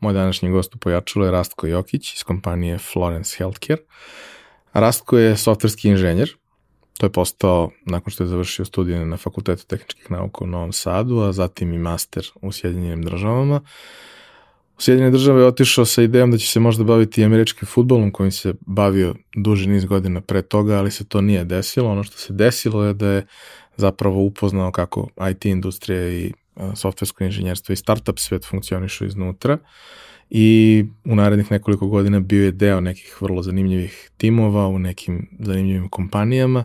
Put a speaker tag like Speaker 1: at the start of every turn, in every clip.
Speaker 1: Moj današnji gost u Pojačalu je Rastko Jokić iz kompanije Florence Healthcare. Rastko je softverski inženjer, to je postao nakon što je završio studije na Fakultetu tehničkih nauka u Novom Sadu, a zatim i master u Sjedinjenim državama. U Sjedinjene države je otišao sa idejom da će se možda baviti američkim futbolom kojim se bavio duži niz godina pre toga, ali se to nije desilo. Ono što se desilo je da je zapravo upoznao kako IT industrija i softversko inženjerstvo i startup svet funkcionišu iznutra i u narednih nekoliko godina bio je deo nekih vrlo zanimljivih timova u nekim zanimljivim kompanijama,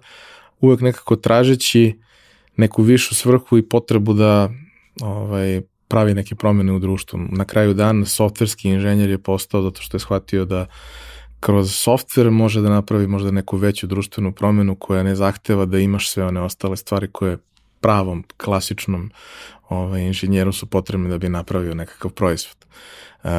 Speaker 1: uvek nekako tražeći neku višu svrhu i potrebu da ovaj, pravi neke promene u društvu. Na kraju dana softverski inženjer je postao zato što je shvatio da kroz softver može da napravi možda neku veću društvenu promenu koja ne zahteva da imaš sve one ostale stvari koje pravom, klasičnom ovaj, inženjeru su potrebne da bi napravio nekakav proizvod. Uh,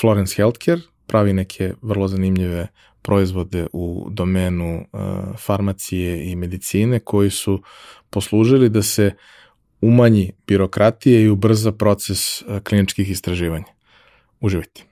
Speaker 1: Florence Healthcare pravi neke vrlo zanimljive proizvode u domenu uh, farmacije i medicine koji su poslužili da se umanji birokratije i ubrza proces uh, kliničkih istraživanja. Uživajte.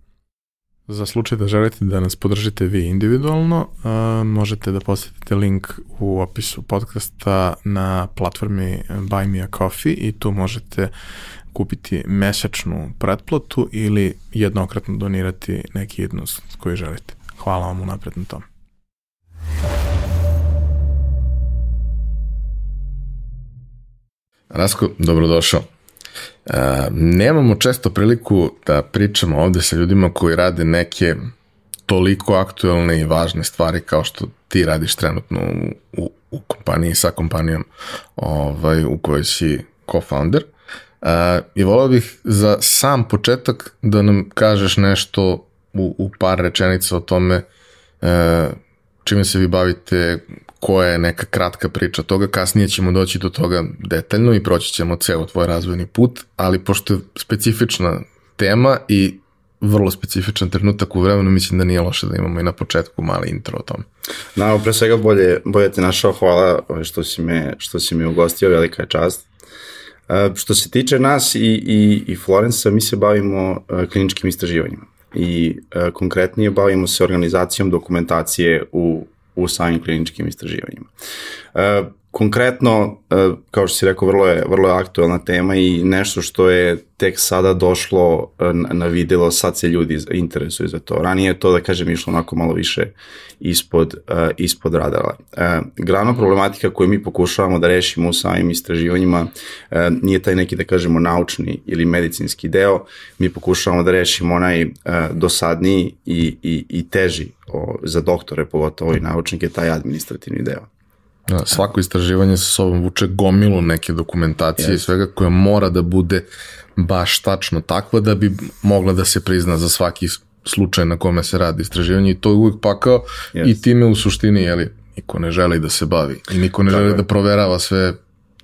Speaker 1: Za slučaj da želite da nas podržite vi individualno, uh, možete da posetite link u opisu podcasta na platformi Buy Me a Coffee i tu možete kupiti mesečnu pretplatu ili jednokratno donirati neki jednost koji želite. Hvala vam unapred na tom. Rasko, dobrodošao. Nemamo često priliku da pričamo ovde sa ljudima koji rade neke toliko aktuelne i važne stvari kao što ti radiš trenutno u, u, u kompaniji sa kompanijom ovaj, u kojoj si co-founder. Uh, I volao bih za sam početak da nam kažeš nešto u, u par rečenica o tome uh, čime se vi bavite, koja je neka kratka priča toga, kasnije ćemo doći do toga detaljno i proći ćemo ceo tvoj razvojni put, ali pošto je specifična tema i vrlo specifičan trenutak u vremenu, mislim da nije loše da imamo i na početku mali intro o tom.
Speaker 2: Na, pre svega bolje, bolje te našao, hvala ovaj, što si me, što si me ugostio, velika je čast. Uh, što se tiče nas i, i, i Florensa, mi se bavimo uh, kliničkim istraživanjima i uh, konkretnije bavimo se organizacijom dokumentacije u u samim kliničkim istraživanjima. E, konkretno, e, kao što si rekao, vrlo je, vrlo je aktualna tema i nešto što je tek sada došlo e, na videlo, sad se ljudi interesuju za to. Ranije je to, da kažem, išlo onako malo više ispod, ispod radara. Glavna problematika koju mi pokušavamo da rešimo u samim istraživanjima nije taj neki, da kažemo, naučni ili medicinski deo, mi pokušavamo da rešimo onaj dosadniji i, i, i teži o, za doktore, pogotovo i naučnike, taj administrativni deo.
Speaker 1: Da, svako istraživanje sa sobom vuče gomilu neke dokumentacije yes. i svega koja mora da bude baš tačno takva da bi mogla da se prizna za svaki slučaj na kome se radi istraživanje i to je uvijek pakao yes. i time u suštini, jeli, niko ne želi da se bavi i niko ne Tako želi je. da proverava sve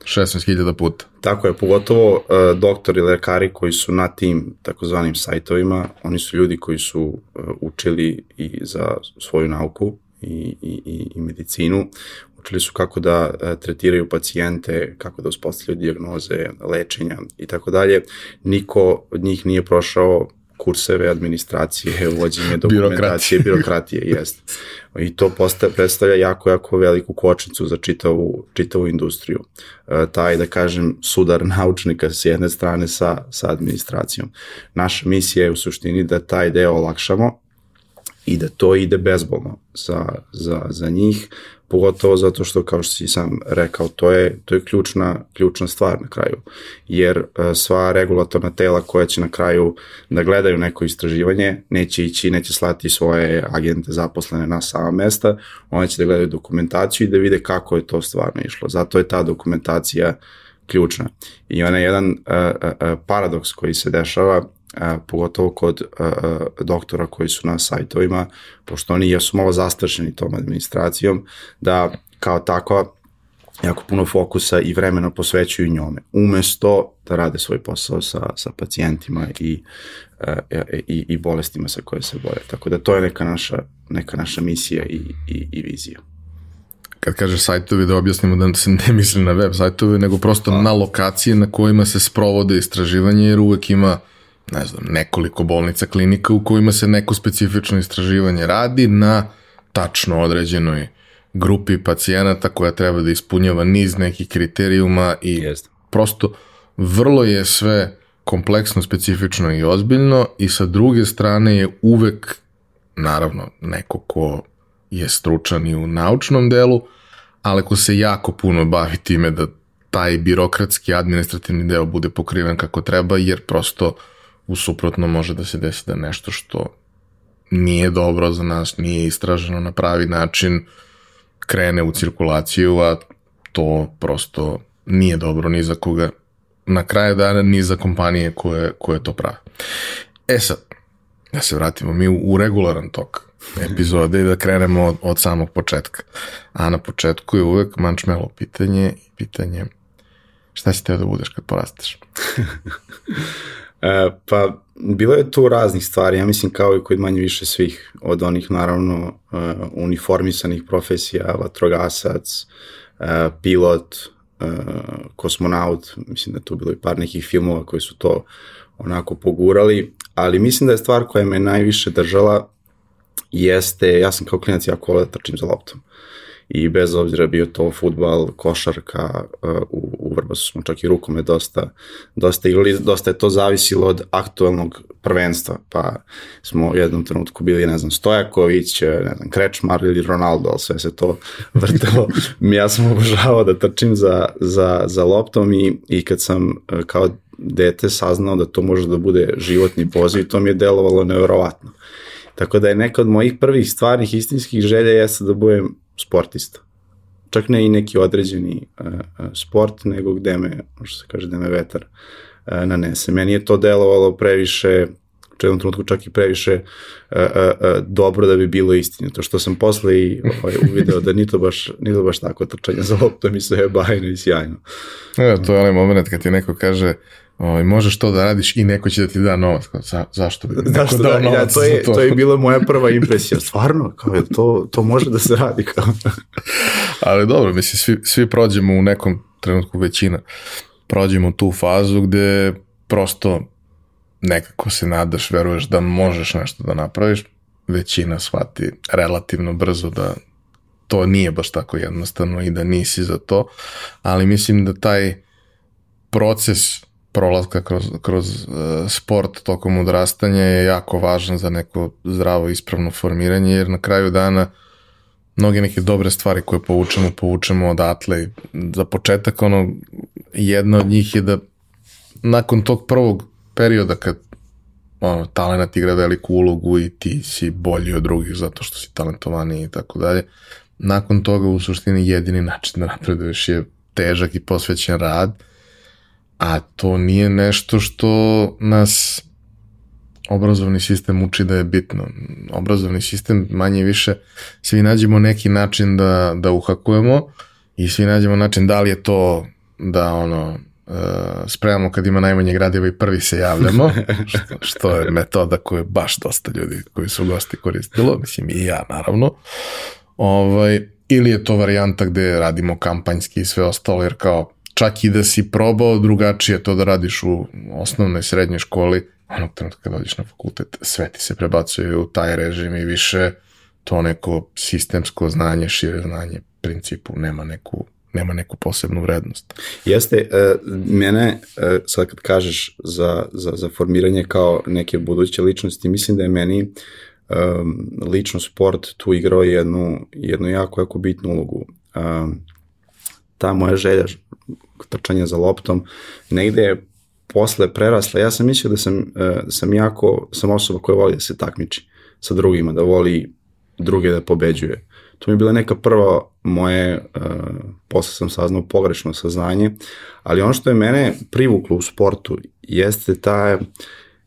Speaker 1: 16.000 puta.
Speaker 2: Tako je, pogotovo uh, doktori, lekari koji su na tim takozvanim sajtovima, oni su ljudi koji su uh, učili i za svoju nauku i, i, i medicinu, učili su kako da uh, tretiraju pacijente, kako da uspostavljaju diagnoze, lečenja i tako dalje. Niko od njih nije prošao kurseve administracije, uvođenje dokumentacije, birokratije, jest. I to postaje, predstavlja jako, jako veliku kočnicu za čitavu, čitavu industriju. E, taj, da kažem, sudar naučnika s jedne strane sa, sa administracijom. Naša misija je u suštini da taj deo olakšamo i da to ide bezbolno za, za, za njih, pogotovo zato što, kao što si sam rekao, to je, to je ključna, ključna stvar na kraju, jer uh, sva regulatorna tela koja će na kraju da gledaju neko istraživanje, neće ići, neće slati svoje agente zaposlene na sama mesta, one će da gledaju dokumentaciju i da vide kako je to stvarno išlo. Zato je ta dokumentacija ključna. I ona je jedan uh, uh, paradoks koji se dešava a, pogotovo kod a, a, doktora koji su na sajtovima, pošto oni jesu malo zastrašeni tom administracijom, da kao takva jako puno fokusa i vremena posvećuju njome, umesto da rade svoj posao sa, sa pacijentima i, i, i bolestima sa koje se bore. Tako da to je neka naša, neka naša misija i, i, i vizija
Speaker 1: kad kaže sajtovi da objasnimo da se ne misli na web sajtove, nego prosto A. na lokacije na kojima se sprovode istraživanje, jer uvek ima ne znam, nekoliko bolnica, klinika u kojima se neko specifično istraživanje radi na tačno određenoj grupi pacijenata koja treba da ispunjava niz nekih kriterijuma i Jest. prosto vrlo je sve kompleksno, specifično i ozbiljno i sa druge strane je uvek naravno neko ko je stručan i u naučnom delu, ali ko se jako puno bavi time da taj birokratski administrativni deo bude pokriven kako treba, jer prosto uh, u suprotno može da se desi da nešto što nije dobro za nas, nije istraženo na pravi način, krene u cirkulaciju, a to prosto nije dobro ni za koga na kraju dana, ni za kompanije koje, koje to prave. E sad, da se vratimo mi u, u regularan tok epizode i da krenemo od, od samog početka. A na početku je uvek mančmelo pitanje pitanje šta si teo da budeš kad porasteš?
Speaker 2: E, pa, bilo je tu raznih stvari, ja mislim kao i kod manje više svih, od onih naravno uh, uniformisanih profesija, vatrogasac, uh, pilot, uh, kosmonaut, mislim da tu bilo i par nekih filmova koji su to onako pogurali, ali mislim da je stvar koja me najviše držala jeste, ja sam kao klinac jako volio da trčim za loptom i bez obzira bio to futbal, košarka, uh, u, u Vrbasu smo čak i rukome dosta, dosta igrali, dosta je to zavisilo od aktualnog prvenstva, pa smo u jednom trenutku bili, ne znam, Stojaković, ne znam, Krečmar ili Ronaldo, ali sve se to vrtelo. ja sam obožavao da trčim za, za, za loptom i, i kad sam uh, kao dete saznao da to može da bude životni poziv, to mi je delovalo nevjerovatno. Tako da je neka od mojih prvih stvarnih istinskih želja jeste da budem sportista. Čak ne i neki određeni uh, sport, nego gde me, možda se kaže, gde me vetar uh, nanese. Meni je to delovalo previše u jednom trenutku čak i previše uh, uh, uh, dobro da bi bilo istinito. To što sam posle i ovaj, uvideo da ni to baš, ni to baš tako trčanje za loptom i sve je bajno i sjajno.
Speaker 1: E, to je onaj moment kad ti neko kaže Ovaj možeš to da radiš i neko će da ti da novac. Za, zašto bi zašto da, novac
Speaker 2: ja, to je, to? to je bila moja prva impresija. Stvarno, kao je to, to može da se radi. Kao.
Speaker 1: Ali dobro, mislim, svi, svi prođemo u nekom trenutku većina. Prođemo tu fazu gde prosto nekako se nadaš, veruješ da možeš nešto da napraviš, većina shvati relativno brzo da to nije baš tako jednostavno i da nisi za to, ali mislim da taj proces prolaska kroz, kroz uh, sport tokom odrastanja je jako važan za neko zdravo ispravno formiranje, jer na kraju dana mnoge neke dobre stvari koje povučemo, povučemo odatle. Za početak, ono, jedna od njih je da nakon tog prvog perioda kad ono, talent igra veliku ulogu i ti si bolji od drugih zato što si talentovaniji i tako dalje, nakon toga u suštini jedini način da napreduješ je težak i posvećen rad a to nije nešto što nas obrazovni sistem uči da je bitno. Obrazovni sistem manje više svi nađemo neki način da, da uhakujemo i svi nađemo način da li je to da ono uh, spremamo kad ima najmanje gradiva i prvi se javljamo, što, što je metoda koju baš dosta ljudi koji su gosti koristilo, mislim i ja naravno. Ovaj, ili je to varijanta gde radimo kampanjski i sve ostalo, jer kao čak i da si probao drugačije to da radiš u osnovnoj srednjoj školi, onog trenutka kad dođeš na fakultet, sve ti se prebacuje u taj režim i više to neko sistemsko znanje, šire znanje, principu nema neku nema neku posebnu vrednost.
Speaker 2: Jeste, uh, mene, uh, sad kad kažeš za, za, za formiranje kao neke buduće ličnosti, mislim da je meni um, lično sport tu igrao jednu, jednu jako, jako bitnu ulogu. Um, ta moja želja trčanja za loptom negde je posle prerasla. Ja sam mislio da sam, uh, sam jako, sam osoba koja voli da se takmiči sa drugima, da voli druge da pobeđuje. To mi je bila neka prva moje, uh, posle sam saznao pogrešno saznanje, ali ono što je mene privuklo u sportu jeste ta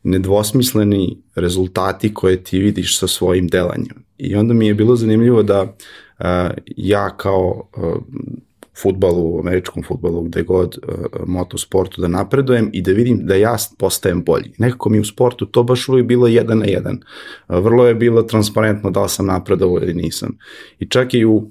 Speaker 2: nedvosmisleni rezultati koje ti vidiš sa svojim delanjem. I onda mi je bilo zanimljivo da uh, ja kao uh, futbalu, američkom futbalu, gde god, uh, motosportu da napredujem i da vidim da ja postajem bolji. Nekako mi u sportu to baš uvijek bilo jedan na jedan. Uh, vrlo je bilo transparentno da li sam napredovao ili nisam. I čak i u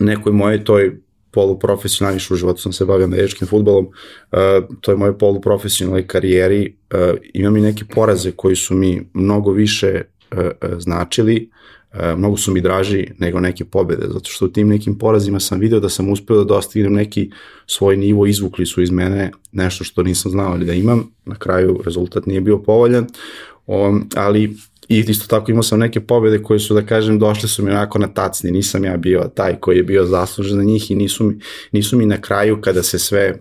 Speaker 2: nekoj mojej toj poluprofesionalni, u životu sam se bavio američkim futbolom, uh, to je moje poluprofesionalnoj karijeri, uh, imam i neke poraze koji su mi mnogo više uh, značili, mnogo su mi draži nego neke pobede, zato što u tim nekim porazima sam video da sam uspeo da dostignem neki svoj nivo, izvukli su iz mene nešto što nisam znao ali da imam, na kraju rezultat nije bio povoljan, um, ali I isto tako imao sam neke pobjede koje su, da kažem, došle su mi onako na tacni, nisam ja bio taj koji je bio zaslužen za njih i nisu mi, nisu mi na kraju kada se sve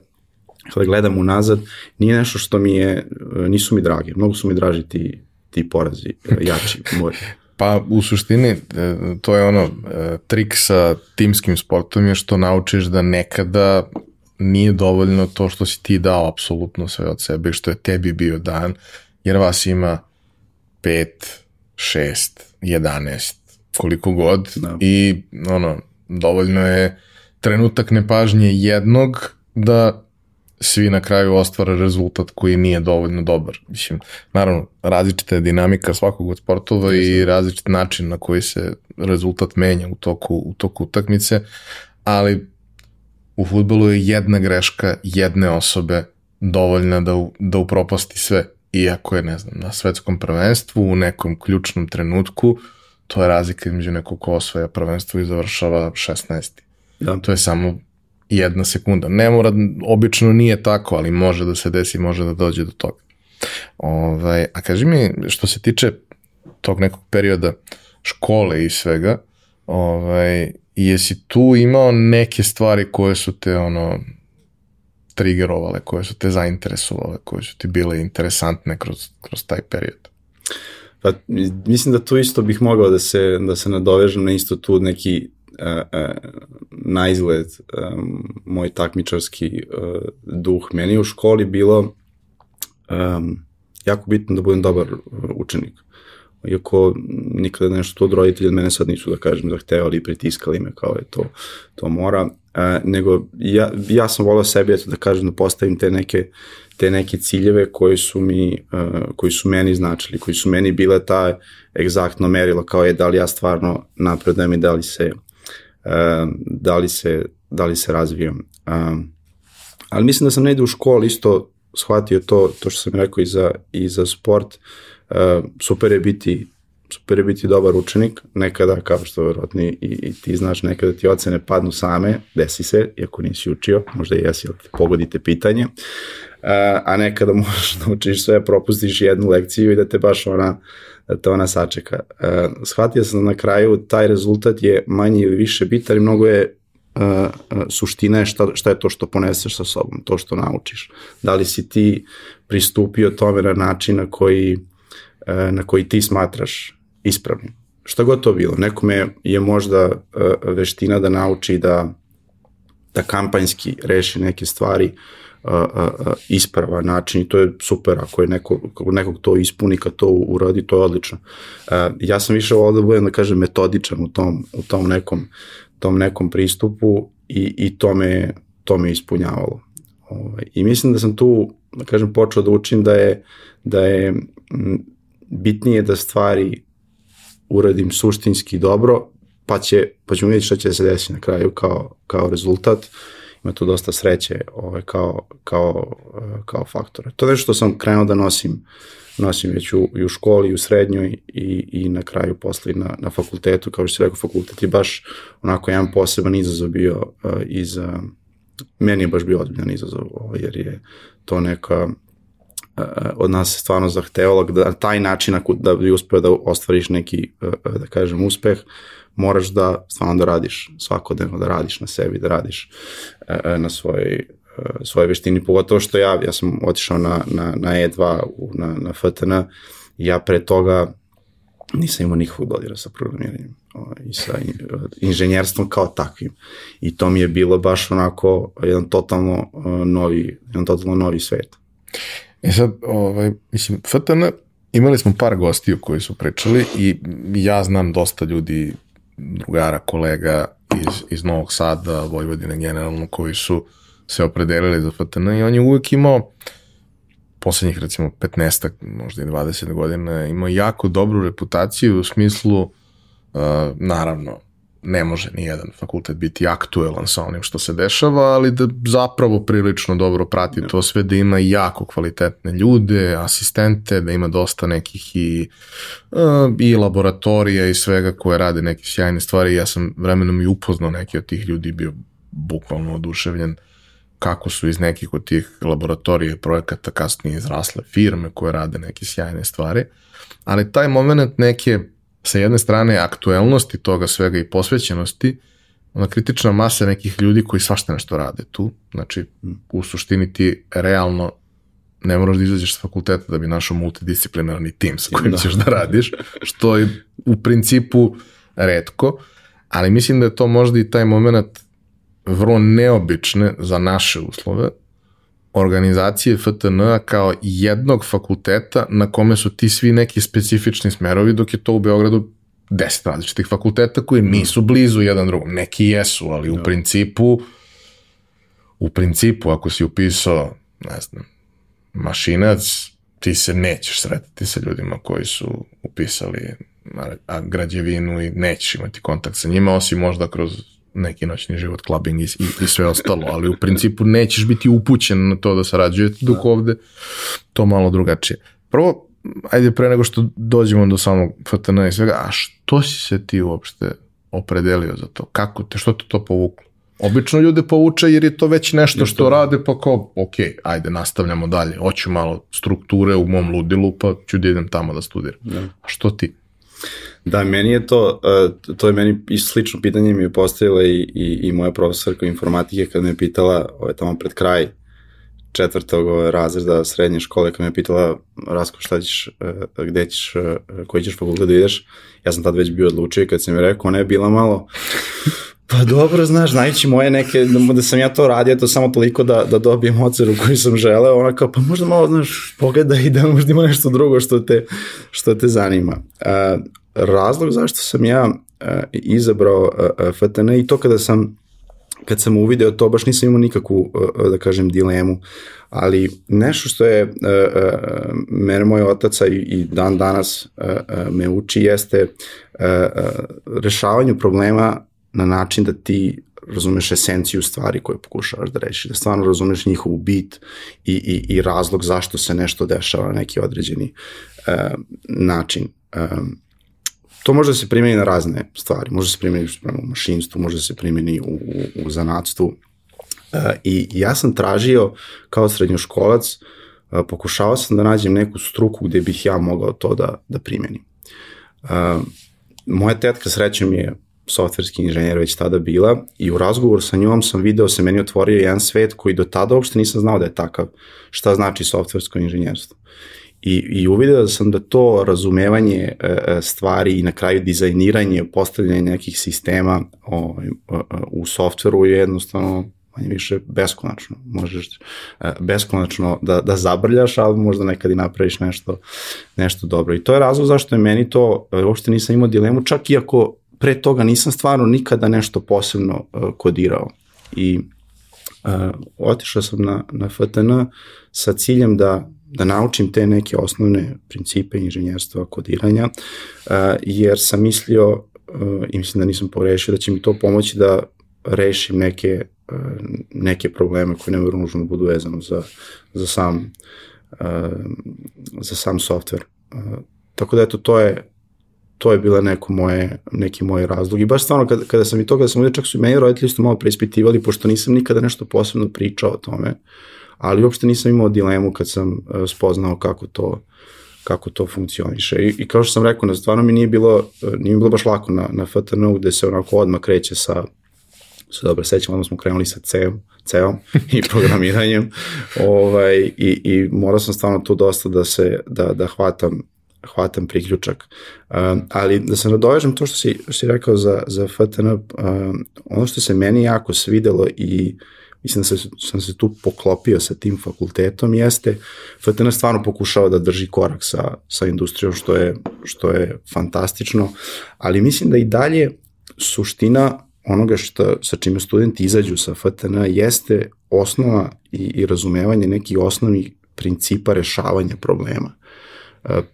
Speaker 2: kada gledam unazad, nije nešto što mi je, nisu mi dragi, mnogo su mi draži ti, ti porazi, jači moj.
Speaker 1: Pa u suštini e, to je ono e, trik sa timskim sportom je što naučiš da nekada nije dovoljno to što si ti dao apsolutno sve od sebe i što je tebi bio dan, jer vas ima 5, 6, 11, koliko god da. i ono, dovoljno je trenutak nepažnje jednog da svi na kraju ostvare rezultat koji nije dovoljno dobar. Mislim, naravno, različita je dinamika svakog od sportova i različit način na koji se rezultat menja u toku, u toku utakmice, ali u futbolu je jedna greška jedne osobe dovoljna da, da upropasti sve iako je, ne znam, na svetskom prvenstvu u nekom ključnom trenutku, to je razlika između nekog ko osvaja prvenstvo i završava 16. Da. To je samo jedna sekunda. Ne mora, obično nije tako, ali može da se desi, može da dođe do toga. Ovaj, a kaži mi, što se tiče tog nekog perioda škole i svega, ovaj, jesi tu imao neke stvari koje su te ono triggerovale, koje su te zainteresovale, koje su ti bile interesantne kroz, kroz taj period?
Speaker 2: Pa, mislim da tu isto bih mogao da se, da se nadovežem na isto tu neki na izgled um, moj takmičarski uh, duh. Meni je u školi bilo jako bitno da budem dobar učenik. Iako nikada nešto od roditelja od mene sad nisu, da kažem, zahtevali i pritiskali me kao je to, to mora nego ja, ja sam volao sebi eto, da kažem da postavim te neke te neke ciljeve koji su mi koji su meni značili, koji su meni bile ta egzaktno merilo kao je da li ja stvarno napredujem i da li se da li se da li se razvijam. Ali mislim da sam negde u školi isto shvatio to, to što sam rekao i za, i za sport. Super je biti super je biti dobar učenik, nekada, kao što verovatno i, i ti znaš, nekada ti ocene padnu same, desi se, iako nisi učio, možda i jesi, ali pogodite pitanje, a nekada možeš da učiš sve, propustiš jednu lekciju i da te baš ona, te ona sačeka. Shvatio sam da na kraju taj rezultat je manji ili više bitan i mnogo je Uh, uh, suština je šta, šta je to što poneseš sa sobom, to što naučiš. Da li si ti pristupio tome na način na koji, uh, na koji ti smatraš ispravnim. Šta god to bilo. Nekome je možda uh, veština da nauči da, da kampanjski reši neke stvari uh, uh, isprava način i to je super ako je neko, nekog to ispuni kad to uradi, to je odlično. Uh, ja sam više volao da budem, da kažem, metodičan u tom, u tom nekom, tom nekom pristupu i, i to me, to me ispunjavalo. Ovaj, I mislim da sam tu, da kažem, počeo da učim da je, da je bitnije da stvari uradim suštinski dobro, pa, će, pa ćemo vidjeti šta će da se desiti na kraju kao, kao rezultat. Ima tu dosta sreće ovaj, kao, kao, kao faktore. To je što sam krenuo da nosim nosim već u, i u školi, i u srednjoj i, i na kraju posle na, na fakultetu, kao što se rekao, fakultet je baš onako jedan poseban izazov bio uh, iz, uh, meni je baš bio ozbiljan izazov, ovaj, jer je to neka od nas se stvarno zahtevalo da taj način da bi uspeo da ostvariš neki, da kažem, uspeh, moraš da stvarno da radiš svakodnevno, da radiš na sebi, da radiš na svojoj svoje veštini, pogotovo što ja, ja sam otišao na, na, na E2, na, na FTN, ja pre toga nisam imao nikakvog dodira sa programiranjem i sa inženjerstvom kao takvim. I to mi je bilo baš onako jedan totalno novi, jedan totalno novi svet.
Speaker 1: E sad, ovaj, mislim, FTN, imali smo par gostiju koji su pričali i ja znam dosta ljudi, drugara, kolega iz, iz Novog Sada, Vojvodine generalno, koji su se opredelili za FTN i on je uvek imao poslednjih recimo 15 možda i 20 godina imao jako dobru reputaciju u smislu uh, naravno ne može ni jedan fakultet biti aktuelan sa onim što se dešava, ali da zapravo prilično dobro prati to sve, da ima jako kvalitetne ljude, asistente, da ima dosta nekih i, uh, i laboratorija i svega koje rade neke sjajne stvari. Ja sam vremenom i upoznao neke od tih ljudi, bio bukvalno oduševljen kako su iz nekih od tih laboratorija i projekata kasnije izrasle firme koje rade neke sjajne stvari, ali taj moment neke sa jedne strane aktuelnosti toga svega i posvećenosti, ona kritična masa nekih ljudi koji svašta nešto rade tu, znači u suštini ti realno ne moraš da izađeš s fakulteta da bi našao multidisciplinarni tim sa kojim da. ćeš da radiš, što je u principu redko, ali mislim da je to možda i taj moment vrlo neobične za naše uslove organizacije FTN kao jednog fakulteta na kome su ti svi neki specifični smerovi, dok je to u Beogradu deset različitih fakulteta koji nisu blizu jedan drugom. Neki jesu, ali u da. principu u principu ako si upisao, ne znam, mašinac, ti se nećeš sretati sa ljudima koji su upisali građevinu i nećeš imati kontakt sa njima, osim možda kroz neki noćni život, clubbing i, i, i sve ostalo, ali u principu nećeš biti upućen na to da sarađujete, dok da. ovde to malo drugačije. Prvo, ajde pre nego što dođemo do samog FTN i svega, a što si se ti uopšte opredelio za to? Kako te, što te to povuklo? Obično ljude povuče jer je to već nešto što rade, pa kao, ok, ajde, nastavljamo dalje. Hoću malo strukture u mom ludilu, pa ću da idem tamo da studiram. Da. A što ti?
Speaker 2: Da, meni je to, uh, to je meni i slično pitanje mi je postavila i, i, i moja profesorka informatike kad me je pitala, ovo je tamo pred kraj četvrtog razreda srednje škole, kad me je pitala Rasko šta ćeš, uh, gde ćeš, uh, koji ćeš fakultet da ideš, ja sam tad već bio odlučio i kad sam mi rekao, ona je bila malo, Pa dobro, znaš, znajući moje neke, da, sam ja to radio, to samo toliko da, da dobijem oceru koju sam želeo, ona kao, pa možda malo, znaš, pogledaj i da možda ima nešto drugo što te, što te zanima. Uh, razlog zašto sam ja uh, izabrao uh, FTN i to kada sam kad sam uvideo to, baš nisam imao nikakvu, da kažem, dilemu, ali nešto što je mene moj otaca i dan danas me uči jeste rešavanju problema na način da ti razumeš esenciju stvari koje pokušavaš da rešiš, da stvarno razumeš njihovu bit i, i, i razlog zašto se nešto dešava na neki određeni način. Um, To može da se primeni na razne stvari. Može da se primeni u mašinstvu, može da se primeni u, u, u zanatstvu. E, I ja sam tražio kao srednjoškolac, e, pokušavao sam da nađem neku struku gde bih ja mogao to da, da primenim. E, moja tetka srećem je softverski inženjer već tada bila i u razgovoru sa njom sam video se meni otvorio jedan svet koji do tada uopšte nisam znao da je takav, šta znači softversko inženjerstvo. I, i uvideo sam da to razumevanje e, e, stvari i na kraju dizajniranje, postavljanje nekih sistema o, ovaj, o, u softveru je jednostavno manje više beskonačno. Možeš e, beskonačno da, da zabrljaš, ali možda nekad i napraviš nešto, nešto dobro. I to je razlog zašto je meni to, uopšte nisam imao dilemu, čak i ako pre toga nisam stvarno nikada nešto posebno kodirao. I uh, otišao sam na, na FTN sa ciljem da da naučim te neke osnovne principe inženjerstva kodiranja, jer sam mislio i mislim da nisam pogrešio da će mi to pomoći da rešim neke, neke probleme koje ne nužno da budu vezano za, za sam za sam softver. Tako da eto, to je to je bila neko moje, neki moj razlog. I baš stvarno, kada, kada sam i to, kada sam ovdje, čak su i meni roditelji isto malo preispitivali, pošto nisam nikada nešto posebno pričao o tome, ali uopšte nisam imao dilemu kad sam uh, spoznao kako to kako to funkcioniše. I, I kao što sam rekao, na stvarno mi nije bilo, uh, nije bilo baš lako na, na FTN-u gde se onako odmah kreće sa, sa dobro sećam, odmah smo krenuli sa C-om, C-om i programiranjem ovaj, i, i morao sam stvarno tu dosta da se, da, da hvatam hvatam priključak. Um, ali da se nadovežem to što si, što si rekao za, za FTN, um, ono što se meni jako svidelo i mislim da se, sam se tu poklopio sa tim fakultetom jeste FTN stvarno pokušava da drži korak sa, sa industrijom što je, što je fantastično, ali mislim da i dalje suština onoga što, sa čime studenti izađu sa FTN jeste osnova i, i razumevanje nekih osnovnih principa rešavanja problema.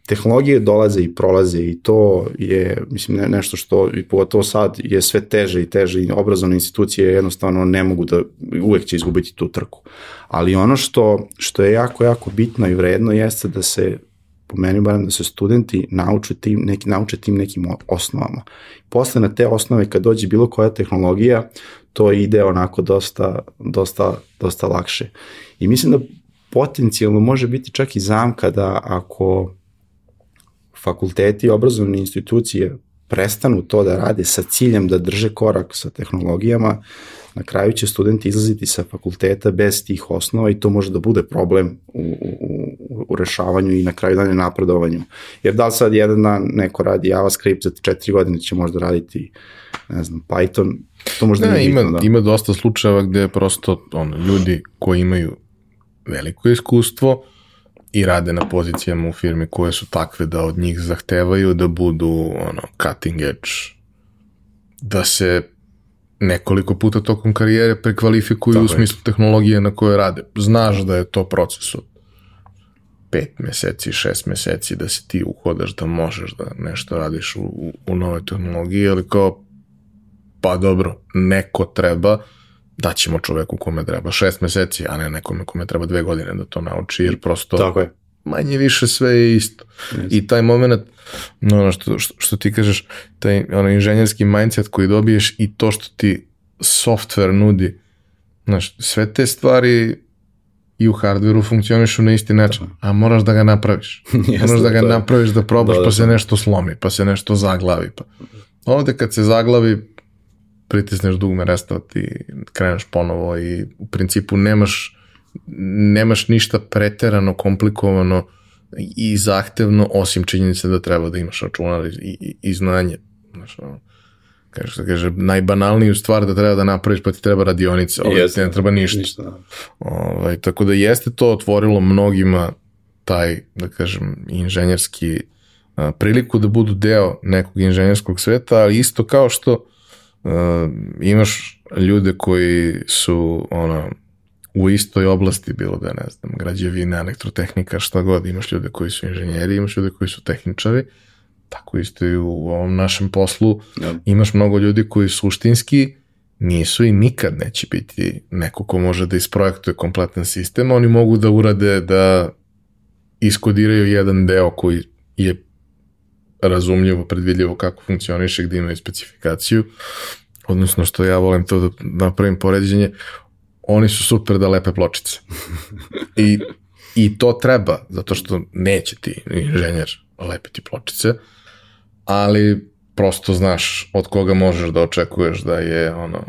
Speaker 2: Tehnologije dolaze i prolaze i to je mislim ne, nešto što i pogotovo sad je sve teže i teže i obrazovne institucije jednostavno ne mogu da uvek će izgubiti tu trku. Ali ono što što je jako jako bitno i vredno jeste da se po meni barem da se studenti nauče tim, neki, nauče tim nekim osnovama. Posle na te osnove kad dođe bilo koja tehnologija, to ide onako dosta, dosta, dosta lakše. I mislim da potencijalno može biti čak i zamka da ako fakulteti i obrazovne institucije prestanu to da rade sa ciljem da drže korak sa tehnologijama, na kraju će studenti izlaziti sa fakulteta bez tih osnova i to može da bude problem u, u, u rešavanju i na kraju dane napredovanju. Jer da li sad jedan dan neko radi JavaScript, za četiri godine će možda raditi ne znam, Python, to možda ne,
Speaker 1: ne ima, bitno, da. ima dosta slučajeva gde prosto ono, ljudi koji imaju veliko iskustvo, i rade na pozicijama u firmi koje su takve da od njih zahtevaju da budu ono, cutting edge, da se nekoliko puta tokom karijere prekvalifikuju Tako u smislu je. tehnologije na koje rade. Znaš da je to proces od pet meseci, šest meseci da se ti uhodaš da možeš da nešto radiš u, u, u nove tehnologije, ali kao pa dobro, neko treba, daćemo čoveku kome treba šest meseci, a ne nekome kome treba dve godine da to nauči, jer prosto
Speaker 2: Tako je.
Speaker 1: manje više sve je isto. Yes. I taj moment, no, ono što, što, što ti kažeš, taj ono, inženjerski mindset koji dobiješ i to što ti software nudi, znaš, sve te stvari i u hardveru funkcionišu na isti način, a moraš da ga napraviš. Jeste, moraš da ga napraviš, da probaš, da, da, pa se nešto slomi, pa se nešto zaglavi. Pa. Ovde kad se zaglavi, pritisneš dugme restart i kreneš ponovo i u principu nemaš nemaš ništa preterano komplikovano i zahtevno osim činjenice da treba da imaš računar i, i, i znanje. Znaš, ono, kaže, se kaže, najbanalniju stvar da treba da napraviš, pa ti treba radionica, ovdje ti ne treba ništa. ništa da. ovaj, tako da jeste to otvorilo mnogima taj, da kažem, inženjerski a, priliku da budu deo nekog inženjerskog sveta, ali isto kao što uh, imaš ljude koji su ono, u istoj oblasti, bilo da ne znam, građevina, elektrotehnika, šta god, imaš ljude koji su inženjeri, imaš ljude koji su tehničari, tako isto i u ovom našem poslu. Ja. imaš mnogo ljudi koji suštinski nisu i nikad neće biti neko ko može da isprojektuje kompletan sistem, oni mogu da urade da iskodiraju jedan deo koji je razumljivo, predvidljivo kako funkcioniše, gde imaju specifikaciju, odnosno što ja volim to da napravim poređenje, oni su super da lepe pločice. I, I to treba, zato što neće ti inženjer lepiti pločice, ali prosto znaš od koga možeš da očekuješ da je ono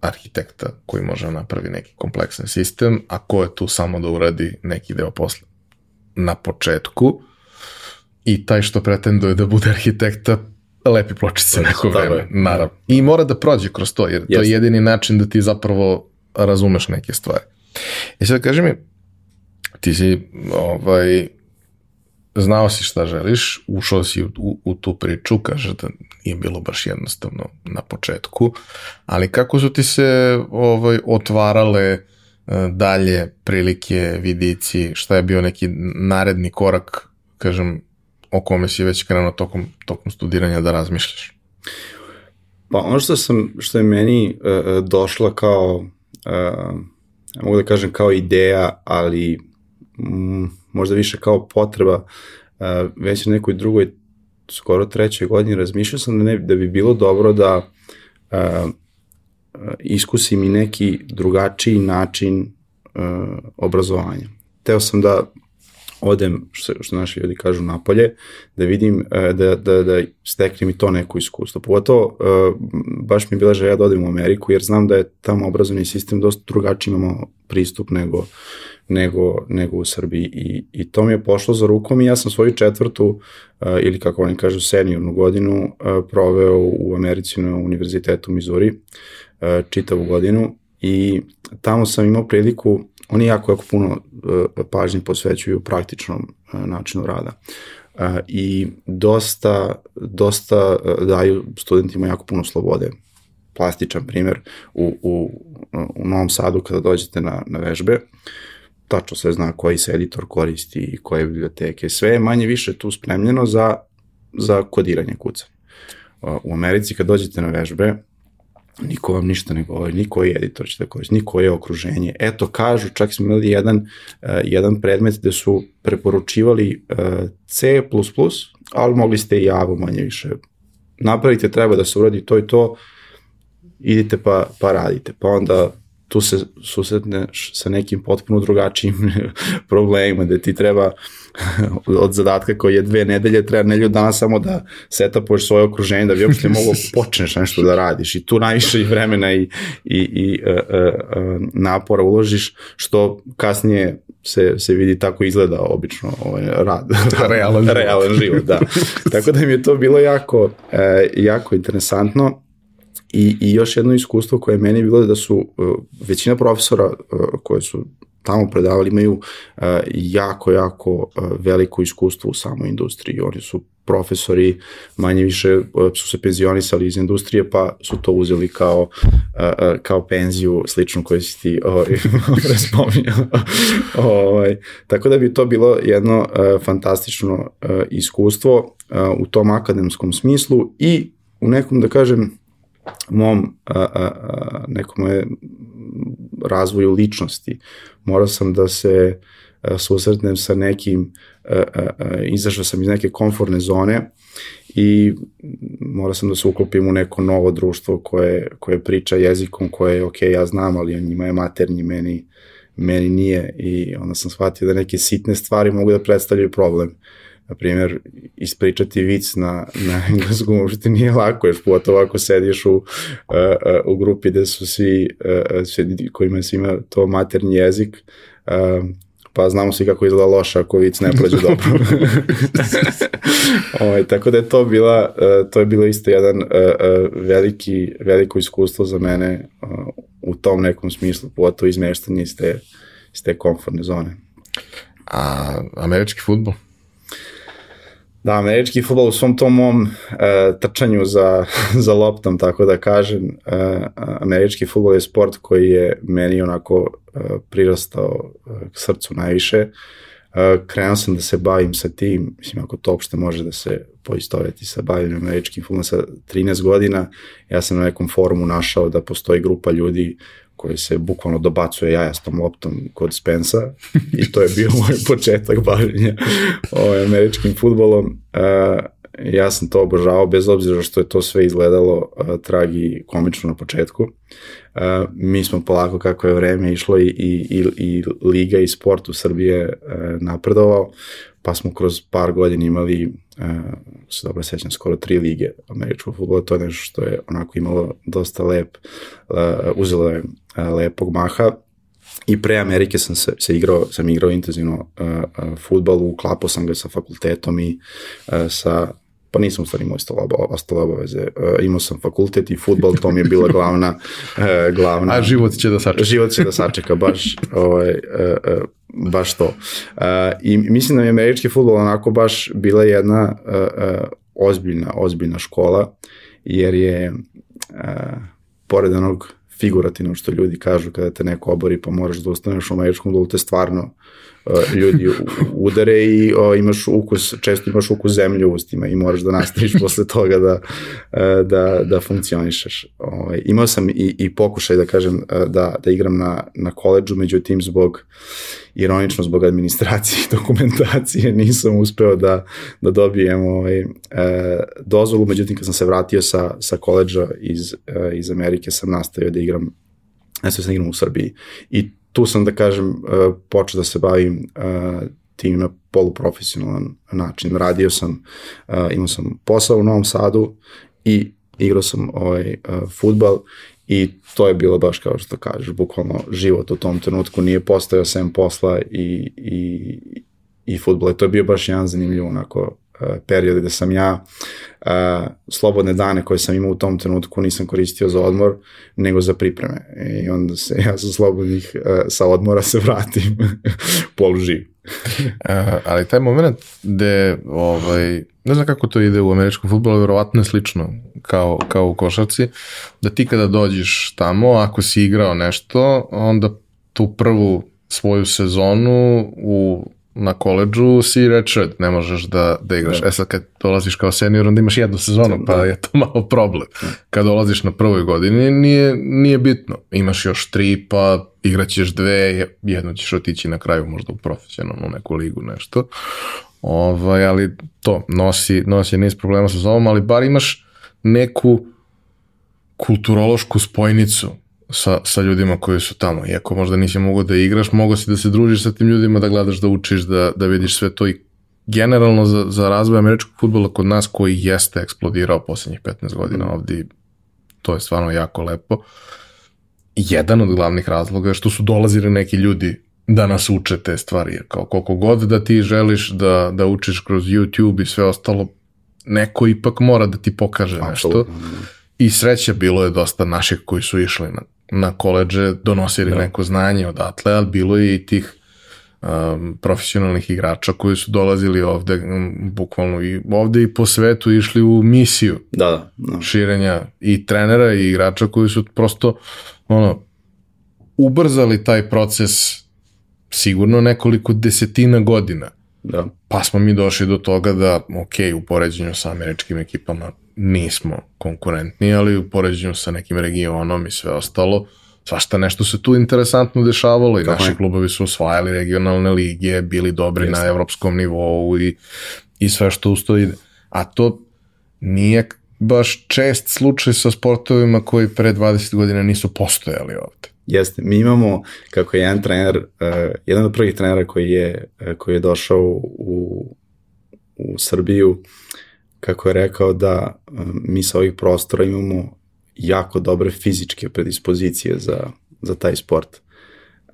Speaker 1: arhitekta koji može da napravi neki kompleksan sistem, a ko je tu samo da uradi neki deo posla. Na početku, i taj što pretenduje da bude arhitekta lepi pločice neko vreme, naravno. I mora da prođe kroz to, jer to je jedini način da ti zapravo razumeš neke stvari. I sad kaži mi, ti si ovaj, znao si šta želiš, ušao si u, u, u tu priču, kaže da nije bilo baš jednostavno na početku, ali kako su ti se ovaj, otvarale eh, dalje prilike, vidici, šta je bio neki naredni korak, kažem, o kome si već krenuo tokom, tokom studiranja da razmišljaš?
Speaker 2: Pa ono što, sam, što je meni uh, došla kao, uh, mogu da kažem kao ideja, ali mm, možda više kao potreba, uh, već na nekoj drugoj, skoro trećoj godini razmišljao sam da, ne, da bi bilo dobro da uh, iskusim i neki drugačiji način obrazovanja. Teo sam da odem, što, što naši ljudi kažu, napolje, da vidim, e, da, da, da steknem i to neko iskustvo. Pogotovo, e, baš mi je bila želja da odem u Ameriku, jer znam da je tamo obrazovni sistem dosta drugačiji, imamo pristup nego, nego, nego u Srbiji I, i to mi je pošlo za rukom i ja sam svoju četvrtu e, ili kako oni kažu seniornu godinu proveo u Americi na Univerzitetu Missouri čitavu godinu i tamo sam imao priliku oni jako, jako puno uh, pažnje posvećuju praktičnom uh, načinu rada. Uh, I dosta, dosta daju studentima jako puno slobode. Plastičan primer, u, u, u Novom Sadu kada dođete na, na vežbe, tačno se zna koji se editor koristi i koje biblioteke, sve je manje više tu spremljeno za, za kodiranje kuca. U Americi kad dođete na vežbe, niko vam ništa ne govori, niko je editor će da koristi, niko je okruženje. Eto, kažu, čak smo imali jedan, uh, jedan predmet gde su preporučivali uh, C++, ali mogli ste i Java manje više. Napravite, treba da se uradi to i to, idite pa, pa radite. Pa onda tu se susretneš sa nekim potpuno drugačijim problemima, gde ti treba od zadatka koji je dve nedelje, treba nedelju dana samo da setapuješ svoje okruženje, da bi uopšte mogo počneš nešto da radiš i tu najviše i vremena i, i, i uh, uh, napora uložiš, što kasnije se, se vidi tako izgleda obično ovaj, rad.
Speaker 1: Realan život.
Speaker 2: Realan život, da. Tako da mi je to bilo jako, uh, jako interesantno I, I još jedno iskustvo koje je meni bilo da su uh, većina profesora uh, koje su tamo predavali imaju uh, jako, jako uh, veliko iskustvo u samoj industriji. Oni su profesori, manje više uh, su se penzionisali iz industrije, pa su to uzeli kao, uh, uh, kao penziju sličnu koju si ti spominjao. ovaj, tako da bi to bilo jedno uh, fantastično uh, iskustvo uh, u tom akademskom smislu i u nekom, da kažem, mom a, a, a, nekom razvoju ličnosti. Morao sam da se susretnem sa nekim, izašao sam iz neke komfortne zone i morao sam da se uklopim u neko novo društvo koje, koje priča jezikom koje, ok, ja znam, ali njima je maternji, meni, meni nije i onda sam shvatio da neke sitne stvari mogu da predstavljaju problem. Uh, na primjer, ispričati vic na, na engleskom uopšte nije lako, još pogotovo ako sediš u, uh, uh, u grupi gde su svi, uh, svi kojima svima to maternji jezik, uh, pa znamo svi kako izgleda loša ako vic ne prođe dobro. ovaj, tako da je to bila, uh, to je bilo isto jedan uh, uh, veliki, veliko iskustvo za mene uh, u tom nekom smislu, pogotovo izmeštanje iz te, iz te komfortne zone.
Speaker 1: A američki futbol?
Speaker 2: Da, američki futbol u svom tom mom uh, trčanju za, za loptom, tako da kažem, uh, američki futbol je sport koji je meni onako uh, prirastao uh, k srcu najviše. Uh, krenuo sam da se bavim sa tim, mislim ako to uopšte može da se poistoveti sa bavljanjem američkim futbolom sa 13 godina, ja sam na nekom forumu našao da postoji grupa ljudi koji se bukvalno dobacuje jajastom loptom kod Spensa i to je bio moj početak bavljenja ovaj, američkim futbolom. Uh, ja sam to obožavao bez obzira što je to sve izgledalo uh, tragi komično na početku. Uh, mi smo polako kako je vreme išlo i, i, i, i liga i sport u Srbije uh, napredovao, pa smo kroz par godina imali, uh, se dobro sećam, skoro tri lige američkog futbola, to je nešto što je onako imalo dosta lep, uh, uzelo je uh, lepog maha, I pre Amerike sam se, se igrao, sam igrao intenzivno uh, uh, futbol, uklapao sam ga sa fakultetom i uh, sa pa nisam u stvari imao ostale obaveze. Uh, imao sam fakultet i futbol, to mi je bila glavna, uh, glavna...
Speaker 1: A život će da sačeka.
Speaker 2: Život će da sačeka, baš, ovaj, uh, uh, baš to. I mislim da mi je američki futbol onako baš bila jedna ozbiljna, ozbiljna škola, jer je pored onog figurativno što ljudi kažu kada te neko obori pa moraš da ustaneš u američkom futbolu, te stvarno ljudi udare i o, imaš ukus, često imaš ukus zemlje u ustima i moraš da nastaviš posle toga da, uh, da, da funkcionišeš. Ovaj, imao sam i, i pokušaj da kažem uh, da, da igram na, na koleđu, međutim zbog ironično zbog administracije i dokumentacije nisam uspeo da, da dobijem ovaj, dozvolu, međutim kad sam se vratio sa, sa koleđa iz, iz Amerike sam nastavio da igram, nastavio sam da igram u Srbiji i tu sam da kažem uh, počeo da se bavim uh, tim na poluprofesionalan način. Radio sam, uh, imao sam posao u Novom Sadu i igrao sam ovaj, futbal i to je bilo baš kao što kažeš, bukvalno život u tom trenutku nije postojao sem posla i, i, i futbola. To je bio baš jedan zanimljiv onako period gde sam ja uh, slobodne dane koje sam imao u tom trenutku nisam koristio za odmor, nego za pripreme. I onda se ja sa slobodnih uh, sa odmora se vratim poluživ.
Speaker 1: uh, ali taj moment gde, ovaj, ne znam kako to ide u američkom futbolu, verovatno je slično kao, kao u košarci, da ti kada dođeš tamo, ako si igrao nešto, onda tu prvu svoju sezonu u na koleđu si redshirt, ne možeš da, da igraš. Da. E sad kad dolaziš kao senior, onda imaš jednu sezonu, pa da. je to malo problem. Kad dolaziš na prvoj godini, nije, nije bitno. Imaš još tri, pa igraćeš dve, jedno ćeš otići na kraju možda u profesionalnu neku ligu, nešto. Ovaj, ali to, nosi, nosi niz problema sa sobom, ali bar imaš neku kulturološku spojnicu sa, sa ljudima koji su tamo. Iako možda nisi mogo da igraš, mogo si da se družiš sa tim ljudima, da gledaš, da učiš, da, da vidiš sve to i generalno za, za razvoj američkog futbola kod nas koji jeste eksplodirao poslednjih 15 godina mm. ovde to je stvarno jako lepo. Jedan od glavnih razloga je što su dolazili neki ljudi da nas uče te stvari, jer kao koliko god da ti želiš da, da učiš kroz YouTube i sve ostalo, neko ipak mora da ti pokaže Absolutno. nešto. I sreće bilo je dosta naših koji su išli na na koleđe donosili da. neko znanje odatle, ali bilo je i tih um, profesionalnih igrača koji su dolazili ovde um, bukvalno i ovde i po svetu išli u misiju
Speaker 2: da, da, da.
Speaker 1: širenja i trenera i igrača koji su prosto ono ubrzali taj proces sigurno nekoliko desetina godina.
Speaker 2: Da.
Speaker 1: Pa smo mi došli do toga da, ok, u poređenju sa američkim ekipama nismo konkurentni, ali u poređenju sa nekim regionom i sve ostalo, svašta nešto se tu interesantno dešavalo i Tako naši je. klubovi su osvajali regionalne lige, bili dobri Jeste. na evropskom nivou i, i sve što usto ide. A to nije baš čest slučaj sa sportovima koji pre 20 godina nisu postojali ovde.
Speaker 2: Jeste, mi imamo, kako je jedan trener, uh, jedan od prvih trenera koji je, uh, koji je došao u, u Srbiju, uh, kako je rekao da um, mi sa ovih prostora imamo jako dobre fizičke predispozicije za, za taj sport.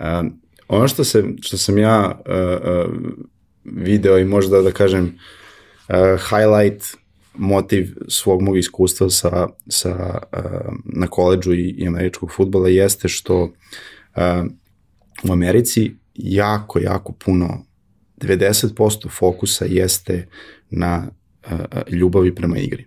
Speaker 2: Um, ono što, se, što sam ja uh, uh, video i možda da kažem uh, highlight motiv svog mog iskustva sa, sa, uh, na koleđu i, i američkog futbola jeste što uh, u Americi jako, jako puno 90% fokusa jeste na ljubavi prema igri.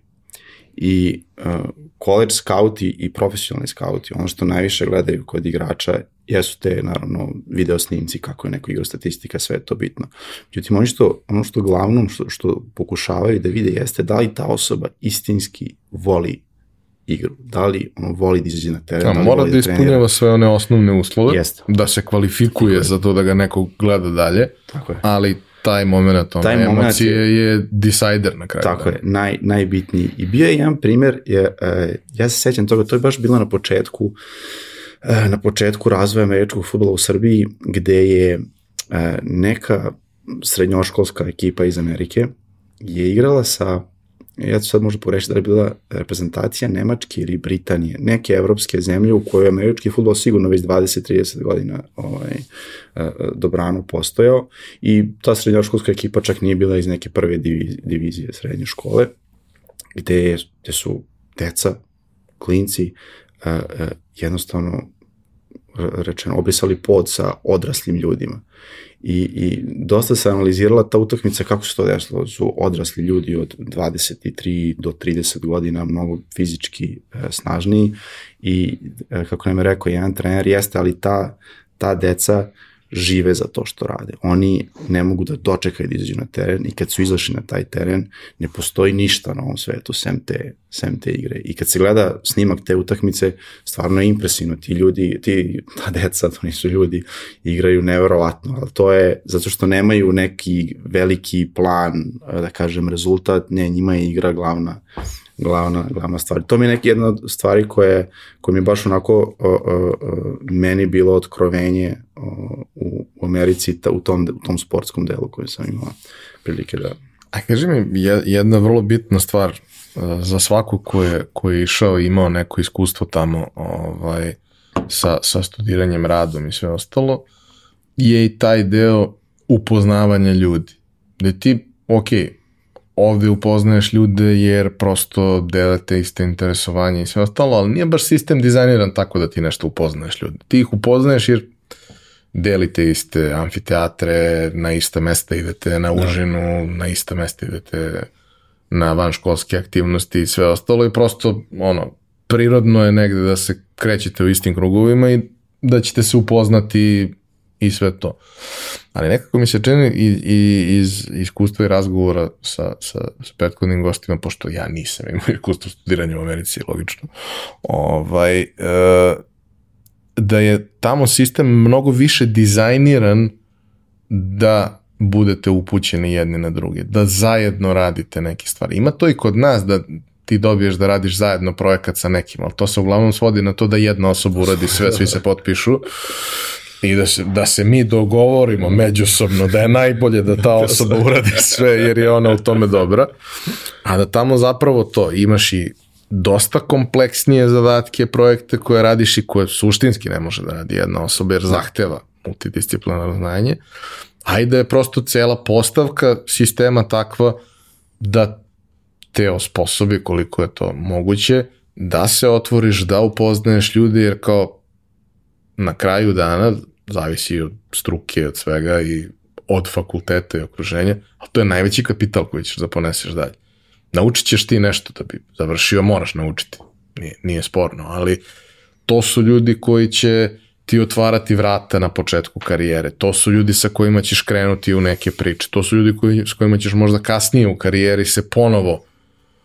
Speaker 2: I uh, college scouti i profesionalni scouti, ono što najviše gledaju kod igrača jesu te, naravno, video snimci, kako je neko igra statistika, sve je to bitno. Međutim, ono što, ono što glavnom što, što pokušavaju da vide jeste da li ta osoba istinski voli igru. Da li ono voli da izađe na teren,
Speaker 1: A,
Speaker 2: da
Speaker 1: mora da, da ispunjava sve one osnovne uslove, Jeste. da se kvalifikuje za to da ga neko gleda dalje,
Speaker 2: Tako je.
Speaker 1: ali taj moment, ono, taj emocije je, je decider na kraju.
Speaker 2: Tako da. je, naj, najbitniji. I bio je jedan primer, je, uh, ja se sećam toga, to je baš bilo na početku, uh, na početku razvoja američkog futbola u Srbiji, gde je uh, neka srednjoškolska ekipa iz Amerike je igrala sa ja ću sad možda poreći da je bila reprezentacija Nemačke ili Britanije, neke evropske zemlje u kojoj američki futbol sigurno već 20-30 godina ovaj, e, dobrano postojao. I ta srednjoškolska ekipa čak nije bila iz neke prve divizije srednje škole, gde, gde su deca, klinci, uh, jednostavno rečeno, obrisali pod sa odraslim ljudima. I, I dosta se analizirala ta utakmica kako se to desilo. Su odrasli ljudi od 23 do 30 godina, mnogo fizički e, snažniji i e, kako nam je rekao jedan trener, jeste, ali ta, ta deca žive za to što rade. Oni ne mogu da dočekaju da izađu na teren i kad su izašli na taj teren ne postoji ništa na ovom svetu sem te, sem te igre. I kad se gleda snimak te utakmice, stvarno je impresivno. Ti ljudi, ti, ta deca, to nisu ljudi, igraju neverovatno, ali to je zato što nemaju neki veliki plan, da kažem, rezultat, ne, njima je igra glavna glavna, glavna stvar. To mi je neki jedna od stvari koje, koje mi je baš onako o, o, o, meni bilo otkrovenje o, u, u Americi ta, u, tom, u tom sportskom delu koje sam imao prilike da...
Speaker 1: A kaži mi, jedna vrlo bitna stvar uh, za svaku ko je, ko je išao i imao neko iskustvo tamo ovaj, sa, sa studiranjem, radom i sve ostalo, je i taj deo upoznavanja ljudi. Da ti, ok, ovde upoznaješ ljude jer prosto delate iste interesovanje i sve ostalo, ali nije baš sistem dizajniran tako da ti nešto upoznaješ ljude. Ti ih upoznaješ jer delite iste amfiteatre, na ista mesta idete na da. užinu, da. na ista mesta idete na vanškolske aktivnosti i sve ostalo i prosto ono, prirodno je negde da se krećete u istim krugovima i da ćete se upoznati i sve to. Ali nekako mi se čini i, i iz iskustva i razgovora sa, sa, sa prethodnim gostima, pošto ja nisam imao iskustvo studiranja u Americi, logično, ovaj, e, da je tamo sistem mnogo više dizajniran da budete upućeni jedni na druge, da zajedno radite neke stvari. Ima to i kod nas da ti dobiješ da radiš zajedno projekat sa nekim, ali to se uglavnom svodi na to da jedna osoba uradi sve, svi se potpišu i da se, da se mi dogovorimo međusobno da je najbolje da ta osoba uradi sve jer je ona u tome dobra, a da tamo zapravo to imaš i dosta kompleksnije zadatke, projekte koje radiš i koje suštinski ne može da radi jedna osoba jer zahteva multidisciplinarno znanje, a i da je prosto cela postavka sistema takva da te osposobi koliko je to moguće, da se otvoriš, da upoznaješ ljudi, jer kao na kraju dana zavisi od struke, od svega i od fakulteta i okruženja, ali to je najveći kapital koji ćeš da poneseš dalje. Naučit ćeš ti nešto da bi završio, moraš naučiti, nije, nije sporno, ali to su ljudi koji će ti otvarati vrata na početku karijere, to su ljudi sa kojima ćeš krenuti u neke priče, to su ljudi koji, s kojima ćeš možda kasnije u karijeri se ponovo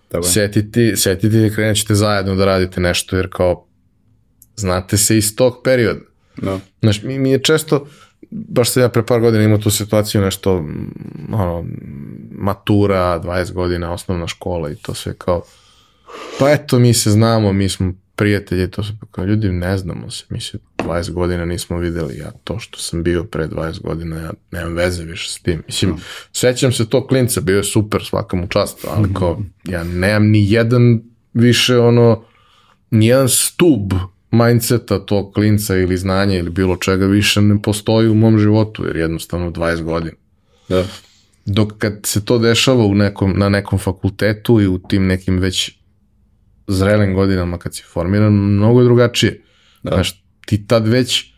Speaker 1: Tako. setiti, setiti i krenut ćete zajedno da radite nešto, jer kao znate se iz tog perioda. Da. Znaš, mi, mi je često, baš sam ja pre par godina imao tu situaciju nešto, ono, matura, 20 godina, osnovna škola i to sve kao, pa eto, mi se znamo, mi smo prijatelji, to se kao, ljudi, ne znamo se, mi se 20 godina nismo videli, ja to što sam bio pre 20 godina, ja nemam veze više s tim. Mislim, mm. sećam se to klinca, bio je super svakom čast, ali mhm. kao, ja nemam ni jedan više ono, ni jedan stub mindseta tog klinca ili znanja ili bilo čega više ne postoji u mom životu, jer jednostavno 20 godina. Da. Dok kad se to dešava u nekom, na nekom fakultetu i u tim nekim već zrelim godinama kad si formiran, mnogo je drugačije. Da. Znaš, ti tad već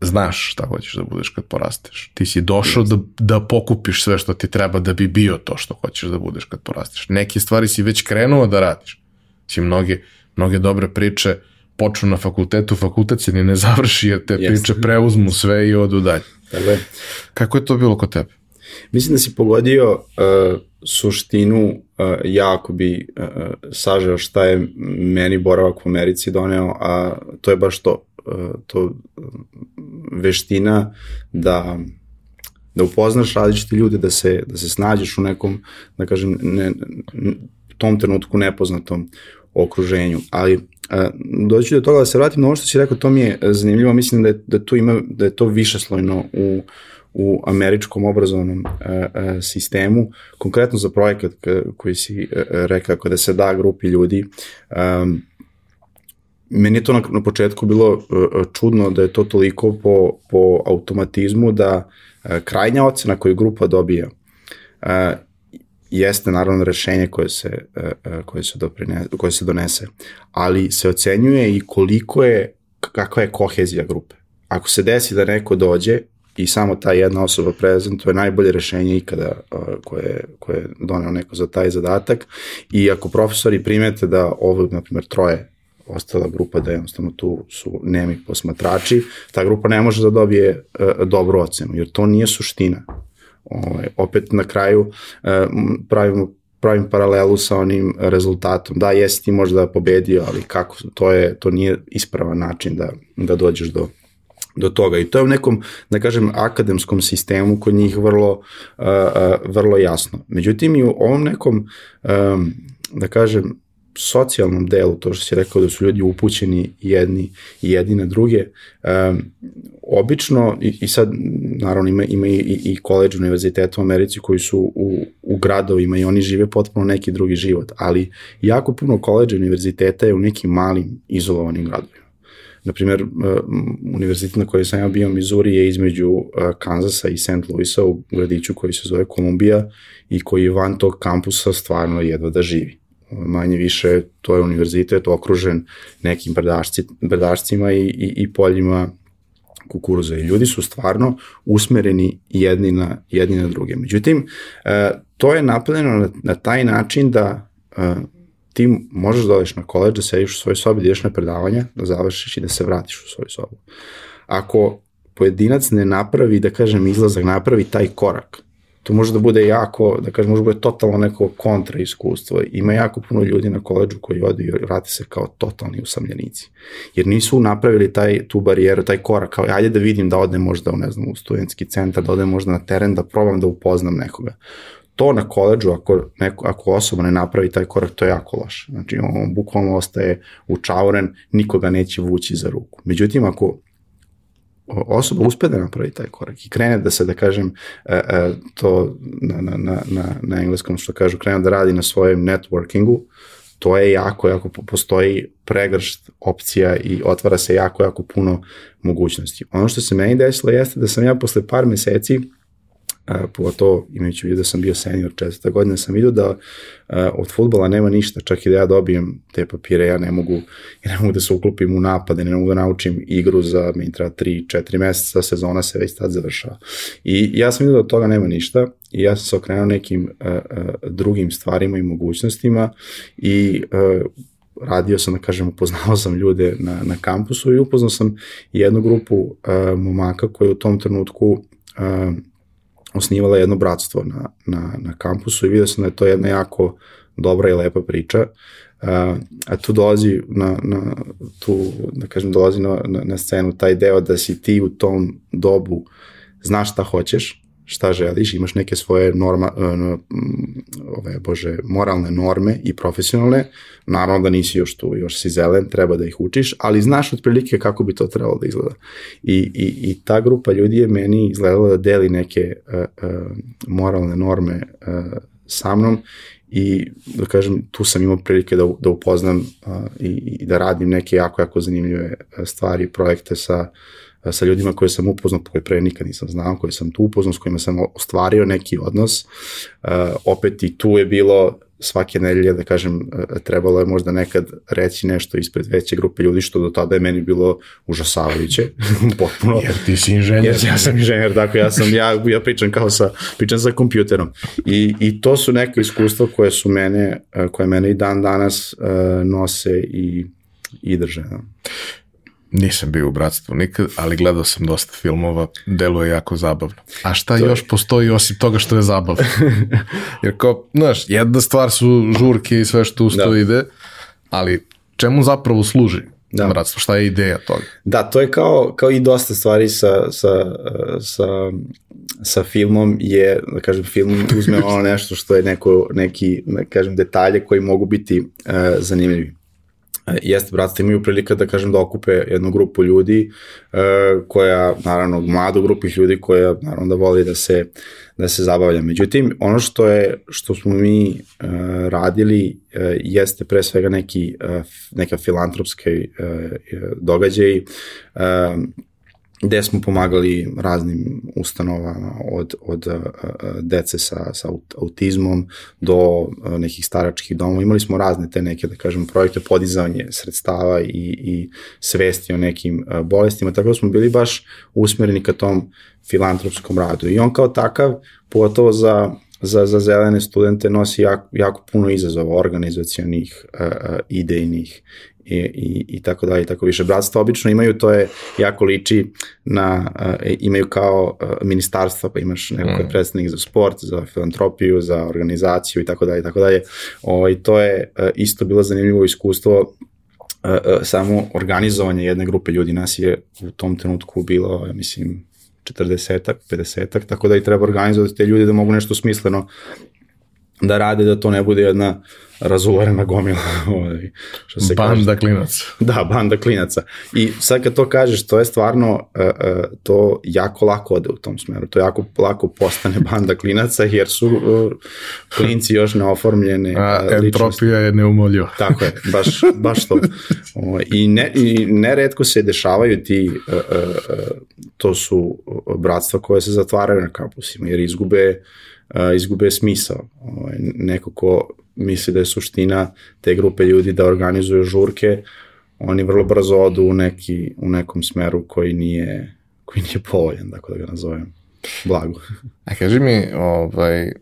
Speaker 1: znaš šta hoćeš da budeš kad porasteš. Ti si došao da, da pokupiš sve što ti treba da bi bio to što hoćeš da budeš kad porasteš. Neke stvari si već krenuo da radiš. Si mnoge, mnoge dobre priče uh, počnu na fakultetu, fakultet se ni ne završi jer te Jeste. priče preuzmu sve i odu dalje. Dakle, Kako je to bilo kod tebe?
Speaker 2: Mislim da si pogodio uh, suštinu, uh, ja ako bi uh, sažeo šta je meni boravak u Americi doneo, a to je baš to, uh, to veština da da upoznaš različite ljude, da se, da se snađeš u nekom, da kažem, ne, tom trenutku nepoznatom okruženju. Ali doći do toga da se vratim na ovo što si rekao, to mi je zanimljivo, mislim da je, da tu ima, da je to više slojno u, u američkom obrazovnom uh, sistemu, konkretno za projekat koji si uh, rekao, kada se da grupi ljudi, um, meni je to na, na početku bilo čudno da je to toliko po, po automatizmu da krajnja ocena koju grupa dobija jeste naravno rešenje koje se, e, e, koje se, doprine, koje se donese, ali se ocenjuje i koliko je, kakva je kohezija grupe. Ako se desi da neko dođe i samo ta jedna osoba prezentuje najbolje rešenje ikada e, koje, koje je doneo neko za taj zadatak i ako profesori primete da ovo, na primjer, troje ostala grupa da jednostavno tu su nemi posmatrači, ta grupa ne može da dobije dobru ocenu, jer to nije suština. Ovaj, opet na kraju e, pravimo pravim paralelu sa onim rezultatom. Da, jesi ti možda pobedio, ali kako, to, je, to nije ispravan način da, da dođeš do, do toga. I to je u nekom, da kažem, akademskom sistemu kod njih vrlo, uh, uh, vrlo jasno. Međutim, i u ovom nekom da kažem, socijalnom delu, to što si rekao da su ljudi upućeni jedni i jedni na druge, obično, i, i sad naravno ima, ima i, i koleđ univerziteta u Americi koji su u, u gradovima i oni žive potpuno neki drugi život, ali jako puno koleđa univerziteta je u nekim malim izolovanim gradovima. Naprimjer, univerzitet na kojoj sam ja bio, Missouri, je između Kanzasa i St. Louisa u gradiću koji se zove Kolumbija i koji je van tog kampusa stvarno jedva da živi manje više to je univerzitet okružen nekim brdašci, brdašcima i, i, i poljima kukuruza i ljudi su stvarno usmereni jedni na, jedni na druge. Međutim, e, to je napravljeno na, na taj način da e, ti možeš da odeš na koleđ, da sediš u svojoj sobi, da ideš na predavanja, da završiš i da se vratiš u svoju sobu. Ako pojedinac ne napravi, da kažem, izlazak, napravi taj korak, to može da bude jako, da kažem, može da bude totalno neko kontra iskustvo. Ima jako puno ljudi na koleđu koji ode i vrate se kao totalni usamljenici. Jer nisu napravili taj, tu barijeru, taj korak, kao ajde da vidim da odem možda u, ne znam, u studentski centar, da odem možda na teren, da probam da upoznam nekoga. To na koleđu, ako, neko, ako osoba ne napravi taj korak, to je jako loše. Znači, on bukvalno ostaje učauren, nikoga neće vući za ruku. Međutim, ako osoba uspe da napravi taj korak i krene da se, da kažem, e, e, to na, na, na, na, na engleskom što kažu, krene da radi na svojem networkingu, to je jako, jako postoji pregršt opcija i otvara se jako, jako puno mogućnosti. Ono što se meni desilo jeste da sam ja posle par meseci pogotovo imajući vidio da sam bio senior četvrta godina, sam vidio da od futbola nema ništa, čak i da ja dobijem te papire, ja ne mogu, ja ne mogu da se uklopim u napade, ne mogu da naučim igru za, mi treba 3-4 meseca, sezona se već tad završava. I ja sam vidio da od toga nema ništa i ja sam se okrenuo nekim uh, drugim stvarima i mogućnostima i radio sam, da kažem, upoznao sam ljude na, na kampusu i upoznao sam jednu grupu uh, momaka koji u tom trenutku uh, osnivala jedno bratstvo na, na, na kampusu i vidio sam da je to jedna jako dobra i lepa priča. Uh, a tu dolazi na, na tu, da kažem, dolazi na, na, na scenu taj deo da si ti u tom dobu znaš šta hoćeš, šta želiš, imaš neke svoje norma, uh, ove, bože, moralne norme i profesionalne, naravno da nisi još tu, još si zelen, treba da ih učiš, ali znaš otprilike kako bi to trebalo da izgleda. I, i, i ta grupa ljudi je meni izgledala da deli neke uh, uh, moralne norme uh, sa mnom i da kažem, tu sam imao prilike da, da upoznam uh, i, i da radim neke jako, jako zanimljive stvari, projekte sa uh, sa ljudima koje sam upoznao, koje pre nikad nisam znao, koje sam tu upoznao, s kojima sam ostvario neki odnos. Uh, opet i tu je bilo svake nedelje, da kažem, e, trebalo je možda nekad reći nešto ispred veće grupe ljudi, što do tada je meni bilo užasavajuće, potpuno.
Speaker 1: Jer ti si inženjer.
Speaker 2: Jer ja sam inženjer, dakle, ja sam, ja, ja pričam kao sa, pričam sa kompjuterom. I, I to su neke iskustva koje su mene, e, koje mene i dan danas nose i, i drže. No.
Speaker 1: Nisam bio u bratstvu nikad, ali gledao sam dosta filmova, deluje jako zabavno. A šta to još je... postoji osim toga što je zabavno? Jer kao, znaš, jedna stvar su žurke i sve što uz to da. ide, ali čemu zapravo služi da. bratstvo? Šta je ideja toga?
Speaker 2: Da, to je kao, kao i dosta stvari sa, sa, sa, sa filmom je, da kažem, film uzme ono nešto što je neko, neki, da kažem, detalje koji mogu biti uh, zanimljivi. E, jeste bratstvo imaju prilika da kažem da okupe jednu grupu ljudi e, koja naravno mladu grupu ljudi koja naravno da voli da se da se zabavlja. Međutim ono što je što smo mi e, radili e, jeste pre svega neki e, neka filantropske e, događaji e, gde smo pomagali raznim ustanovama od, od dece sa, sa autizmom do nekih staračkih domova. Imali smo razne te neke, da kažem, projekte podizanje sredstava i, i svesti o nekim bolestima, tako da smo bili baš usmereni ka tom filantropskom radu. I on kao takav, pogotovo za za, za zelene studente nosi jako, jako puno izazova organizacijonih, idejnih i, i, i tako dalje i tako više. Bratstva obično imaju, to je jako liči na, uh, imaju kao uh, ministarstva, pa imaš neko mm. je predstavnik za sport, za filantropiju, za organizaciju i tako dalje i tako dalje. O, I to je uh, isto bilo zanimljivo iskustvo uh, uh, samo organizovanje jedne grupe ljudi. Nas je u tom trenutku bilo, ja mislim, 40-ak, 50-ak, tako da i treba organizovati te ljude da mogu nešto smisleno da rade da to ne bude jedna razuvarena gomila. Ovaj,
Speaker 1: što se banda kaže. klinaca.
Speaker 2: Da, banda klinaca. I sad kad to kažeš, to je stvarno, uh, uh, to jako lako ode u tom smeru. To jako lako postane banda klinaca, jer su uh, klinci još neoformljene
Speaker 1: A, ličnosti. Entropija je neumoljiva.
Speaker 2: Tako je, baš, baš to. O, ovaj, I, ne, I neredko se dešavaju ti, uh, uh, to su bratstva koje se zatvaraju na kampusima, jer izgube izgube smisao. Ovaj, neko ko misli da je suština te grupe ljudi da organizuju žurke, oni vrlo brzo odu u, neki, u nekom smeru koji nije, koji nije povoljan, tako da ga nazovem blago.
Speaker 1: A kaži mi, ovaj,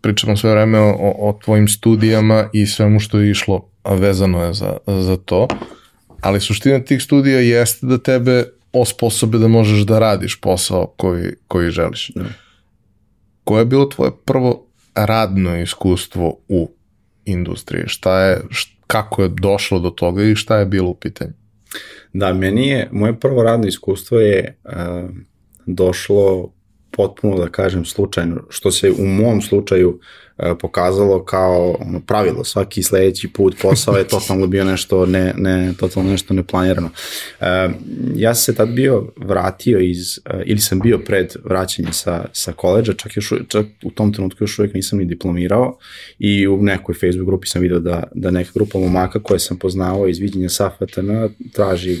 Speaker 1: pričamo sve vreme o, o tvojim studijama i svemu što je išlo, a vezano je za, za to, ali suština tih studija jeste da tebe osposobe da možeš da radiš posao koji, koji želiš. Da. Koje je bilo tvoje prvo radno iskustvo u industriji? Šta je, kako je došlo do toga i šta je bilo u pitanju?
Speaker 2: Da, meni je, moje prvo radno iskustvo je uh, došlo potpuno, da kažem, slučajno, što se u mom slučaju pokazalo kao ono, pravilo, svaki sledeći put posao je totalno bio nešto ne, ne, totalno nešto neplanirano. E, ja sam se tad bio vratio iz, e, ili sam bio pred vraćanjem sa, sa koleđa, čak, još, čak u tom trenutku još uvijek nisam ni diplomirao i u nekoj Facebook grupi sam video da, da neka grupa momaka koje sam poznavao iz viđenja sa FTN traži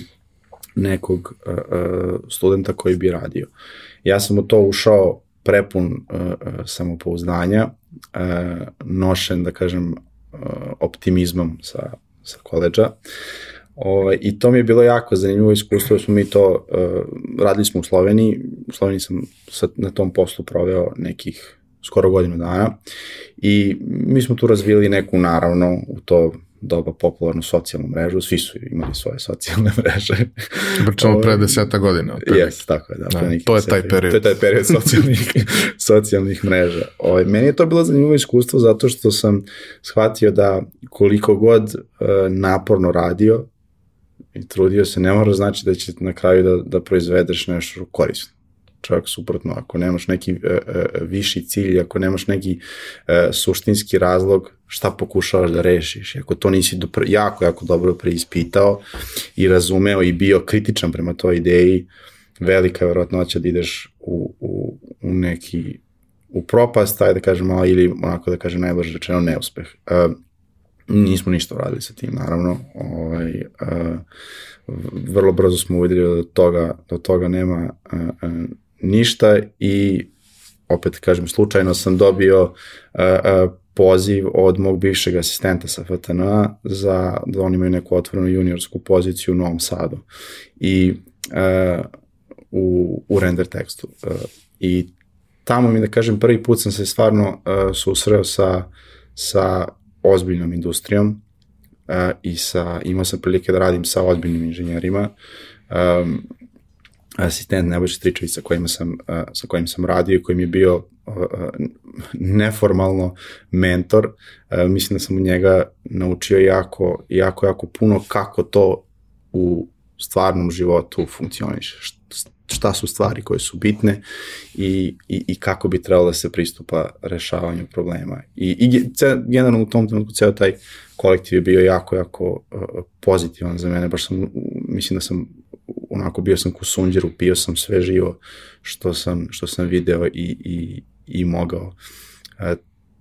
Speaker 2: nekog uh, studenta koji bi radio. Ja sam u to ušao prepun uh, samopouzdanja, uh, nošen, da kažem, uh, optimizmom sa, sa koleđa. Ovaj, I to mi je bilo jako zanimljivo iskustvo, smo mi to, uh, radili smo u Sloveniji, u Sloveniji sam sa, na tom poslu proveo nekih skoro godinu dana i mi smo tu razvili neku, naravno, u to doba popularnu socijalnu mrežu, svi su imali svoje socijalne mreže.
Speaker 1: Pričamo pre deseta godina.
Speaker 2: Jes, tako je, da.
Speaker 1: da to je taj period.
Speaker 2: To je taj period socijalnih, socijalnih mreža. O, ovaj, meni je to bilo zanimljivo iskustvo zato što sam shvatio da koliko god uh, naporno radio i trudio se, ne mora znači da će na kraju da, da proizvedeš nešto korisno čak suprotno, ako nemaš neki uh, uh, viši cilj, ako nemaš neki uh, suštinski razlog šta pokušavaš da rešiš, ako to nisi do, jako, jako dobro preispitao i razumeo i bio kritičan prema toj ideji, velika je verovatnoća da ideš u, u, u neki u propast, taj da kažem malo, ili onako da kažem najbolje rečeno neuspeh. Uh, nismo ništa uradili sa tim, naravno. Ovaj, uh, vrlo brzo smo uvideli da toga, do toga nema uh, uh, ništa i opet kažem slučajno sam dobio uh, uh, poziv od mog bivšeg asistenta sa FTN za da oni imaju neku otvorenu juniorsku poziciju u Novom Sadu i uh, u, u render tekstu. Uh, i tamo mi da kažem prvi put sam se stvarno uh, susreo sa, sa ozbiljnom industrijom uh, i sa, imao sam prilike da radim sa ozbiljnim inženjerima um, asistent Nebojša Stričević sa kojim sam, sa kojim sam radio i kojim je bio neformalno mentor. Mislim da sam u njega naučio jako, jako, jako puno kako to u stvarnom životu funkcioniše. Šta su stvari koje su bitne i, i, i kako bi trebalo da se pristupa rešavanju problema. I, i generalno u tom trenutku ceo taj kolektiv je bio jako, jako pozitivan za mene. Baš sam, mislim da sam onako bio sam ku sunđeru, pio sam sve živo što sam, što sam video i, i, i mogao. E,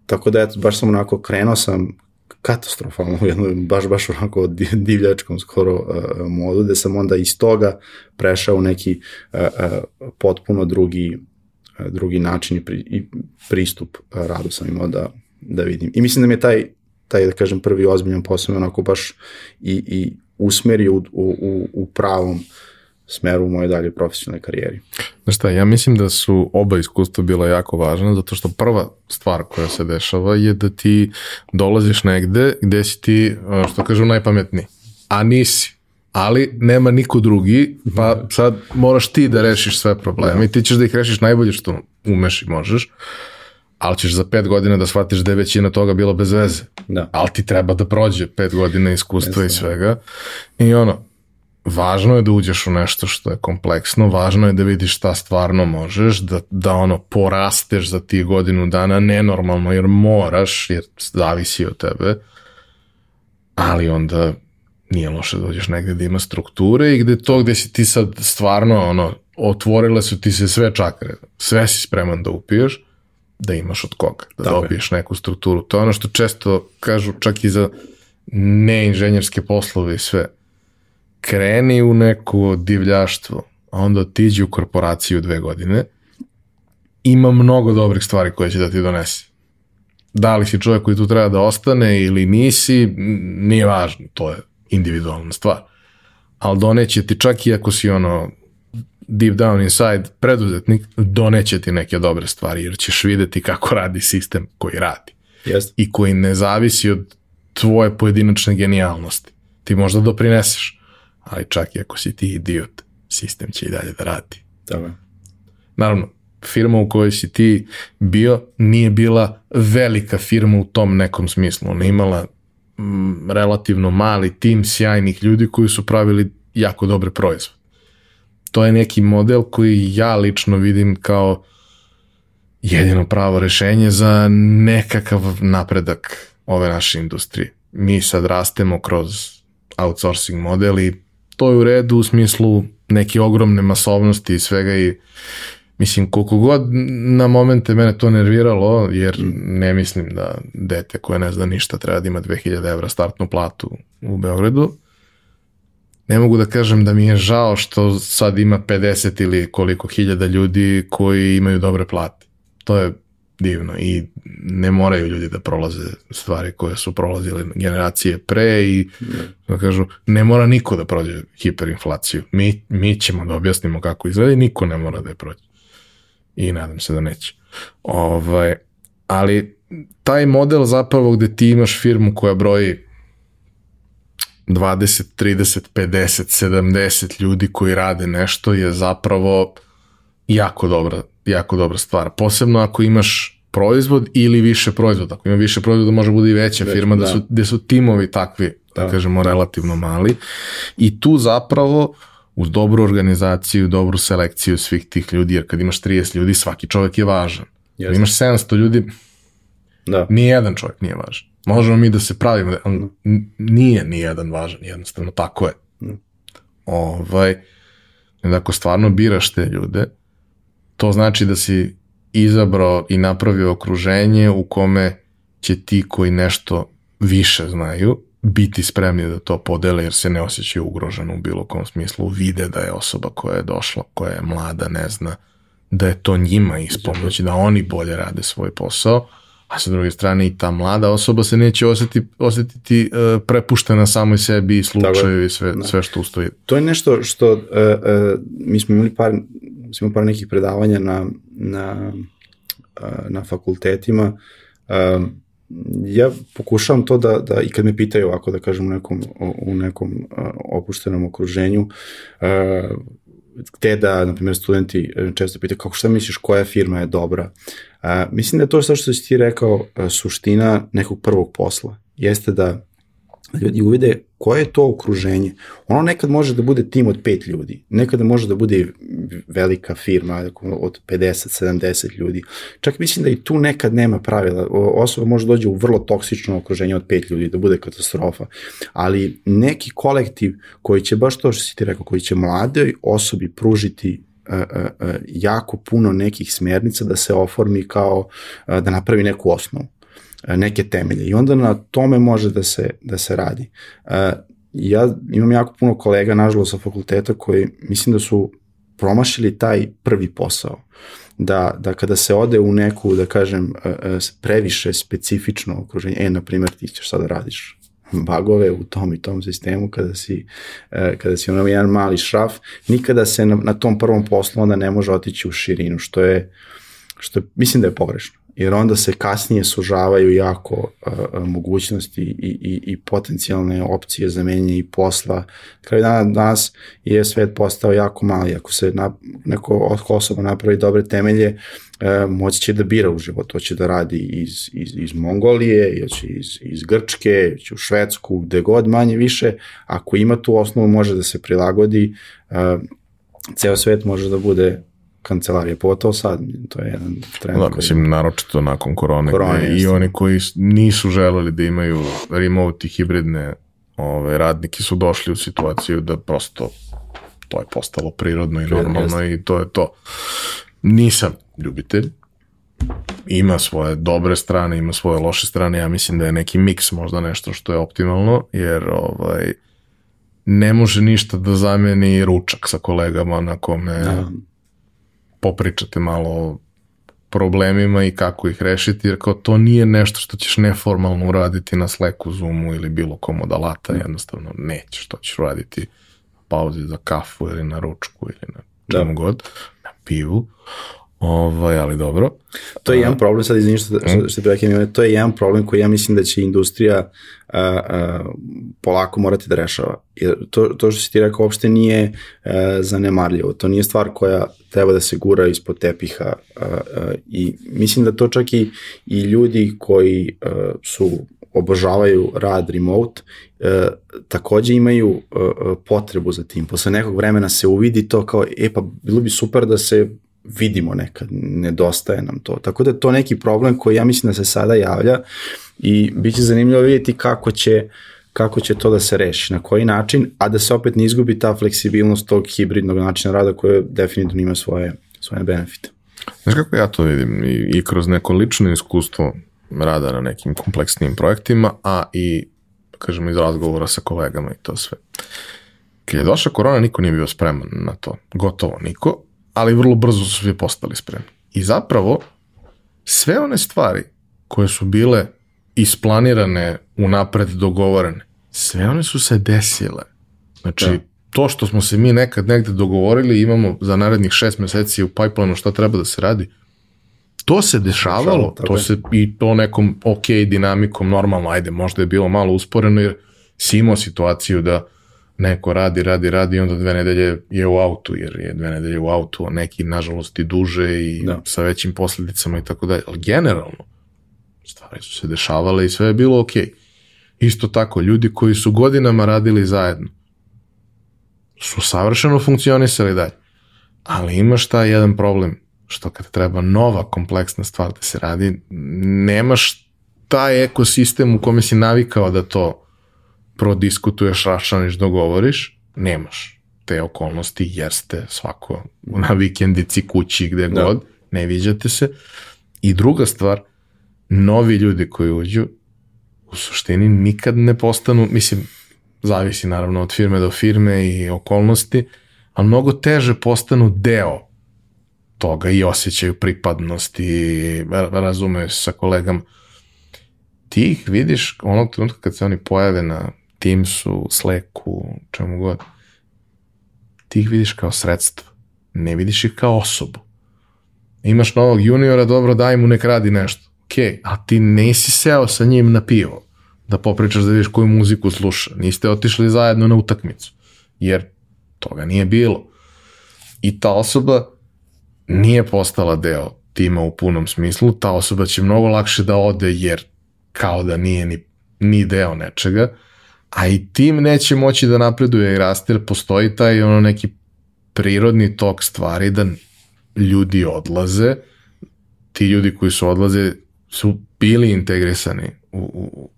Speaker 2: tako da, eto, baš sam onako, krenuo sam katastrofalno u jednom, baš, baš onako divljačkom skoro uh, modu, gde sam onda iz toga prešao u neki uh, uh, potpuno drugi, uh, drugi način i, pri, i pristup uh, radu sam imao da, da vidim. I mislim da mi je taj, taj da kažem, prvi ozbiljan posao onako baš i, i usmerio u, u, u pravom smeru u mojoj dalje profesionalnoj karijeri.
Speaker 1: Znaš šta, ja mislim da su oba iskustva bila jako važna, zato što prva stvar koja se dešava je da ti dolaziš negde gde si ti, što kažu, najpametniji, a nisi. Ali nema niko drugi, pa sad moraš ti da rešiš sve probleme i ti ćeš da ih rešiš najbolje što umeš i možeš, ali ćeš za pet godina da shvatiš da je većina toga bila bez veze.
Speaker 2: Da.
Speaker 1: Ali ti treba da prođe pet godina iskustva Jeste. i svega. I ono, važno je da uđeš u nešto što je kompleksno, važno je da vidiš šta stvarno možeš, da, da ono porasteš za ti godinu dana nenormalno jer moraš, jer zavisi od tebe, ali onda nije loše da dođeš negde da ima strukture i gde to gde si ti sad stvarno ono, otvorile su ti se sve čakre, sve si spreman da upiješ, da imaš od koga, da Tako dobiješ je. neku strukturu. To je ono što često kažu čak i za neinženjerske poslove i sve. Kreni u neko divljaštvo, a onda otiđi u korporaciju dve godine, ima mnogo dobrih stvari koje će da ti donese. Da li si čovjek koji tu treba da ostane ili nisi, nije važno, to je individualna stvar. Ali doneće ti čak i ako si ono deep down inside preduzetnik, doneće ti neke dobre stvari, jer ćeš videti kako radi sistem koji radi.
Speaker 2: Yes.
Speaker 1: I koji ne zavisi od tvoje pojedinačne genijalnosti. Ti možda doprineseš, ali čak i ako si ti idiot, sistem će i dalje da radi.
Speaker 2: Tako
Speaker 1: Naravno, firma u kojoj si ti bio nije bila velika firma u tom nekom smislu. Ona imala mm, relativno mali tim sjajnih ljudi koji su pravili jako dobre proizvode to je neki model koji ja lično vidim kao jedino pravo rešenje za nekakav napredak ove naše industrije. Mi sad rastemo kroz outsourcing model i to je u redu u smislu neke ogromne masovnosti i svega i mislim koliko god na momente mene to nerviralo jer ne mislim da dete koje ne zna ništa treba da ima 2000 evra startnu platu u Beogradu ne mogu da kažem da mi je žao što sad ima 50 ili koliko hiljada ljudi koji imaju dobre plate. To je divno i ne moraju ljudi da prolaze stvari koje su prolazile generacije pre i da kažu ne mora niko da prođe hiperinflaciju. Mi, mi ćemo da objasnimo kako izgleda i niko ne mora da je prođe. I nadam se da neće. Ovaj, ali taj model zapravo gde ti imaš firmu koja broji 20, 30, 50, 70 ljudi koji rade nešto je zapravo jako dobra, jako dobra stvar. Posebno ako imaš proizvod ili više proizvoda. Ako ima više proizvoda može bude i veća Već, firma da. da su, gde su timovi takvi, da. da kažemo, relativno mali. I tu zapravo uz dobru organizaciju, dobru selekciju svih tih ljudi, jer kad imaš 30 ljudi, svaki čovjek je važan. Kad imaš 700 ljudi, da. nijedan čovjek nije važan. Možemo mi da se pravimo, ali nije ni jedan važan, jednostavno tako je. Mm. Ovaj, ako stvarno biraš te ljude, to znači da si izabrao i napravio okruženje u kome će ti koji nešto više znaju biti spremni da to podele jer se ne osjećaju ugroženo u bilo kom smislu, vide da je osoba koja je došla, koja je mlada, ne zna, da je to njima ispomoći, da oni bolje rade svoj posao, a sa druge strane i ta mlada osoba se neće osjeti, osjetiti uh, prepuštena samoj sebi i slučaju i sve, da. sve što ustoji.
Speaker 2: To je nešto što uh, uh, mi smo imali par, smo imali par nekih predavanja na, na, uh, na fakultetima uh, ja pokušavam to da, da i kad me pitaju ovako da kažem u nekom, u nekom uh, opuštenom okruženju uh, gde da, na primjer, studenti često pitaju kako šta misliš koja firma je dobra A, mislim da je to što si ti rekao a, suština nekog prvog posla. Jeste da ljudi uvide koje je to okruženje. Ono nekad može da bude tim od pet ljudi, nekada može da bude velika firma od 50-70 ljudi. Čak mislim da i tu nekad nema pravila. Osoba može dođe u vrlo toksično okruženje od pet ljudi, da bude katastrofa. Ali neki kolektiv koji će, baš to što si ti rekao, koji će mladoj osobi pružiti jako puno nekih smernica da se oformi kao da napravi neku osnovu neke temelje i onda na tome može da se, da se radi. Ja imam jako puno kolega, nažalost, sa fakulteta koji mislim da su promašili taj prvi posao. Da, da kada se ode u neku, da kažem, previše specifično okruženje, e, na primjer, ti ćeš sada da radiš bagove u tom i tom sistemu kada si, e, kada si ono jedan mali šraf, nikada se na, na tom prvom poslu onda ne može otići u širinu, što je, što mislim da je pogrešno. Jer onda se kasnije sužavaju jako a, mogućnosti i, i, i potencijalne opcije za menjanje i posla. Kraj dana danas je svet postao jako mali. Ako se na, neko osoba napravi dobre temelje, e, moći će da bira u životu, hoće da radi iz, iz, iz Mongolije, hoće iz, iz Grčke, hoće u Švedsku, gde god manje više, ako ima tu osnovu može da se prilagodi, e, ceo svet može da bude kancelarije, pogotovo sad, to je jedan trend.
Speaker 1: Da, mislim, naročito nakon korone, korone i oni koji nisu želeli da imaju remote i hibridne ove, radnike su došli u situaciju da prosto to je postalo prirodno i normalno i to je to. Nisam ljubitelj, ima svoje dobre strane, ima svoje loše strane, ja mislim da je neki miks možda nešto što je optimalno, jer ovaj, ne može ništa da zameni ručak sa kolegama na kome da. Popričate malo o problemima i kako ih rešiti, jer kao to nije nešto što ćeš neformalno uraditi na Slacku, Zoomu ili bilo kom od alata, da. jednostavno nećeš, to ćeš uraditi pauzi za kafu ili na ručku ili na da. čemu da. god, na pivu. Ovaj, ali dobro.
Speaker 2: To je jedan problem, sad izvinite što, što, što prekijem, to je jedan problem koji ja mislim da će industrija polako morati da rešava. Jer to, to što si ti rekao uopšte nije a, zanemarljivo. To nije stvar koja treba da se gura ispod tepiha a, a, i mislim da to čak i, i ljudi koji a, su obožavaju rad remote, e, takođe imaju e, potrebu za tim. Posle nekog vremena se uvidi to kao, e pa bilo bi super da se vidimo nekad, nedostaje nam to. Tako da to neki problem koji ja mislim da se sada javlja i bit će zanimljivo vidjeti kako će kako će to da se reši, na koji način, a da se opet ne izgubi ta fleksibilnost tog hibridnog načina rada koje definitivno ima svoje, svoje benefite.
Speaker 1: Znaš kako ja to vidim i, i kroz neko lično iskustvo rada na nekim kompleksnim projektima, a i, kažem, iz razgovora sa kolegama i to sve. Kad je došla korona, niko nije bio spreman na to. Gotovo niko ali vrlo brzo su svi postali spremni. I zapravo, sve one stvari koje su bile isplanirane, unapred dogovorene, sve one su se desile. Znači, da. to što smo se mi nekad negde dogovorili, imamo za narednih šest meseci u pipelineu šta treba da se radi, to se dešavalo, to se i to nekom ok dinamikom, normalno, ajde, možda je bilo malo usporeno, jer si imao situaciju da neko radi, radi, radi i onda dve nedelje je u autu, jer je dve nedelje u autu, a neki nažalost i duže i da. sa većim posledicama i tako dalje. Ali generalno, stvari su se dešavale i sve je bilo okej. Okay. Isto tako, ljudi koji su godinama radili zajedno su savršeno funkcionisali dalje. Ali imaš taj jedan problem, što kad treba nova kompleksna stvar da se radi, nemaš taj ekosistem u kome si navikao da to prodiskutuješ, rašaniš, dogovoriš, nemaš te okolnosti jer ste svako na vikendici, kući, gde da. god, ne viđate se. I druga stvar, novi ljudi koji uđu, u suštini nikad ne postanu, mislim, zavisi naravno od firme do firme i okolnosti, ali mnogo teže postanu deo toga i osjećaju pripadnost i razumeju se sa kolegama. Ti ih vidiš onog trenutka kad se oni pojave na Teamsu, Slacku, čemu god, ti ih vidiš kao sredstvo, ne vidiš ih kao osobu. Imaš novog juniora, dobro, daj mu nek radi nešto. Ok, a ti nisi seo sa njim na pivo da popričaš da vidiš koju muziku sluša. Niste otišli zajedno na utakmicu, jer toga nije bilo. I ta osoba nije postala deo tima u punom smislu, ta osoba će mnogo lakše da ode jer kao da nije ni, ni deo nečega, a i tim neće moći da napreduje i raste, jer postoji taj ono neki prirodni tok stvari da ljudi odlaze, ti ljudi koji su odlaze su bili integrisani u, u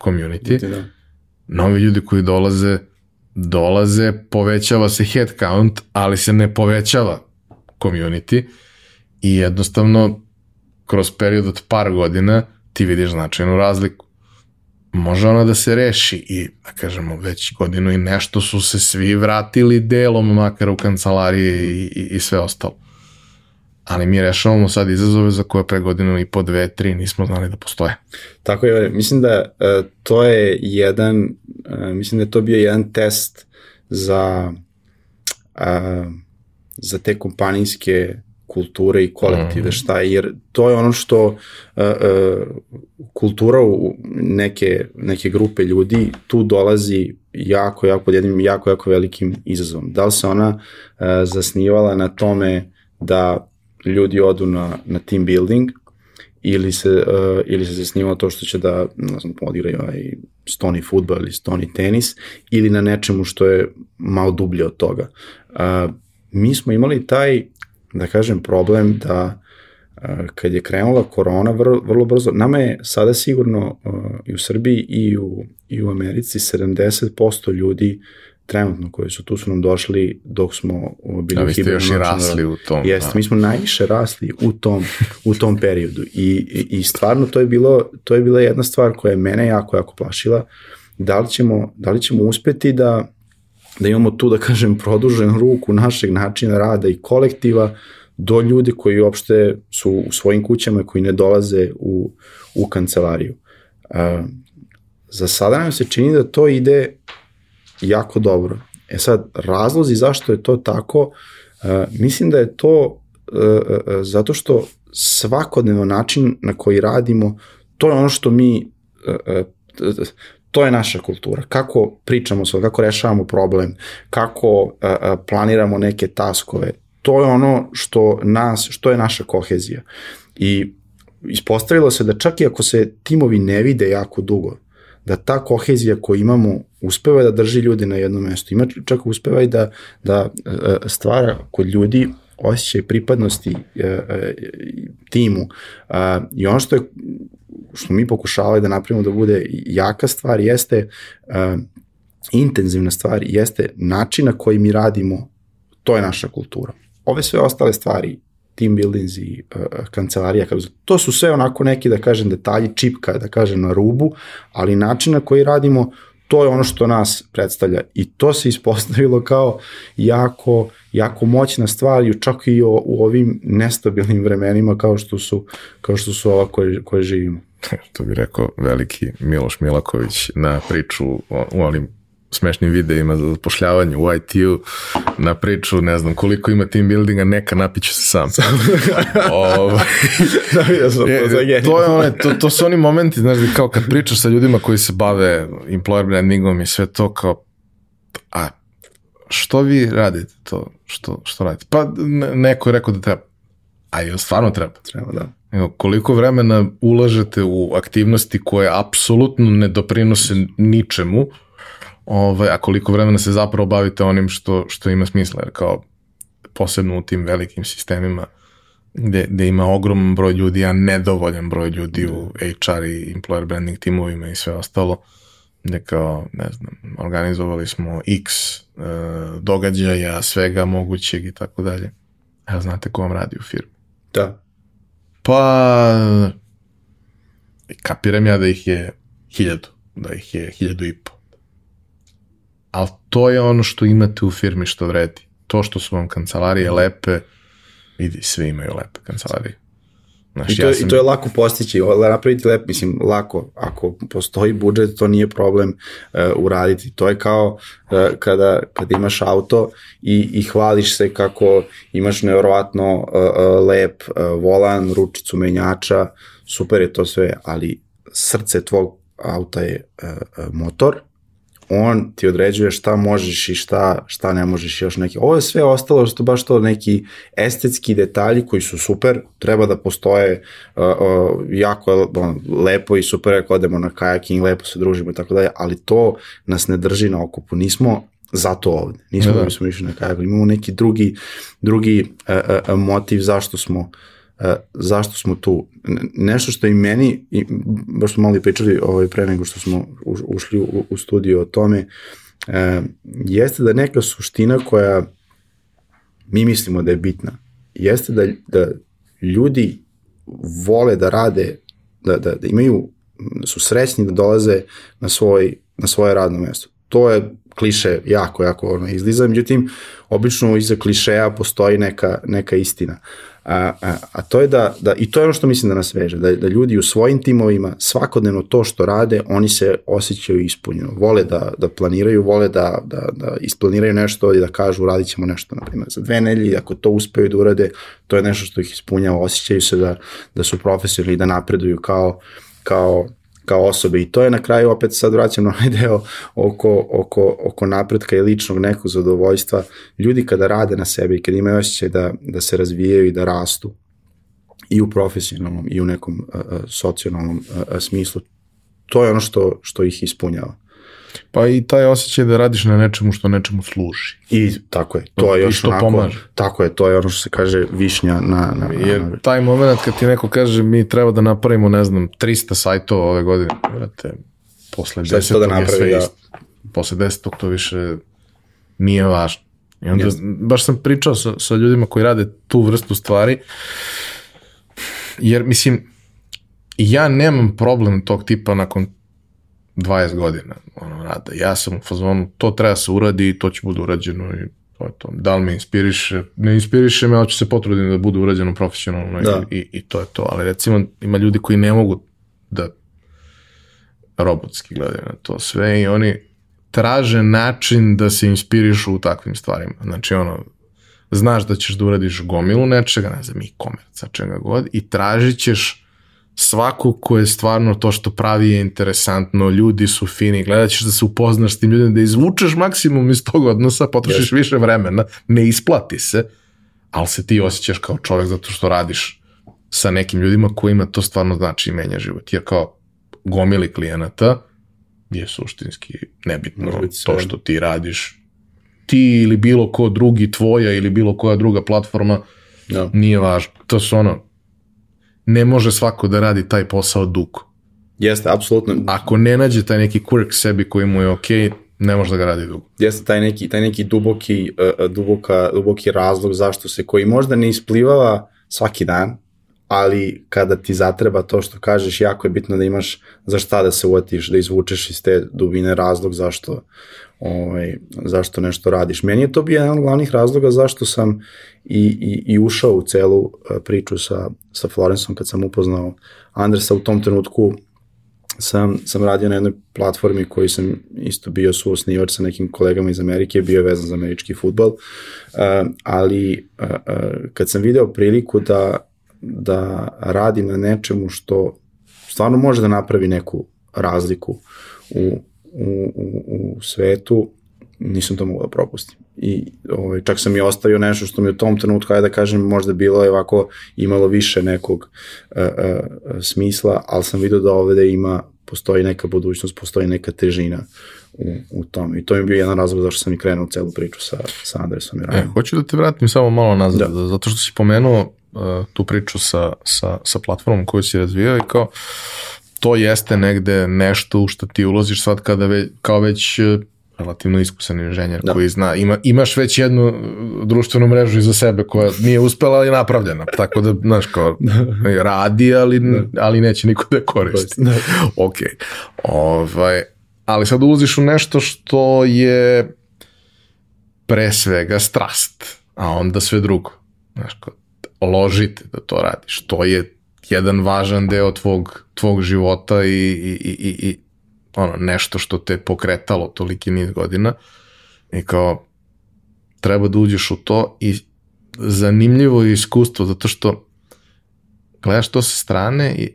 Speaker 1: community, da. novi ljudi koji dolaze, dolaze, povećava se head count, ali se ne povećava community i jednostavno kroz period od par godina ti vidiš značajnu razliku može ona da se reši i, da kažemo, već godinu i nešto su se svi vratili delom, makar u kancelarije i, i, i sve ostalo. Ali mi rešavamo sad izazove za koje pre godinu i po dve, tri nismo znali da postoje.
Speaker 2: Tako je, mislim da uh, to je jedan, uh, mislim da je to bio jedan test za uh, za te kompanijske kulture i kolektive, mm. šta je, jer to je ono što uh, uh, kultura u neke, neke grupe ljudi tu dolazi jako, jako pod jednim jako, jako velikim izazovom. Da li se ona uh, zasnivala na tome da ljudi odu na, na team building, ili se, uh, ili se zasnivao to što će da, ne znam, odigraju ovaj stoni futbol ili stoni tenis, ili na nečemu što je malo dublje od toga. Uh, mi smo imali taj, da kažem, problem da uh, kad je krenula korona vrlo, vrlo brzo, nama je sada sigurno uh, i u Srbiji i u, i u Americi 70% ljudi trenutno koji su tu su nam došli dok smo bili
Speaker 1: da, vi ste još i rasli u tom.
Speaker 2: Jeste, da. mi smo najviše rasli u tom, u tom periodu I, i, i stvarno to je, bilo, to je bila jedna stvar koja je mene jako, jako plašila. Da li ćemo, da li ćemo uspeti da, da imamo tu, da kažem, produžen ruku našeg načina rada i kolektiva do ljudi koji uopšte su u svojim kućama koji ne dolaze u, u kancelariju. Uh, za sada nam se čini da to ide jako dobro. E sad, razlozi zašto je to tako, uh, mislim da je to uh, uh, zato što svakodnevno način na koji radimo, to je ono što mi, to je naša kultura. Kako pričamo sve, kako rešavamo problem, kako planiramo neke taskove, to je ono što nas, što je naša kohezija. I ispostavilo se da čak i ako se timovi ne vide jako dugo, da ta kohezija koju imamo uspeva da drži ljudi na jednom mestu. Ima čak uspeva i da, da e, stvara kod ljudi osjećaj pripadnosti e, e, timu. I ono što je što mi pokušavali da napravimo da bude jaka stvar jeste intenzivna stvar jeste način na koji mi radimo, to je naša kultura. Ove sve ostale stvari, team buildings i uh, kancelarija, to su sve onako neki, da kažem, detalji, čipka, da kažem, na rubu, ali način na koji radimo, to je ono što nas predstavlja i to se ispostavilo kao jako, jako moćna stvar i čak i o, u ovim nestabilnim vremenima kao što su, kao što su ova koje, koje živimo.
Speaker 1: To bi rekao veliki Miloš Milaković na priču u onim smešnim videima za zapošljavanje u IT-u na priču, ne znam koliko ima team buildinga, neka napiću se sam. Ovo, da, ja sam je, to, je one, to, to su oni momenti, znaš, kao kad pričaš sa ljudima koji se bave employer brandingom i sve to kao, a što vi radite to, što, što radite? Pa neko je rekao da treba, a je stvarno treba.
Speaker 2: Treba, da.
Speaker 1: Evo, koliko vremena ulažete u aktivnosti koje apsolutno ne doprinose ničemu, ovaj, a koliko vremena se zapravo bavite onim što, što ima smisla, jer kao posebno u tim velikim sistemima gde, gde ima ogroman broj ljudi, a nedovoljan broj ljudi u HR i employer branding timovima i sve ostalo, gde kao, ne znam, organizovali smo x e, događaja, svega mogućeg i tako dalje. Evo, znate ko vam radi u firmi?
Speaker 2: Da.
Speaker 1: Pa, kapiram ja da ih je hiljadu, da ih je hiljadu i po ali to je ono što imate u firmi što vredi. To što su vam kancelarije lepe, vidi, svi imaju lepe kancelarije.
Speaker 2: Znaš, I, to, ja sam... I to je lako postići, napraviti lep, mislim, lako, ako postoji budžet, to nije problem uh, uraditi. To je kao uh, kada, kada imaš auto i, i hvališ se kako imaš nevjerovatno uh, uh, lep uh, volan, ručicu menjača, super je to sve, ali srce tvog auta je uh, uh, motor on ti određuje šta možeš i šta, šta ne možeš još neki. Ovo je sve ostalo što baš to neki estetski detalji koji su super, treba da postoje uh, uh, jako on, lepo i super ako odemo na kajaking, lepo se družimo i tako dalje, ali to nas ne drži na okupu. Nismo zato ovde. Nismo da, da smo išli na kajak, imamo neki drugi, drugi uh, uh, motiv zašto smo Uh, zašto smo tu. Nešto što i meni, i baš smo malo pričali ovaj, pre nego što smo ušli u, u studiju o tome, uh, jeste da neka suština koja mi mislimo da je bitna, jeste da, da ljudi vole da rade, da, da, da imaju, su srećni da dolaze na, svoj, na svoje radno mesto. to je kliše jako, jako ono izliza, međutim, obično iza klišeja postoji neka, neka istina. A, a, a to je da, da, i to je ono što mislim da nas veže, da, da ljudi u svojim timovima svakodnevno to što rade, oni se osjećaju ispunjeno. Vole da, da planiraju, vole da, da, da isplaniraju nešto i da kažu radit ćemo nešto, na primjer, za dve nelje, ako to uspeju da urade, to je nešto što ih ispunjava, osjećaju se da, da su profesionalni i da napreduju kao, kao, kao osobe i to je na kraju opet sad vraćam na ovaj deo oko, oko, oko napretka i ličnog nekog zadovoljstva. Ljudi kada rade na sebi i kada imaju osjećaj da, da se razvijaju i da rastu i u profesionalnom i u nekom uh, socijalnom uh, smislu, to je ono što, što ih ispunjava.
Speaker 1: Pa i taj osjećaj da radiš na nečemu što nečemu služi.
Speaker 2: I tako je, to je još onako,
Speaker 1: pomaže.
Speaker 2: tako je, to je ono što se kaže višnja na... na, na
Speaker 1: Jer taj moment kad ti neko kaže mi treba da napravimo, ne znam, 300 sajtova ove godine, brate, posle
Speaker 2: Šta će to da
Speaker 1: desetog je
Speaker 2: napravi,
Speaker 1: sve
Speaker 2: da.
Speaker 1: isto. Posle desetog to više nije važno. I onda,
Speaker 2: Jeste.
Speaker 1: baš sam pričao sa, sa ljudima koji rade tu vrstu stvari, jer, mislim, ja nemam problem tog tipa nakon 20 godina ono, rada. Ja sam u fazonu, to treba se uradi i to će bude urađeno i to je to. Da li me inspiriše? Ne inspiriše me, ali ću se potrudim da bude urađeno profesionalno
Speaker 2: Da.
Speaker 1: i, i, i to je to. Ali recimo ima ljudi koji ne mogu da robotski gledaju na to sve i oni traže način da se inspirišu u takvim stvarima. Znači ono, znaš da ćeš da uradiš gomilu nečega, ne znam, e-commerce, čega god, i tražit ćeš svakog ko je stvarno to što pravi je interesantno, ljudi su fini, gledat ćeš da se upoznaš s tim ljudima, da izvučeš maksimum iz tog odnosa, potrošiš više vremena, ne isplati se, ali se ti osjećaš kao čovek zato što radiš sa nekim ljudima kojima to stvarno znači i menja život. Jer kao gomili klijenata je suštinski nebitno to što ti radiš. Ti ili bilo ko drugi, tvoja ili bilo koja druga platforma,
Speaker 2: Da.
Speaker 1: nije važno. To su ono, ne može svako da radi taj posao dugo.
Speaker 2: Jeste, apsolutno.
Speaker 1: Ako ne nađe taj neki quirk sebi koji mu je okej, ne može da ga radi dugo.
Speaker 2: jeste taj neki, taj neki duboki, uh, duboka, duboki razlog zašto se, koji možda ne isplivava svaki dan, ali kada ti zatreba to što kažeš, jako je bitno da imaš za šta da se uvatiš, da izvučeš iz te dubine razlog zašto, ovaj, zašto nešto radiš. Meni je to bio jedan od glavnih razloga zašto sam i, i, i ušao u celu eh, priču sa, sa Florensom kad sam upoznao Andresa u tom trenutku sam, sam radio na jednoj platformi koji sam isto bio suosnivač sa nekim kolegama iz Amerike, bio je vezan za američki futbol, uh, ali uh, kad sam video priliku da, da radim na nečemu što stvarno može da napravi neku razliku u, u, u, u svetu, nisam to mogao da propustim. I ovaj, čak sam i ostavio nešto što mi u tom trenutku, ajde da kažem, možda bilo je ovako imalo više nekog uh, uh, smisla, ali sam vidio da ovde ima, postoji neka budućnost, postoji neka težina u, u tome. I to mi je bio jedan razlog zašto sam i krenuo celu priču sa, sa Andresom i
Speaker 1: E,
Speaker 2: Rajem.
Speaker 1: hoću da te vratim samo malo nazad,
Speaker 2: da.
Speaker 1: zato što si pomenuo uh, tu priču sa, sa, sa platformom koju si razvijao i kao to jeste negde nešto u što ti ulaziš sad kada ve, kao već uh, relativno iskusan inženjer
Speaker 2: Da.
Speaker 1: da. koji zna, ima, imaš već jednu uh, društvenu mrežu iza sebe koja nije uspela, ali je napravljena, tako da, znaš, kao, radi, ali, ali neće niko da koristi.
Speaker 2: Da.
Speaker 1: ok. Ovaj, ali sad ulaziš u nešto što je pre svega strast, a onda sve drugo. Znaš, kao, ložite da to radiš. To je jedan važan deo tvog, tvog života i, i, i, i, ono, nešto što te pokretalo toliki niz godina i kao treba da uđeš u to i zanimljivo je iskustvo zato što gledaš to sa strane i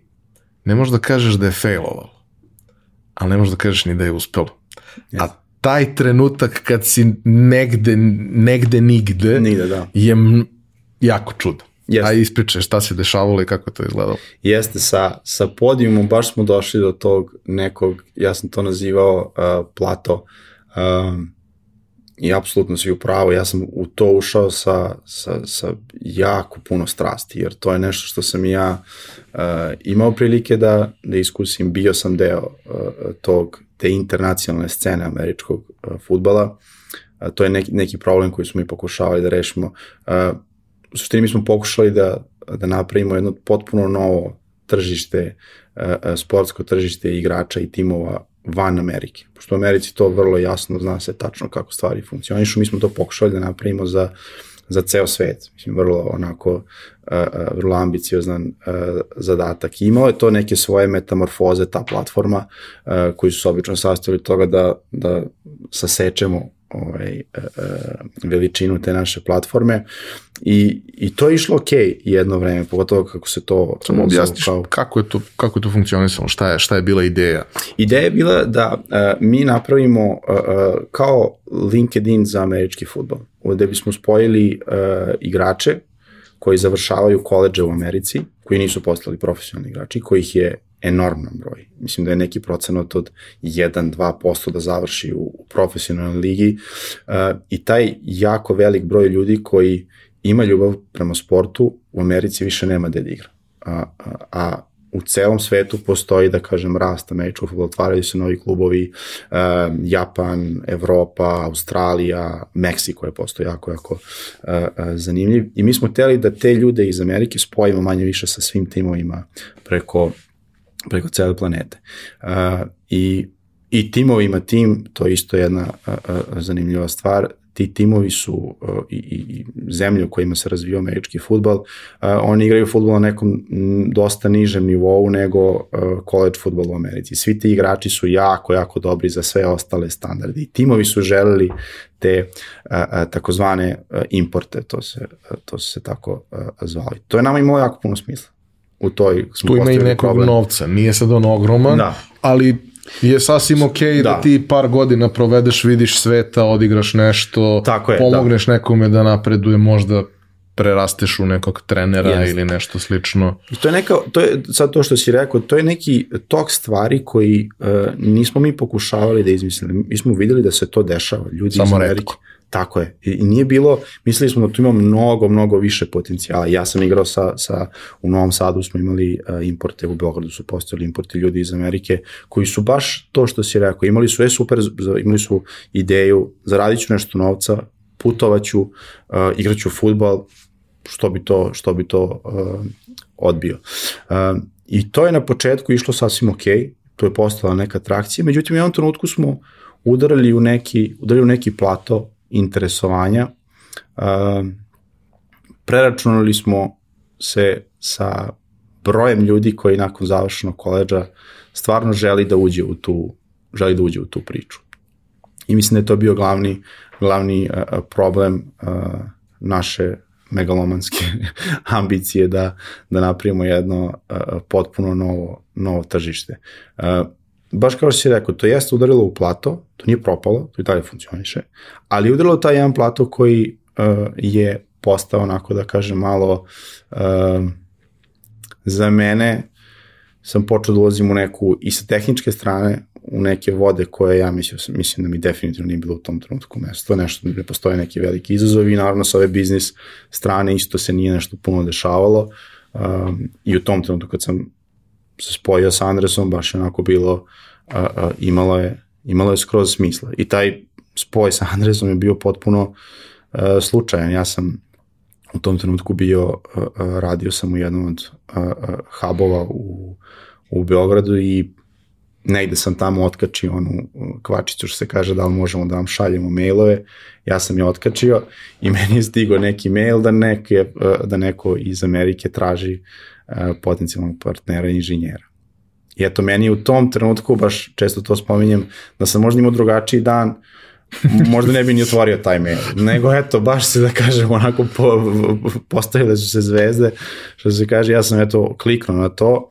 Speaker 1: ne možeš da kažeš da je failovalo, ali ne možeš da kažeš ni da je uspelo. A taj trenutak kad si negde, negde nigde,
Speaker 2: Nigde, da.
Speaker 1: je jako čudan.
Speaker 2: Jeste.
Speaker 1: A ispričaj šta se dešavalo i kako je to izgledalo.
Speaker 2: Jeste, sa, sa podijumom baš smo došli do tog nekog, ja sam to nazivao uh, plato, um, i apsolutno si u pravu, ja sam u to ušao sa, sa, sa jako puno strasti, jer to je nešto što sam ja uh, imao prilike da, da iskusim, bio sam deo uh, tog, te internacionalne scene američkog uh, futbala, uh, to je neki, neki problem koji smo mi pokušavali da rešimo. Uh, u suštini mi smo pokušali da, da napravimo jedno potpuno novo tržište, uh, sportsko tržište igrača i timova van Amerike. Pošto u Americi to vrlo jasno zna se tačno kako stvari funkcionišu, mi smo to pokušali da napravimo za, za ceo svet. Mislim, vrlo onako, uh, vrlo ambiciozan zadatak. I imao je to neke svoje metamorfoze, ta platforma, koji su se obično sastavili toga da, da sasečemo ovaj, e, e, veličinu te naše platforme i, i to je išlo ok jedno vreme, pogotovo kako se to...
Speaker 1: Samo objasniš kao... kako, je to, kako je to funkcionisalo, šta je, šta je bila ideja?
Speaker 2: Ideja je bila da uh, mi napravimo uh, kao LinkedIn za američki futbol, gde bismo spojili uh, igrače koji završavaju koleđe u Americi, koji nisu postali profesionalni igrači, kojih je enorman broj. Mislim da je neki procenat od 1-2% da završi u, profesionalnoj ligi uh, i taj jako velik broj ljudi koji ima ljubav prema sportu u Americi više nema gde da igra. A, a, a u celom svetu postoji, da kažem, rast američkog futbola, otvaraju se novi klubovi, uh, Japan, Evropa, Australija, Meksiko je postoji jako, jako uh, uh, zanimljiv. I mi smo teli da te ljude iz Amerike spojimo manje više sa svim timovima preko preko cele planete. Uh, I i timovi ima tim, to je isto jedna uh, uh, zanimljiva stvar, ti timovi su uh, i, i zemlje u kojima se razvio američki futbal, uh, oni igraju futbol na nekom dosta nižem nivou nego uh, college futbol u Americi. Svi ti igrači su jako, jako dobri za sve ostale standarde i timovi su želeli te uh, takozvane importe, to se, to se tako uh, zvali. To je nama imalo jako puno smisla u toj
Speaker 1: smo Tu ima i nekog problem. novca, nije sad on ogroman, da. ali je sasvim ok da. da ti par godina provedeš, vidiš sveta, odigraš nešto, Tako je, da. pomogneš da. nekome da napreduje, možda prerasteš u nekog trenera Jest. ili nešto slično.
Speaker 2: I to je neka, to je sad to što si rekao, to je neki tok stvari koji uh, nismo mi pokušavali da izmislimo. Mi smo videli da se to dešava. Ljudi Samo iz Amerike. Redko. Tako je. I nije bilo, mislili smo da tu ima mnogo, mnogo više potencijala. Ja sam igrao sa, sa u Novom Sadu smo imali uh, importe, u Beogradu su postojali importe ljudi iz Amerike, koji su baš to što si rekao, imali su sve super, imali su ideju, zaradit ću nešto novca, putovaću, uh, igraću futbal, što bi to, što bi to uh, odbio. Uh, I to je na početku išlo sasvim ok, to je postala neka atrakcija, međutim u jednom trenutku smo udarali u neki, udarali u neki plato interesovanja. Preračunali smo se sa brojem ljudi koji nakon završenog koleđa stvarno želi da uđe u tu, želi da uđe u tu priču. I mislim da je to bio glavni, glavni problem naše megalomanske ambicije da, da napravimo jedno potpuno novo, novo tržište. Baš kao što si rekao, to jeste udarilo u plato, to nije propalo, to i dalje funkcioniše, ali je udarilo taj jedan plato koji uh, je postao onako da kažem malo uh, za mene sam počeo da ulazim u neku i sa tehničke strane u neke vode koje ja mislim, mislim da mi definitivno nije bilo u tom trenutku mesto. Nešto, ne postoje neki veliki izazovi i naravno sa ove biznis strane isto se nije nešto puno dešavalo um, i u tom trenutku kad sam se spojio sa Andresom, baš onako bilo, a, a, imalo, je, imalo je skroz smisla. I taj spoj sa Andresom je bio potpuno a, slučajan. Ja sam u tom trenutku bio, a, a, radio sam u jednom od hubova u, u Beogradu i negde sam tamo otkačio onu kvačicu što se kaže da li možemo da vam šaljemo mailove, ja sam je otkačio i meni je stigao neki mail da, neke, da neko iz Amerike traži potencijalnog partnera inženjera. I eto, meni u tom trenutku, baš često to spominjem, da sam možda imao drugačiji dan, možda ne bi ni otvorio taj mail. Nego eto, baš se da kažem onako po, postavile su se zvezde, što se kaže, ja sam eto kliknuo na to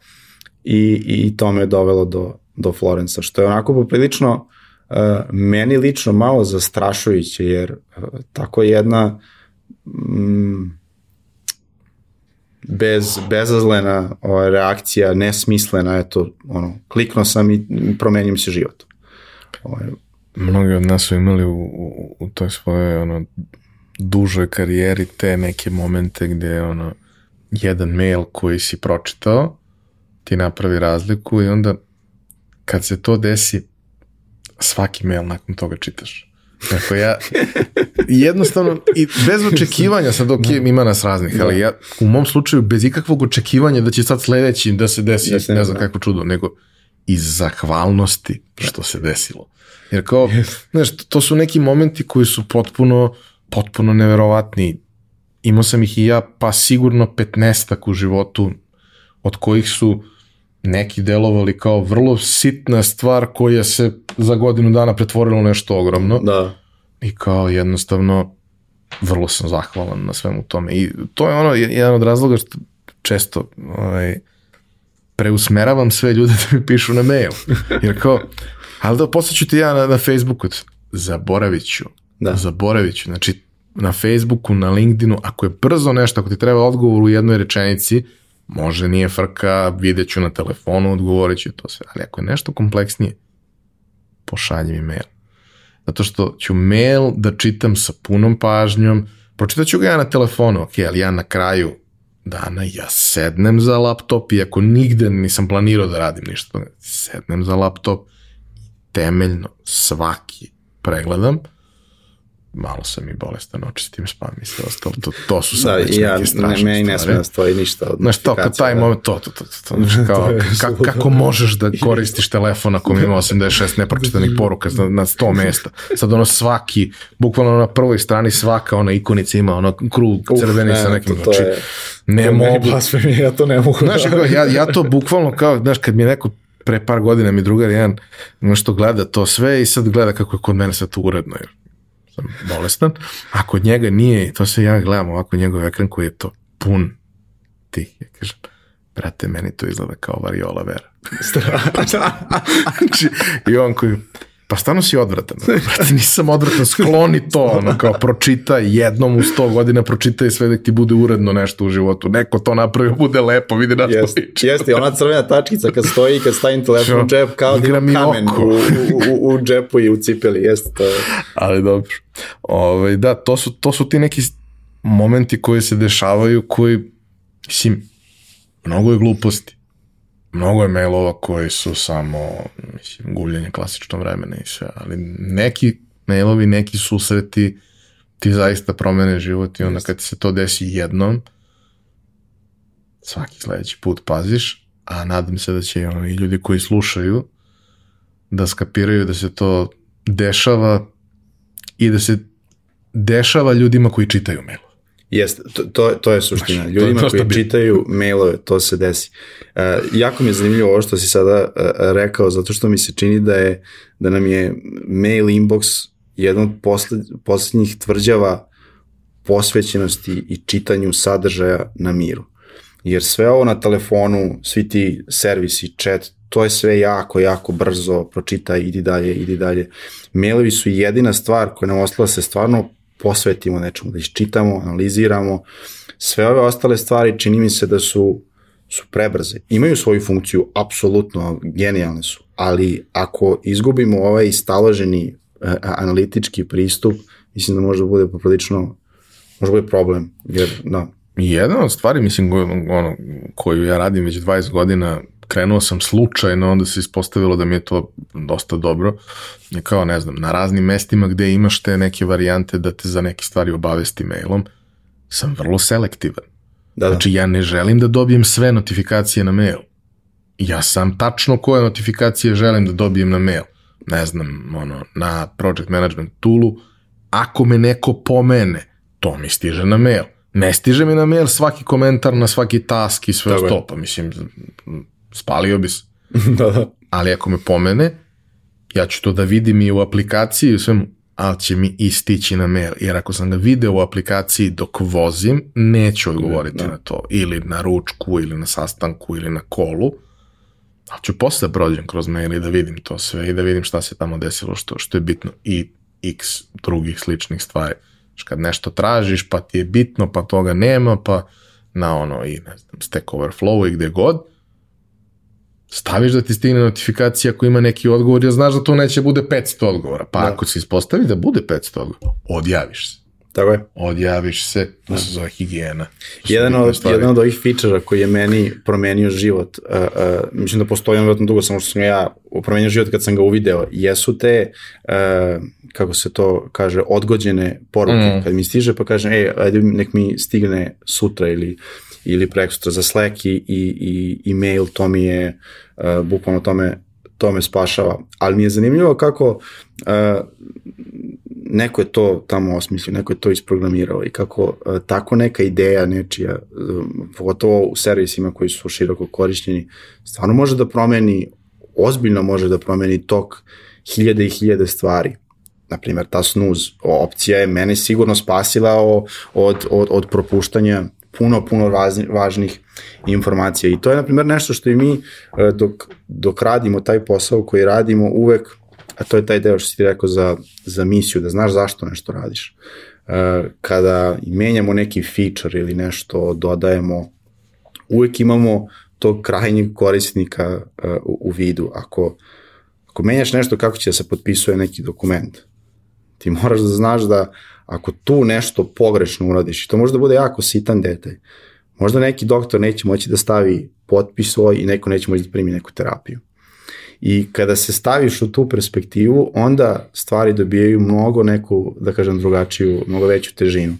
Speaker 2: i, i to me je dovelo do, do Florenca, što je onako poprilično uh, meni lično malo zastrašujuće, jer uh, tako jedna mm, bez, bezazlena ova, reakcija, nesmislena, eto, ono, kliknuo sam i promenio mi se život.
Speaker 1: Ovaj. Mnogi od nas su imali u, u, u toj svojoj ono, dužoj karijeri te neke momente gde ono, jedan mail koji si pročitao ti napravi razliku i onda kad se to desi svaki mail nakon toga čitaš. Dakle, ja jednostavno i bez očekivanja, sad ok, ima nas raznih, ali ja u mom slučaju bez ikakvog očekivanja da će sad sledeći da se desi, ne znam kako čudo, nego iz zahvalnosti što se desilo. Jer kao, yes. znaš, to su neki momenti koji su potpuno, potpuno neverovatni. Imao sam ih i ja, pa sigurno 15 u životu, od kojih su neki delovali kao vrlo sitna stvar koja se za godinu dana pretvorila u nešto ogromno.
Speaker 2: Da.
Speaker 1: I kao jednostavno vrlo sam zahvalan na svemu tome. I to je ono, jedan od razloga što često ovaj, preusmeravam sve ljude da mi pišu na mail. Jer kao, ali da posleću ti ja na, na Facebooku, zaboravit ću. Da. Zaboravit ću. Znači, na Facebooku, na LinkedInu, ako je brzo nešto, ako ti treba odgovor u jednoj rečenici, može nije frka, vidjet ću na telefonu, odgovorit ću to sve. Ali ako je nešto kompleksnije, pošalji mi mail. Zato što ću mail da čitam sa punom pažnjom, pročitat ću ga ja na telefonu, ok, ali ja na kraju dana ja sednem za laptop, iako nigde nisam planirao da radim ništa, sednem za laptop, temeljno svaki pregledam, malo sam i bolestan, očistim spam i sve ostalo, to, to su sad
Speaker 2: da, već ja, neke strašne ne, meni ne sme da stoji ništa od
Speaker 1: Znaš, to, kad taj da. moment, to, to, to, to, to znaš, kao, ka, kako možeš da koristiš telefon ako ima 86 nepročitanih poruka na, na 100 mesta, sad ono svaki, bukvalno na prvoj strani svaka ona ikonica ima ono krug crveni sa nekim, to, to znači,
Speaker 2: ne to mogu. ja to ne mogu.
Speaker 1: Znaš, da. ja, ja to bukvalno kao, znaš, kad mi je neko pre par godina mi drugar jedan nešto gleda to sve i sad gleda kako je kod mene sad uredno, jer sam bolestan, a kod njega nije, to se ja gledam ovako njegov ekran koji je to pun tih, ja kažem, brate, meni to izgleda kao variola vera. znači, I on koji, Pa stvarno si odvratan. Brate, nisam odvratan, skloni to, ono, kao pročitaj jednom u sto godina, pročitaj sve da ti bude uredno nešto u životu. Neko to napravio, bude lepo, vidi na
Speaker 2: što liči. Jeste, ona crvena tačkica kad stoji, kad stavim telefon u džep, kao da ima kamen u, u, u, džepu i u cipeli, jeste to.
Speaker 1: Ali dobro. Ove, ovaj, da, to su, to su ti neki momenti koji se dešavaju, koji, mislim, mnogo je gluposti mnogo je mailova koji su samo mislim, guljenje klasično vremena i sve, ali neki mailovi, neki susreti ti zaista promene život i onda kad ti se to desi jednom, svaki sledeći put paziš, a nadam se da će i ljudi koji slušaju da skapiraju da se to dešava i da se dešava ljudima koji čitaju mail.
Speaker 2: Jeste, to, to, to je suština. Ljudima koji bi... čitaju mailove, to se desi. Uh, jako mi je zanimljivo ovo što si sada uh, rekao, zato što mi se čini da je da nam je mail inbox jedan od posled, poslednjih tvrđava posvećenosti i čitanju sadržaja na miru. Jer sve ovo na telefonu, svi ti servisi, chat, to je sve jako, jako brzo, pročitaj, idi dalje, idi dalje. Mailovi su jedina stvar koja nam ostala se stvarno posvetimo nečemu, da iščitamo, analiziramo. Sve ove ostale stvari čini mi se da su, su prebrze. Imaju svoju funkciju, apsolutno, genijalne su, ali ako izgubimo ovaj staloženi uh, analitički pristup, mislim da može da bude poprilično, može da bude problem, jer, da.
Speaker 1: Jedna od stvari, mislim, ono, koju ja radim već 20 godina, krenuo sam slučajno, onda se ispostavilo da mi je to dosta dobro. I kao, ne znam, na raznim mestima gde imaš te neke varijante da te za neke stvari obavesti mailom, sam vrlo selektivan. Da, da. Znači, ja ne želim da dobijem sve notifikacije na mail. Ja sam tačno koje notifikacije želim da dobijem na mail. Ne znam, ono, na project management toolu, ako me neko pomene, to mi stiže na mail. Ne stiže mi na mail svaki komentar na svaki task i sve to, pa mislim, spalio bi se. da, da. Ali ako me pomene, ja ću to da vidim i u aplikaciji i u svemu, ali će mi istići na mail. Jer ako sam ga video u aplikaciji dok vozim, neću odgovoriti da. na to. Ili na ručku, ili na sastanku, ili na kolu. Ali ću posle da prođem kroz mail i da vidim to sve i da vidim šta se tamo desilo, što, što je bitno. I x drugih sličnih stvari. Kad nešto tražiš, pa ti je bitno, pa toga nema, pa na ono i ne znam, Stack Overflow i gde god, staviš da ti stigne notifikacija ako ima neki odgovor, jer znaš da to neće bude 500 odgovora. Pa da. ako se ispostavi da bude 500 odgovora, odjaviš se.
Speaker 2: Tako je.
Speaker 1: Odjaviš se, to se zove higijena.
Speaker 2: Jedan od, jedan od ovih fičera koji je meni promenio život, uh, uh, mislim da postoji on vjerojatno dugo, samo što sam ja promenio život kad sam ga uvideo, jesu te, uh, kako se to kaže, odgođene poruke. Mm. Kad mi stiže pa kažem, ej, ajde nek mi stigne sutra ili ili prekstra za Slack i, i, i mail, to mi je uh, bukvalno tome to me spašava. Ali mi je zanimljivo kako uh, neko je to tamo osmislio, neko je to isprogramirao i kako uh, tako neka ideja nečija, uh, pogotovo u servisima koji su široko korišćeni, stvarno može da promeni, ozbiljno može da promeni tok hiljade i hiljade stvari. Naprimer, ta snooze opcija je mene sigurno spasila od, od, od propuštanja puno, puno važni, važnih informacija. I to je, na primjer, nešto što i mi e, dok, dok radimo taj posao koji radimo uvek, a to je taj deo što si ti rekao za, za misiju, da znaš zašto nešto radiš. E, kada menjamo neki feature ili nešto dodajemo, uvek imamo tog krajnjeg korisnika e, u, u vidu. Ako, ako menjaš nešto kako će da se potpisuje neki dokument, ti moraš da znaš da ako tu nešto pogrešno uradiš, to može da bude jako sitan detalj, možda neki doktor neće moći da stavi potpis svoj i neko neće moći da primi neku terapiju. I kada se staviš u tu perspektivu, onda stvari dobijaju mnogo neku, da kažem, drugačiju, mnogo veću težinu.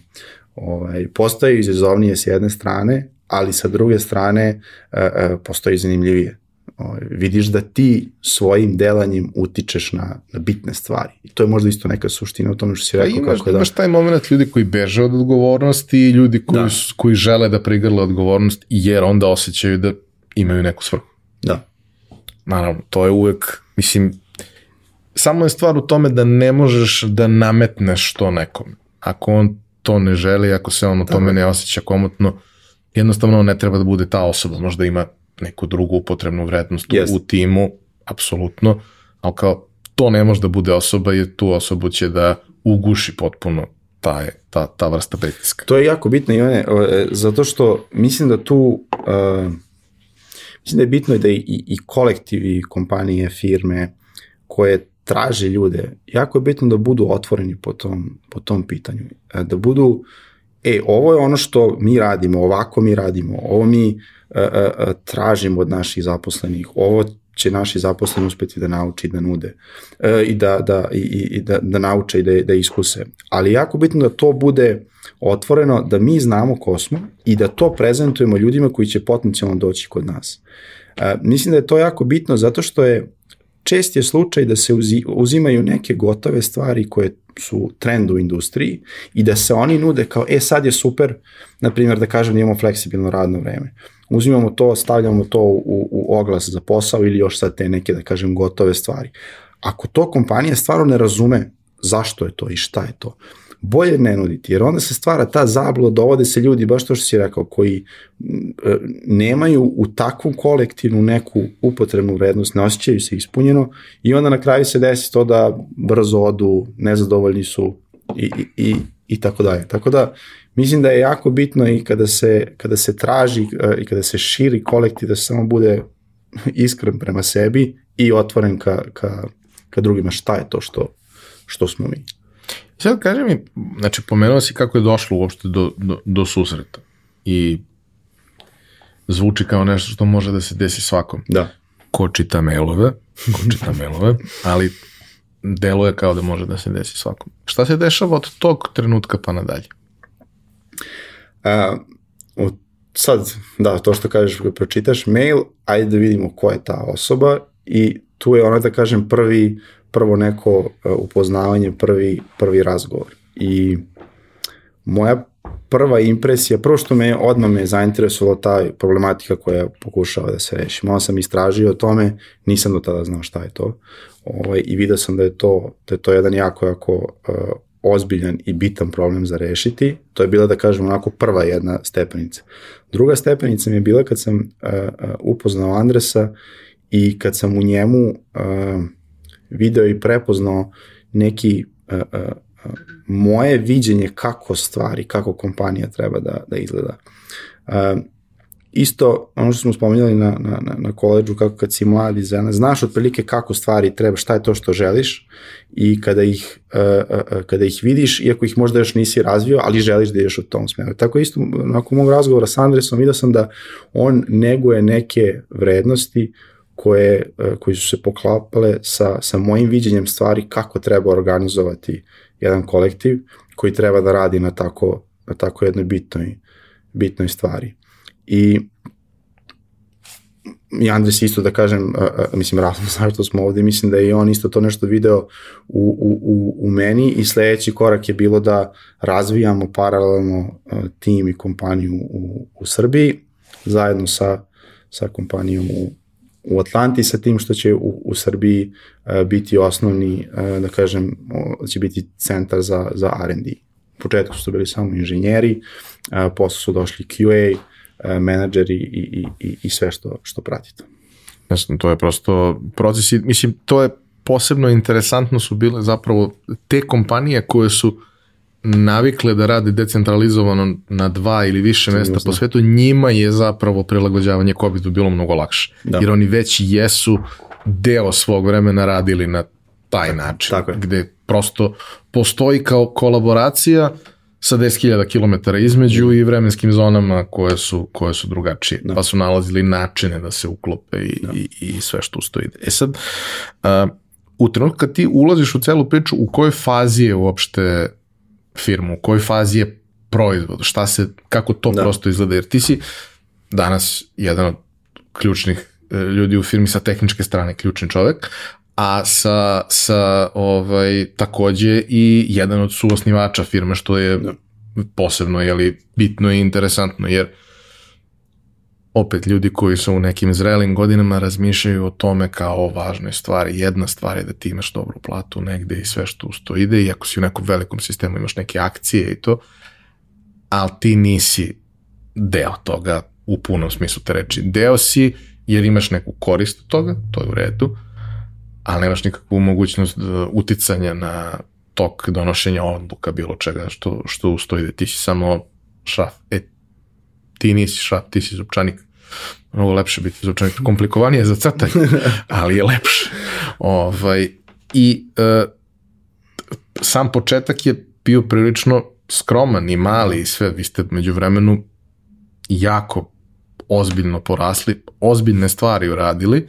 Speaker 2: Ovaj, postaju izazovnije s jedne strane, ali sa druge strane e, e, postoji zanimljivije vidiš da ti svojim delanjem utičeš na, na bitne stvari. I to je možda isto neka suština u tome što si pa rekao.
Speaker 1: Pa imaš,
Speaker 2: kako da...
Speaker 1: imaš taj moment ljudi koji beže od odgovornosti i ljudi koji, da. koji žele da prigrle odgovornost jer onda osjećaju da imaju neku svrhu.
Speaker 2: Da.
Speaker 1: Naravno, to je uvek, mislim, samo je stvar u tome da ne možeš da nametneš to nekom. Ako on to ne želi, ako se on u tome ne osjeća komotno, jednostavno on ne treba da bude ta osoba, možda ima neku drugu upotrebnu vrednost yes. u timu, apsolutno, ali kao to ne može da bude osoba jer tu osobu će da uguši potpuno ta, ta, ta vrsta pritiska.
Speaker 2: To je jako bitno, Ivane, e, zato što mislim da tu uh, mislim da je bitno da i, i kolektivi, kompanije, firme koje traže ljude, jako je bitno da budu otvoreni po tom, po tom pitanju. E, da budu, e, ovo je ono što mi radimo, ovako mi radimo, ovo mi E, e, e, tražimo od naših zaposlenih. Ovo će naši zaposleni uspeti da nauči da nude i da, da, i, i da, da nauče i da, da iskuse. Ali jako bitno da to bude otvoreno, da mi znamo ko smo i da to prezentujemo ljudima koji će potencijalno doći kod nas. Mislim da je to jako bitno zato što je čest je slučaj da se uzimaju neke gotove stvari koje su trend u industriji i da se oni nude kao, e sad je super, na primjer da kažem da imamo fleksibilno radno vreme uzimamo to, stavljamo to u, u oglas za posao ili još sad te neke, da kažem, gotove stvari. Ako to kompanija stvarno ne razume zašto je to i šta je to, bolje ne nuditi, jer onda se stvara ta zablo, dovode se ljudi, baš to što si rekao, koji e, nemaju u takvu kolektivnu neku upotrebnu vrednost, ne osjećaju se ispunjeno i onda na kraju se desi to da brzo odu, nezadovoljni su i, i, i, i tako dalje. Tako da Mislim da je jako bitno i kada se, kada se traži uh, i kada se širi kolektiv da se samo bude iskren prema sebi i otvoren ka, ka, ka drugima šta je to što, što smo mi.
Speaker 1: Sad kaži mi, znači pomenuo si kako je došlo uopšte do, do, do susreta i zvuči kao nešto što može da se desi svakom.
Speaker 2: Da.
Speaker 1: Ko čita mailove, ko čita mailove, ali deluje kao da može da se desi svakom. Šta se dešava od tog trenutka pa nadalje?
Speaker 2: Uh, sad, da, to što kažeš, kad pročitaš mail, ajde da vidimo ko je ta osoba i tu je ona, da kažem, prvi, prvo neko uh, upoznavanje, prvi, prvi razgovor. I moja prva impresija, prvo što me odmah me zainteresovala ta problematika koja pokušava da se reši. Malo sam istražio o tome, nisam do tada znao šta je to. Ovaj, I vidio sam da je to, da je to jedan jako, jako uh, ozbiljan i bitan problem za rešiti. To je bila, da kažem, onako prva jedna stepenica. Druga stepenica mi je bila kad sam uh, upoznao Andresa i kad sam u njemu uh, video i prepoznao neki uh, uh, moje viđenje kako stvari, kako kompanija treba da, da izgleda. Uh, isto ono što smo spomenuli na, na, na, na koleđu, kako kad si mladi znaš otprilike kako stvari treba, šta je to što želiš i kada ih, uh, uh, kada ih vidiš, iako ih možda još nisi razvio, ali želiš da ideš u tom smeru. Tako isto, nakon mog razgovora sa Andresom, vidio sam da on neguje neke vrednosti koje, uh, koji su se poklapale sa, sa mojim viđenjem stvari kako treba organizovati jedan kolektiv koji treba da radi na tako, na tako jednoj bitnoj, bitnoj stvari. I i Andres isto da kažem, a, a, mislim, razlog zašto smo ovde, mislim da je i on isto to nešto video u, u, u, u meni i sledeći korak je bilo da razvijamo paralelno a, tim i kompaniju u, u Srbiji, zajedno sa, sa kompanijom u, u Atlanti sa tim što će u, u Srbiji uh, biti osnovni, uh, da kažem, će biti centar za, za R&D. U početku su bili samo inženjeri, uh, posle su došli QA, uh, menadžeri i, i, i, i sve što, što pratite.
Speaker 1: Jasno, to je prosto proces, mislim, to je posebno interesantno su bile zapravo te kompanije koje su navikle da rade decentralizovano na dva ili više mesta po svetu, njima je zapravo prilagođavanje COVID-u bilo mnogo lakše. Da. Jer oni već jesu deo svog vremena radili na taj način. Tako je. Gde prosto postoji kao kolaboracija sa 10.000 km između i vremenskim zonama koje su, koje su drugačije. Da. Pa su nalazili načine da se uklope i, da. i, i sve što ustoji. E sad, uh, u trenutku kad ti ulaziš u celu priču, u kojoj fazi je uopšte firmu, u kojoj fazi je proizvod, šta se, kako to da. prosto izgleda, jer ti si danas jedan od ključnih e, ljudi u firmi sa tehničke strane, ključni čovek, a sa, sa ovaj, takođe i jedan od suosnivača firme, što je da. posebno jeli, bitno i interesantno, jer opet ljudi koji su u nekim zrelim godinama razmišljaju o tome kao o važnoj stvari. Jedna stvar je da ti imaš dobru platu negde i sve što uz to ide i ako si u nekom velikom sistemu imaš neke akcije i to, ali ti nisi deo toga u punom smislu te reči. Deo si jer imaš neku korist od toga, to je u redu, ali nemaš nikakvu mogućnost e, uticanja na tok donošenja odluka bilo čega što, što ustoji da ti si samo šaf. E, ti nisi šaf, ti si zupčanik. Mnogo lepše biti zupčanik. Komplikovanije za crtanje, ali je lepše. Ovaj, I e, sam početak je bio prilično skroman i mali i sve. Vi ste među vremenu jako ozbiljno porasli, ozbiljne stvari uradili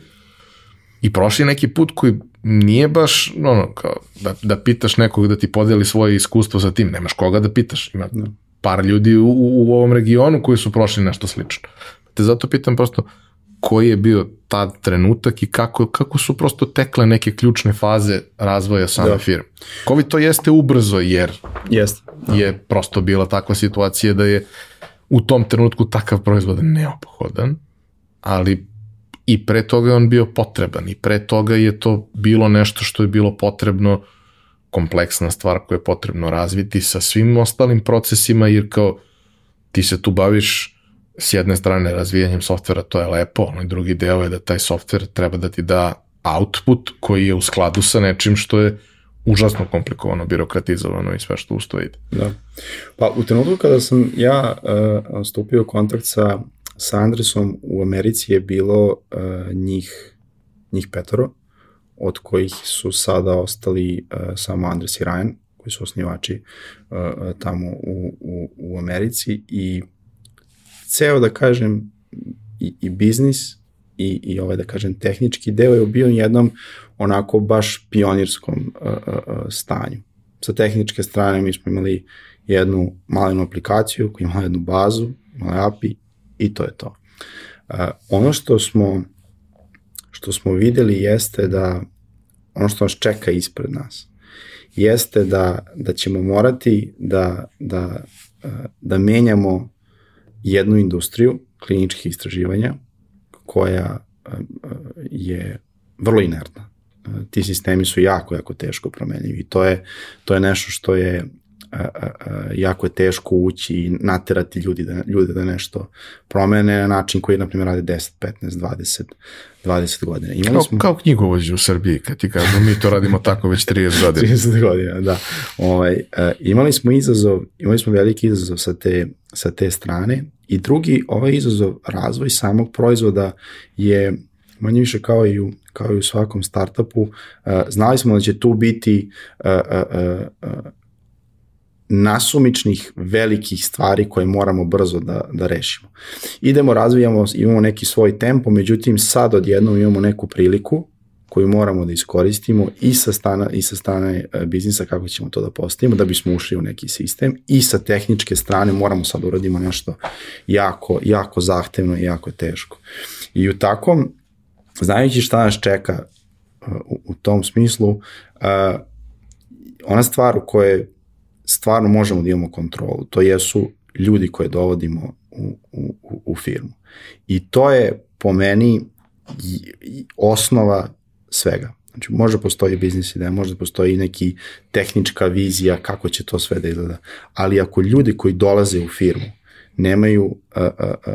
Speaker 1: i prošli neki put koji nije baš ono, kao da, da pitaš nekog da ti podeli svoje iskustvo sa tim, nemaš koga da pitaš, ima da. Par ljudi u, u ovom regionu koji su prošli nešto slično. Te zato pitam prosto koji je bio tad trenutak i kako, kako su prosto tekle neke ključne faze razvoja same da. firme. COVID to jeste ubrzo jer
Speaker 2: jeste.
Speaker 1: Da. je prosto bila takva situacija da je u tom trenutku takav proizvod neophodan, ali i pre toga je on bio potreban i pre toga je to bilo nešto što je bilo potrebno kompleksna stvar koju je potrebno razviti sa svim ostalim procesima jer kao ti se tu baviš s jedne strane razvijanjem softvera, to je lepo, onaj drugi deo je da taj softver treba da ti da output koji je u skladu sa nečim što je užasno komplikovano, birokratizovano i sve što ustoji.
Speaker 2: Da. Pa u trenutku kada sam ja uh, stupio u kontakt sa sa Andresom u Americi je bilo uh, njih, njih petoro, od kojih su sada ostali uh, samo Andres i Ryan, koji su osnivači uh, tamo u, u, u Americi i ceo, da kažem, i, i biznis i, i ovaj, da kažem, tehnički deo je bio jednom onako baš pionirskom uh, uh, stanju. Sa tehničke strane mi smo imali jednu malenu aplikaciju koja imala jednu bazu, imala API i to je to. Uh, ono što smo, što smo videli jeste da ono što nas čeka ispred nas jeste da, da ćemo morati da, da, da menjamo jednu industriju kliničkih istraživanja koja je vrlo inertna. Ti sistemi su jako, jako teško promenljivi to je, to je nešto što je jako je teško ući i naterati ljudi da, ljude da nešto promene na način koji, na primjer, rade 10, 15, 20, 20 godina.
Speaker 1: Imali kao, smo... kao knjigovođe u Srbiji, kad ti kažemo, mi to radimo tako već 30 godina.
Speaker 2: 30 godina, da. Ovaj, uh, imali smo izazov, imali smo veliki izazov sa te, sa te strane i drugi, ovaj izazov, razvoj samog proizvoda je manje više kao i u, kao i u svakom startupu, uh, znali smo da će tu biti uh, uh, uh, nasumičnih velikih stvari koje moramo brzo da, da rešimo. Idemo, razvijamo, imamo neki svoj tempo, međutim sad odjednom imamo neku priliku koju moramo da iskoristimo i sa, stana, i sa strane e, biznisa kako ćemo to da postavimo da bismo ušli u neki sistem i sa tehničke strane moramo sad da uradimo nešto jako, jako zahtevno i jako teško. I u takvom, znajući šta nas čeka e, u, u tom smislu, uh, ona stvar u kojoj stvarno možemo da imamo kontrolu, to jesu ljudi koje dovodimo u, u, u firmu. I to je po meni osnova svega. Znači, može postoji biznis ideja, može postoji neki tehnička vizija kako će to sve da izgleda, ali ako ljudi koji dolaze u firmu nemaju uh, uh,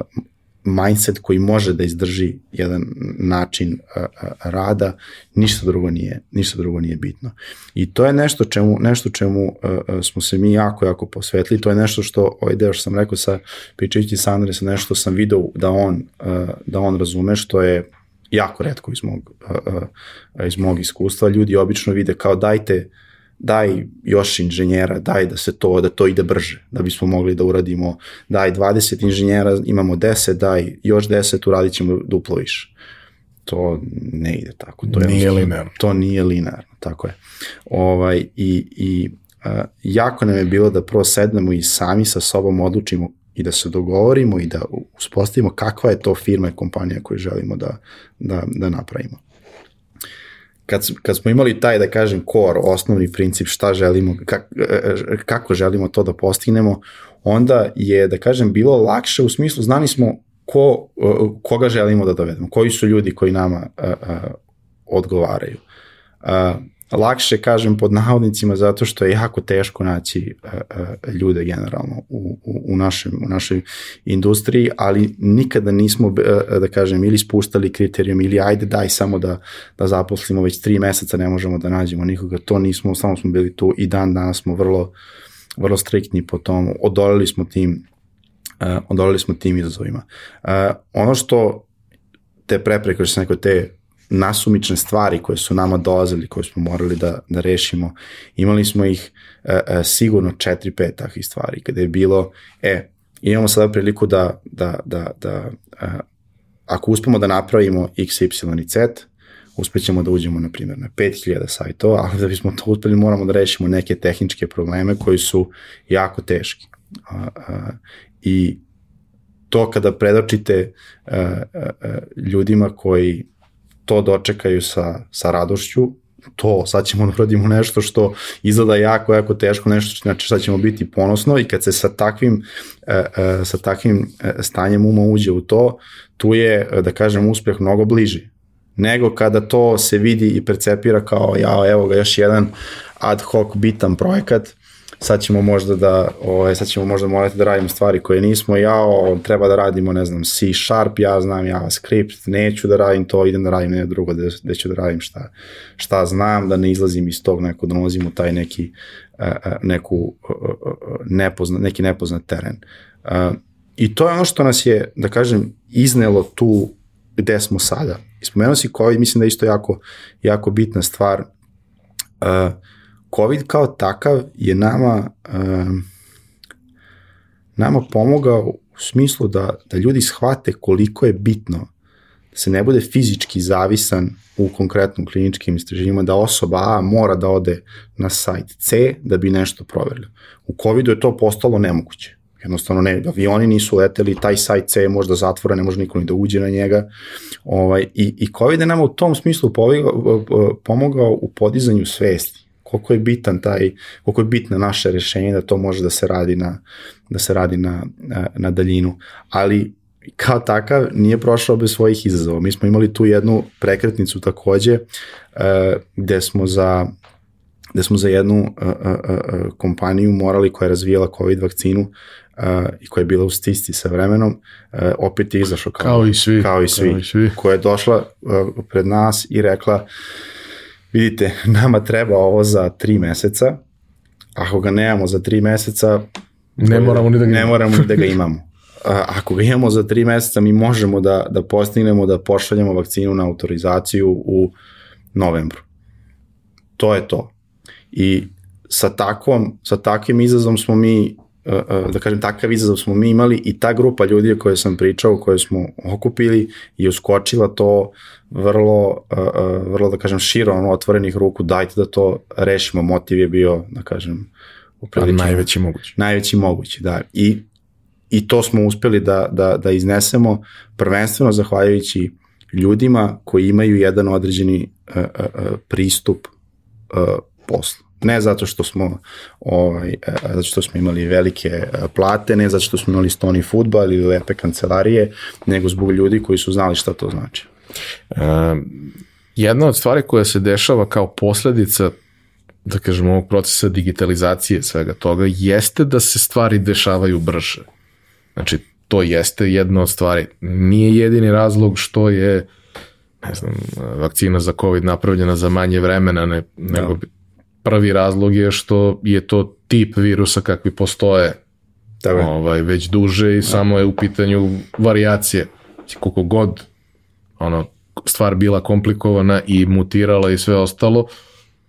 Speaker 2: mindset koji može da izdrži jedan način uh, uh, rada, ništa drugo nije, ništa drugo nije bitno. I to je nešto čemu, nešto čemu uh, smo se mi jako, jako posvetili, to je nešto što, ovaj deo što sam rekao sa pričajući sa Andresom, nešto sam video da on, da on razume, što je jako redko iz mog, iz mog iskustva. Ljudi obično vide kao dajte, daj još inženjera, daj da se to, da to ide brže, da bismo mogli da uradimo, daj 20 inženjera, imamo 10, daj još 10, uradit ćemo duplo više. To ne ide tako. To
Speaker 1: nije linearno.
Speaker 2: To nije linearno, tako je. Ovaj, I i a, jako nam je bilo da prvo sednemo i sami sa sobom odlučimo i da se dogovorimo i da uspostavimo kakva je to firma i kompanija koju želimo da, da, da napravimo. Kad, kad smo imali taj, da kažem, core, osnovni princip šta želimo, kak, kako želimo to da postignemo, onda je, da kažem, bilo lakše u smislu, znali smo ko, koga želimo da dovedemo, koji su ljudi koji nama a, a, odgovaraju. A, lakše kažem pod navodnicima zato što je jako teško naći uh, uh, ljude generalno u, u, u, našem, u našoj industriji, ali nikada nismo, uh, da kažem, ili spustali kriterijum ili ajde daj samo da, da zaposlimo već tri meseca ne možemo da nađemo nikoga, to nismo, samo smo bili tu i dan danas smo vrlo, vrlo striktni po tomu, odolili smo tim uh, odolili smo tim izazovima. Uh, ono što te prepreke, što sam neko, te nasumične stvari koje su nama dolazili, koje smo morali da, da rešimo. Imali smo ih e, e, sigurno 4-5 takvih stvari, kada je bilo, e, imamo sada priliku da, da, da, da e, ako uspemo da napravimo x, y i z, uspećemo da uđemo, na primjer, na 5000 sajtova, ali da bismo to uspeli moramo da rešimo neke tehničke probleme koji su jako teški. A, a, I to kada predočite a, a, a, ljudima koji to dočekaju sa, sa radošću, to, sad ćemo da uradimo nešto što izgleda jako, jako teško, nešto znači sad ćemo biti ponosno i kad se sa takvim, e, e, sa takvim e, stanjem uma uđe u to, tu je, da kažem, uspeh mnogo bliži nego kada to se vidi i percepira kao ja, evo ga još jedan ad hoc bitan projekat sad ćemo možda da, ovaj, sad ćemo možda morati da radimo stvari koje nismo, ja treba da radimo, ne znam, C Sharp, ja znam JavaScript, neću da radim to, idem da radim nešto drugo, da, da ću da radim šta, šta znam, da ne izlazim iz tog neko, da ulazim u taj neki, uh, neku, uh, nepozna, neki nepoznat teren. I to je ono što nas je, da kažem, iznelo tu gde smo sada. Ispomenuo si COVID, mislim da je isto jako, jako bitna stvar. Uh, COVID kao takav je nama um, nama pomogao u smislu da, da ljudi shvate koliko je bitno da se ne bude fizički zavisan u konkretnom kliničkim istraživanjima, da osoba A mora da ode na sajt C da bi nešto proverila. U COVID-u je to postalo nemoguće. Jednostavno ne, avioni nisu leteli, taj sajt C je možda zatvora, ne može niko ni da uđe na njega. Ovaj, i, I COVID je nama u tom smislu pomogao u podizanju svesti koliko je bitan taj, koliko je bitno naše rešenje da to može da se radi na, da se radi na, na, na daljinu. Ali kao takav nije prošao bez svojih izazova. Mi smo imali tu jednu prekretnicu takođe uh, gde smo za gde smo za jednu uh, uh, kompaniju morali koja je razvijala COVID vakcinu i koja je bila u stisci sa vremenom, opet je izašao kao,
Speaker 1: kao, i svi,
Speaker 2: kao i svi,
Speaker 1: kao i svi.
Speaker 2: koja je došla pred nas i rekla uh, vidite, nama treba ovo za tri meseca, ako ga nemamo za tri meseca,
Speaker 1: ne moramo ni da ga
Speaker 2: ne moramo ni da ga imamo. Ako ga imamo za tri meseca, mi možemo da, da postignemo da pošaljemo vakcinu na autorizaciju u novembru. To je to. I sa takvom, sa takvim izazom smo mi da kažem, takav izazov smo mi imali i ta grupa ljudi o kojoj sam pričao, koju smo okupili je uskočila to vrlo, vrlo da kažem, širo, ono, otvorenih ruku, dajte da to rešimo. Motiv je bio, da kažem,
Speaker 1: uprilike. Najveći mogući.
Speaker 2: Najveći mogući, da. I, i to smo uspeli da, da, da iznesemo prvenstveno zahvaljujući ljudima koji imaju jedan određeni uh, uh, pristup uh, poslu. Ne zato što smo ovaj, zato što smo imali velike plate, ne zato što smo imali stoni futbal ili lepe kancelarije, nego zbog ljudi koji su znali šta to znači.
Speaker 1: Um, jedna od stvari koja se dešava kao posledica da kažemo, ovog procesa digitalizacije svega toga, jeste da se stvari dešavaju brže. Znači, to jeste jedna od stvari. Nije jedini razlog što je ne znam, vakcina za COVID napravljena za manje vremena, ne, nego da. Prvi razlog je što je to tip virusa kakvi postoje Tako ovaj, već duže i da. samo je u pitanju variacije. Znači, koliko god ono, stvar bila komplikovana i mutirala i sve ostalo,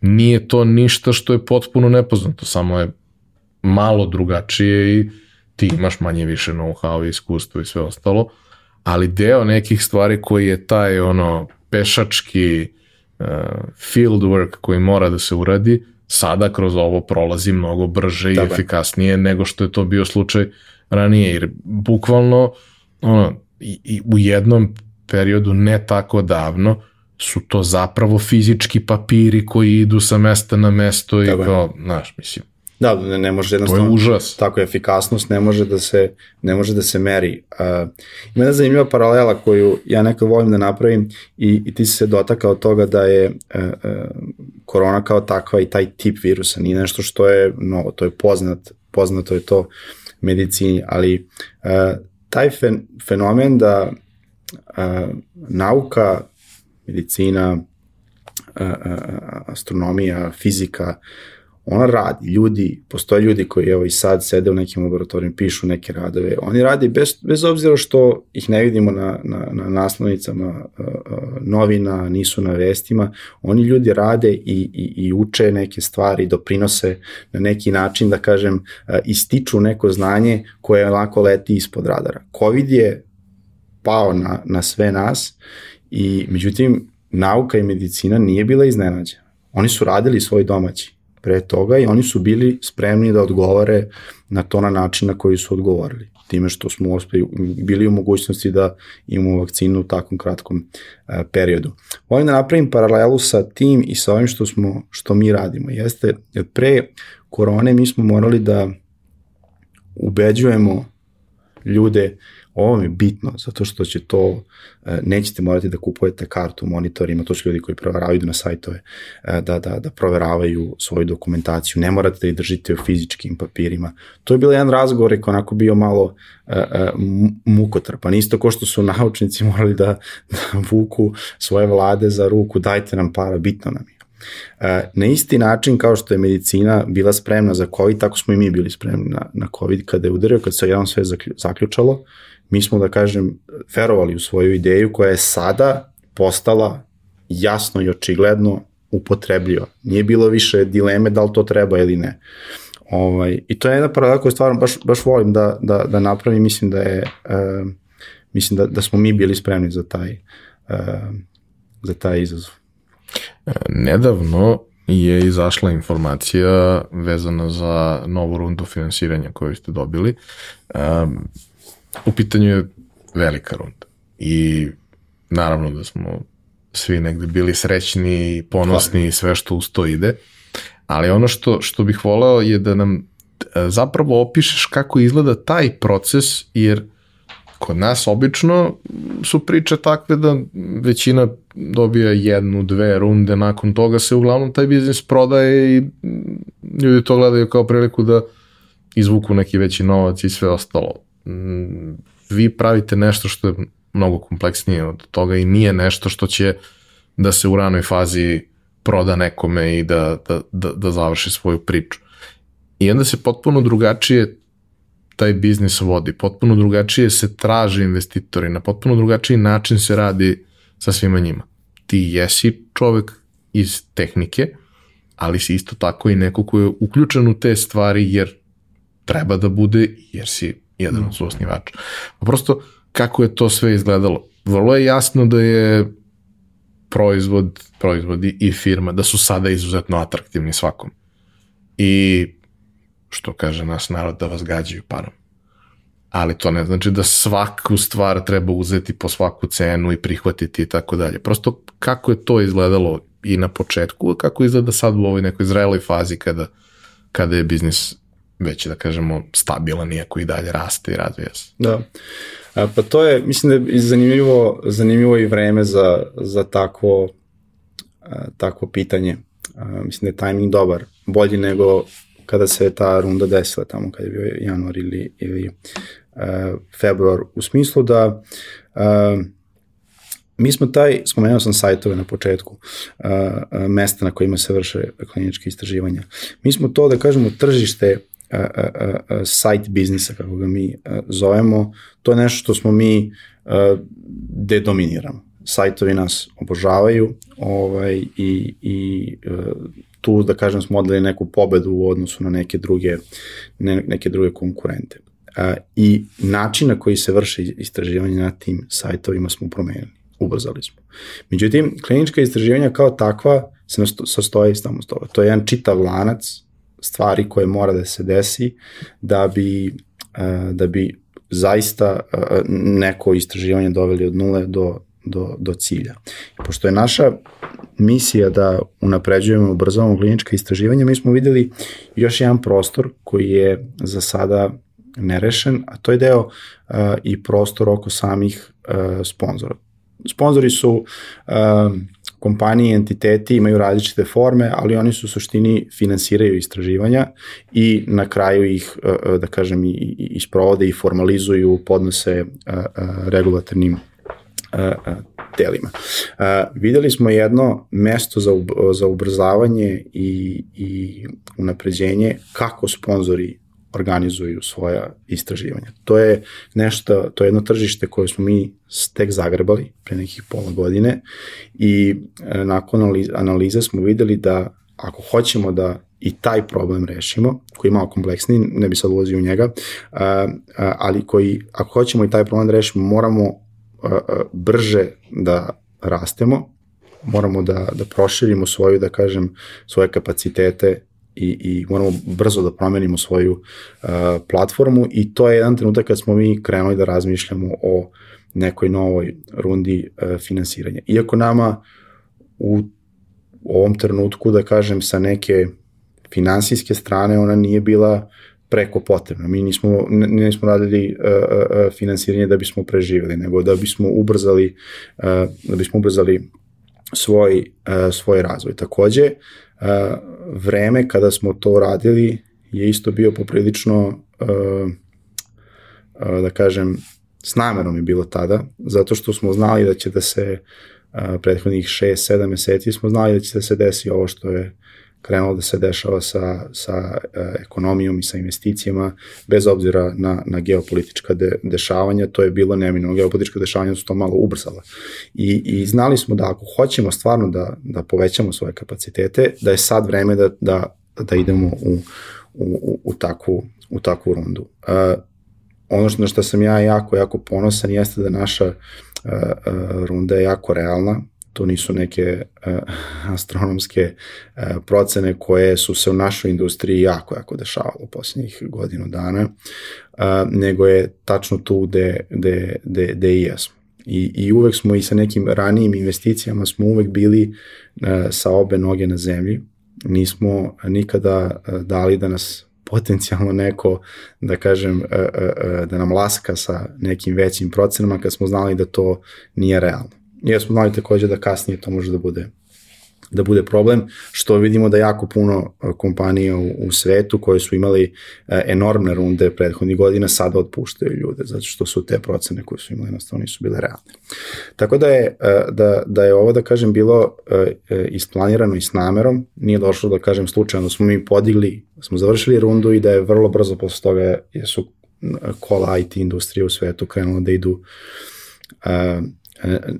Speaker 1: nije to ništa što je potpuno nepoznato, samo je malo drugačije i ti imaš manje više know-how i iskustvo i sve ostalo, ali deo nekih stvari koji je taj ono pešački field work koji mora da se uradi, sada kroz ovo prolazi mnogo brže i efikasnije nego što je to bio slučaj ranije, jer bukvalno ono, i, i u jednom periodu ne tako davno su to zapravo fizički papiri koji idu sa mesta na mesto i kao, znaš, mislim,
Speaker 2: Da, ne, ne može jednostavno...
Speaker 1: To je užas.
Speaker 2: Tako, efikasnost ne može da se, ne može da se meri. Uh, ima jedna zanimljiva paralela koju ja nekad volim da napravim i, i ti si se dotakao toga da je uh, uh, korona kao takva i taj tip virusa nije nešto što je novo, to je poznat, poznato je to medicini, ali uh, taj fen, fenomen da uh, nauka, medicina, uh, uh, astronomija, fizika, uh, ona radi, ljudi, postoje ljudi koji evo i sad sede u nekim laboratorijima, pišu neke radove, oni radi bez, bez obzira što ih ne vidimo na, na, na naslovnicama uh, novina, nisu na vestima, oni ljudi rade i, i, i uče neke stvari, doprinose na neki način, da kažem, uh, ističu neko znanje koje lako leti ispod radara. COVID je pao na, na sve nas i međutim nauka i medicina nije bila iznenađena. Oni su radili svoj domaći pre toga i oni su bili spremni da odgovore na to na način na koji su odgovorili time što smo uspeli, bili u mogućnosti da imamo vakcinu u takvom kratkom e, periodu. Volim da napravim paralelu sa tim i sa ovim što, smo, što mi radimo. Jeste, pre korone mi smo morali da ubeđujemo ljude Ovo je bitno, zato što će to, e, nećete morati da kupujete kartu u monitorima, to su ljudi koji proveravaju, na sajtove, e, da, da, da proveravaju svoju dokumentaciju, ne morate da ih držite u fizičkim papirima. To je bilo jedan razgovor, je onako bio malo uh, mukotrpan, isto ko što su naučnici morali da, da vuku svoje vlade za ruku, dajte nam para, bitno nam je. Na isti način kao što je medicina bila spremna za COVID, tako smo i mi bili spremni na, na COVID kada je udario, kad se jedan sve zaključalo, mi smo, da kažem, verovali u svoju ideju koja je sada postala jasno i očigledno upotrebljiva. Nije bilo više dileme da li to treba ili ne. Ovaj, I to je jedna paralela koju stvarno baš, baš volim da, da, da napravim. Mislim da je uh, mislim da, da smo mi bili spremni za taj, uh, za taj izazov.
Speaker 1: E, nedavno je izašla informacija vezana za novu rundu finansiranja koju ste dobili. Um, u pitanju je velika runda. I naravno da smo svi negde bili srećni i ponosni i sve što uz to ide. Ali ono što, što bih voleo je da nam e, zapravo opišeš kako izgleda taj proces, jer kod nas obično su priče takve da većina dobija jednu, dve runde, nakon toga se uglavnom taj biznis prodaje i ljudi to gledaju kao priliku da izvuku neki veći novac i sve ostalo. Vi pravite nešto što je mnogo kompleksnije od toga i nije nešto što će da se u ranoj fazi proda nekome i da, da, da, da završi svoju priču. I onda se potpuno drugačije taj biznis vodi, potpuno drugačije se traže investitori, na potpuno drugačiji način se radi sa svima njima. Ti jesi čovek iz tehnike, ali si isto tako i neko ko je uključen u te stvari jer treba da bude jer si jedan od suosnivača. Pa prosto kako je to sve izgledalo? Vrlo je jasno da je proizvod, proizvod i firma, da su sada izuzetno atraktivni svakom. I što kaže nas narod da vas gađaju parom. Ali to ne znači da svaku stvar treba uzeti po svaku cenu i prihvatiti i tako dalje. Prosto kako je to izgledalo i na početku, kako izgleda sad u ovoj nekoj zreloj fazi kada, kada je biznis već, da kažemo, stabilan, iako i dalje raste i razvija se.
Speaker 2: Da. A, pa to je, mislim da je zanimljivo, zanimljivo i vreme za, za takvo, a, takvo pitanje. A, mislim da je tajming dobar, bolji nego kada se ta runda desila tamo, kada je bio januar ili, ili a, februar, u smislu da a, Mi smo taj, spomenuo sam sajtove na početku, uh, uh, mesta na kojima se vrše kliničke istraživanja. Mi smo to, da kažemo, tržište uh, uh, uh, site biznisa, kako ga mi zovemo, to je nešto što smo mi uh, dedominiramo. Sajtovi nas obožavaju ovaj, i, i tu, da kažem, smo odali neku pobedu u odnosu na neke druge, ne, neke druge konkurente. Uh, I način na koji se vrše istraživanje na tim sajtovima smo promenili ubrzali smo. Međutim, klinička istraživanja kao takva se sastoji samo s toga. To je jedan čitav lanac stvari koje mora da se desi da bi, e, da bi zaista e, neko istraživanje doveli od nule do, do, do cilja. Pošto je naša misija da unapređujemo i ubrzavamo klinička istraživanja, mi smo videli još jedan prostor koji je za sada nerešen, a to je deo uh, i prostor oko samih uh, sponzora sponzori su kompanije, entiteti imaju različite forme, ali oni su u suštini finansiraju istraživanja i na kraju ih, uh, uh, da kažem, i, i isprovode i formalizuju, podnose uh, regulatornim telima. Videli smo jedno mesto za, za ubrzavanje i, i unapređenje kako sponzori organizuju svoja istraživanja. To je nešto, to je jedno tržište koje smo mi tek zagrebali pre nekih pola godine i e, nakon analize smo videli da ako hoćemo da i taj problem rešimo, koji je malo kompleksniji, ne bi sad ulazio u njega, ali koji, ako hoćemo i taj problem da rešimo, moramo brže da rastemo, moramo da, da proširimo svoju, da kažem, svoje kapacitete i, i moramo brzo da promenimo svoju uh, platformu i to je jedan trenutak kad smo mi krenuli da razmišljamo o nekoj novoj rundi uh, finansiranja. Iako nama u ovom trenutku, da kažem, sa neke finansijske strane ona nije bila preko potrebna. Mi nismo, nismo radili uh, uh, finansiranje da bismo preživeli, nego da bismo ubrzali, uh, da bismo ubrzali svoj, uh, svoj razvoj. Takođe, uh, vreme kada smo to radili je isto bio poprilično, uh, uh, da kažem, s namerom je bilo tada, zato što smo znali da će da se prethodnih 6-7 meseci smo znali da će da se desi ovo što je krenulo da se dešava sa, sa uh, ekonomijom i sa investicijama, bez obzira na, na geopolitička de, dešavanja, to je bilo neminovno. Geopolitička dešavanja su to malo ubrzala. I, I znali smo da ako hoćemo stvarno da, da povećamo svoje kapacitete, da je sad vreme da, da, da idemo u, u, u, takvu, u takvu rundu. Uh, ono što, na što sam ja jako, jako ponosan jeste da naša uh, uh, runda je jako realna, to nisu neke uh, astronomske uh, procene koje su se u našoj industriji jako, jako dešavalo u posljednjih godinu dana, uh, nego je tačno tu gde, gde, gde, gde i jesmo. I, I uvek smo i sa nekim ranijim investicijama smo uvek bili uh, sa obe noge na zemlji, nismo nikada uh, dali da nas potencijalno neko, da kažem, da nam laska sa nekim većim procenama kad smo znali da to nije realno. Jer smo znali takođe da kasnije to može da bude da bude problem, što vidimo da jako puno e, kompanija u, u svetu koje su imali e, enormne runde prethodnih godina sada otpuštaju ljude, zato što su te procene koje su imali jednostavno nisu bile realne. Tako da je, e, da, da je ovo, da kažem, bilo isplanirano i s namerom, nije došlo, da kažem, slučajno da smo mi podigli, smo završili rundu i da je vrlo brzo posle toga su kola IT industrije u svetu krenula da idu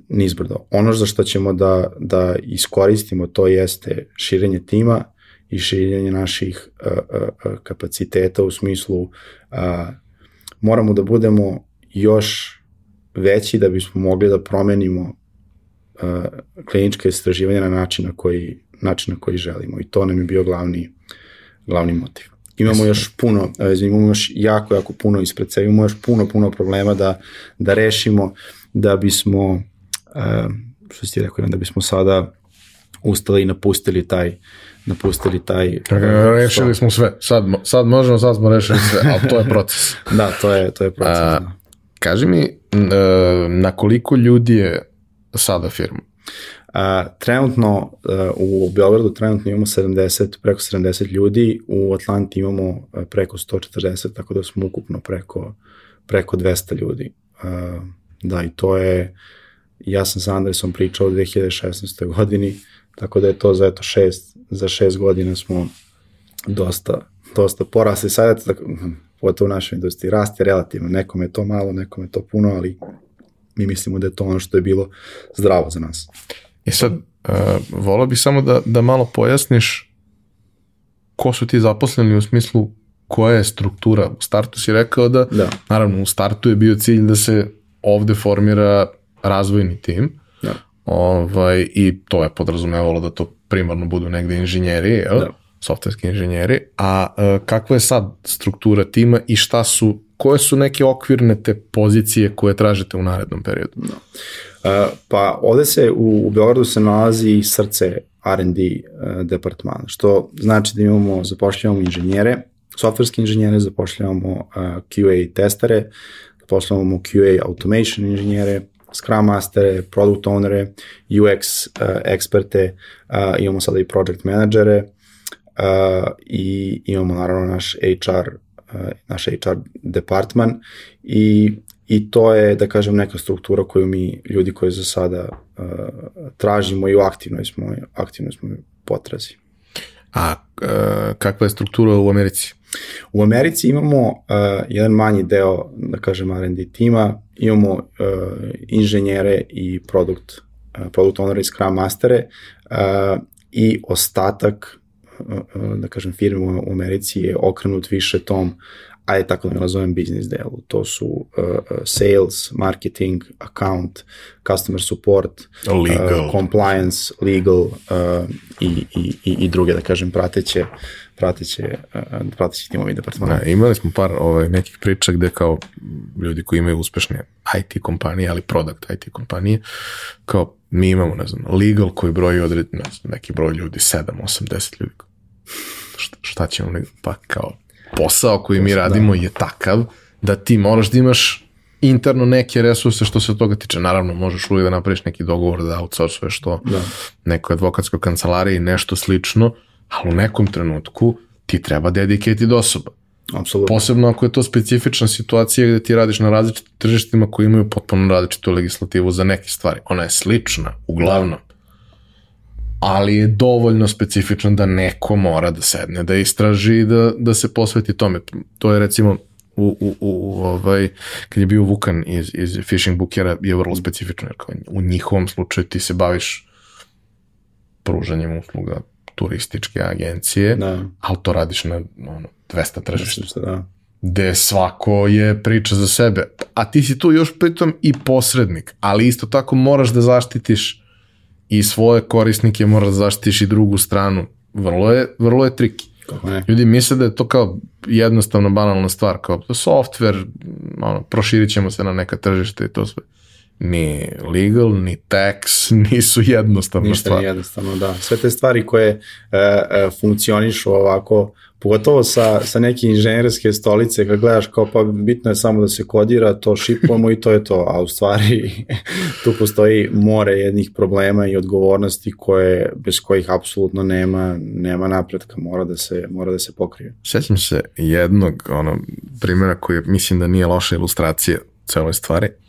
Speaker 2: nizbrdo. Ono za što ćemo da, da iskoristimo to jeste širenje tima i širenje naših uh, uh, kapaciteta u smislu uh, moramo da budemo još veći da bismo mogli da promenimo uh, kliničke istraživanja na način na koji, način na koji želimo i to nam je bio glavni, glavni motiv. Imamo još puno, imamo još jako, jako puno ispred sebe, imamo još puno, puno problema da, da rešimo da bismo, uh, što si ti rekao, da bismo sada ustali i napustili taj napustili taj...
Speaker 1: Rešili smo sve. Sad, sad možemo, sad smo rešili sve, ali to je proces.
Speaker 2: da, to je, to je proces. A, da.
Speaker 1: Kaži mi, e, na koliko ljudi je sada firma?
Speaker 2: A, trenutno e, u Beogradu trenutno imamo 70, preko 70 ljudi, u Atlanti imamo e, preko 140, tako da smo ukupno preko, preko 200 ljudi. A, da, i to je, ja sam sa Andresom pričao u 2016. godini, tako da je to za eto šest, za šest godina smo dosta, dosta porasli. Sad, tako, pogotovo u našoj industriji, rast je relativno, nekome je to malo, nekome je to puno, ali mi mislimo da je to ono što je bilo zdravo za nas.
Speaker 1: I e sad, uh, volao bih samo da, da malo pojasniš ko su ti zaposleni u smislu koja je struktura. U startu si rekao da, da. naravno, u startu je bio cilj da se ovde formira razvojni tim, da. ovaj, i to je podrazumevalo da to primarno budu negde inženjeri, jel? Da softverski inženjeri, a uh, kakva je sad struktura tima i šta su, koje su neke okvirne te pozicije koje tražite u narednom periodu? No.
Speaker 2: Uh, pa ovde se u, u Beogradu se nalazi srce R&D uh, departmana, što znači da imamo, zapošljavamo inženjere, softverske inženjere, zapošljavamo uh, QA testere, zapošljavamo QA automation inženjere, Scrum mastere, product ownere, UX uh, eksperte, uh, imamo sada i project menadžere, uh, i imamo naravno naš HR, uh, naš HR departman i, i to je, da kažem, neka struktura koju mi, ljudi koji za sada uh, tražimo i u aktivnoj smo, aktivnoj smo potrazi.
Speaker 1: A uh, kakva je struktura u Americi?
Speaker 2: U Americi imamo uh, jedan manji deo, da kažem, R&D tima, imamo uh, inženjere i produkt, uh, product owner i Scrum mastere uh, i ostatak da kažem, firme u Americi je okrenut više tom, ajde tako da me nazovem biznis delu. To su uh, sales, marketing, account, customer support,
Speaker 1: legal.
Speaker 2: Uh, compliance, legal uh, i, i, i druge, da kažem, prateće prateće, uh, prateće timovi departmana.
Speaker 1: Da, imali smo par ovaj, nekih priča gde kao ljudi koji imaju uspešne IT kompanije, ali product IT kompanije, kao mi imamo, ne znam, legal koji broji odred, ne znam, neki broj ljudi, 7, 8, 10 ljudi šta ćemo, pa kao posao koji mi radimo da. je takav da ti moraš da imaš interno neke resurse što se toga tiče. Naravno, možeš uvijek da napraviš neki dogovor da outsourcuješ što da. nekoj advokatskoj kancelariji nešto slično, ali u nekom trenutku ti treba dedicated osoba.
Speaker 2: Apsolutno.
Speaker 1: Posebno ako je to specifična situacija gde ti radiš na različitim tržištima koji imaju potpuno različitu legislativu za neke stvari. Ona je slična, uglavnom ali je dovoljno specifičan da neko mora da sedne, da istraži i da, da se posveti tome. To je recimo u, u, u ovaj, kad je bio Vukan iz, iz Fishing Bookera je vrlo specifično, jer kao u njihovom slučaju ti se baviš pružanjem usluga turističke agencije, da. ali to radiš na ono, 200 tržišta. Da. Gde svako je priča za sebe. A ti si tu još pritom i posrednik, ali isto tako moraš da zaštitiš i svoje korisnike mora da zaštitiš i drugu stranu. Vrlo je, vrlo je triki. Ljudi misle da je to kao jednostavno banalna stvar, kao software, ono, proširit ćemo se na neka tržište i to sve. Ni legal, ni tax, nisu jednostavna
Speaker 2: Ništa
Speaker 1: stvar.
Speaker 2: Ništa jednostavno, da. Sve te stvari koje uh, uh, funkcionišu ovako Pogotovo sa, sa neke inženjerske stolice, kad gledaš kao pa bitno je samo da se kodira, to šipujemo i to je to, a u stvari tu postoji more jednih problema i odgovornosti koje, bez kojih apsolutno nema, nema napretka, mora da se, mora da se pokrije.
Speaker 1: Sećam se jednog ono, primjera koji mislim da nije loša ilustracija celoj stvari. Uh,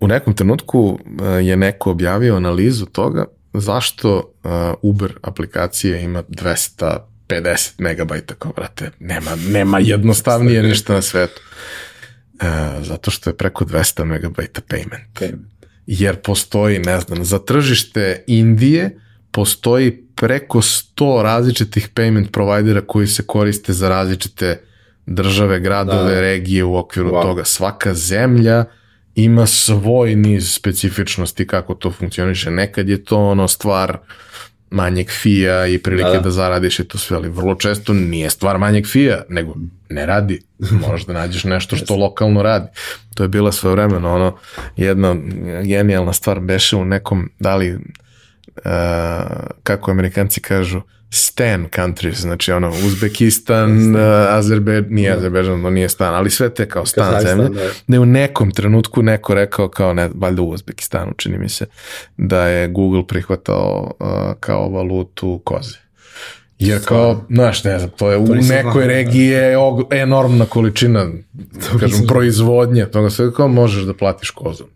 Speaker 1: u nekom trenutku uh, je neko objavio analizu toga zašto uh, Uber aplikacija ima 200 50 megabajta, kao, brate, nema, nema jednostavnije ništa na svetu. E, zato što je preko 200 megabajta payment. payment. Jer postoji, ne znam, za tržište Indije postoji preko 100 različitih payment providera koji se koriste za različite države, gradove, da. regije u okviru wow. toga. Svaka zemlja ima svoj niz specifičnosti kako to funkcioniše. Nekad je to ono stvar manjeg fija i prilike da, da. da zaradiš i to sve, ali vrlo često nije stvar manjeg fija, nego ne radi. Moraš da nađeš nešto što lokalno radi. To je bila sve vremeno, ono, jedna genijalna stvar beše u nekom, da li, uh, kako amerikanci kažu, stan countries, znači ono Uzbekistan, uh, Azerbe, nije da. Azerbežan, no nije stan, ali sve te kao stan zemlje. Da. Ne u nekom trenutku neko rekao kao ne, valjda u Uzbekistanu čini mi se da je Google prihvatao uh, kao valutu koze. Jer kao, znaš, ne znam, to je to u nekoj da. regiji je enormna količina, kažem, proizvodnje, toga sve kao možeš da platiš kozom.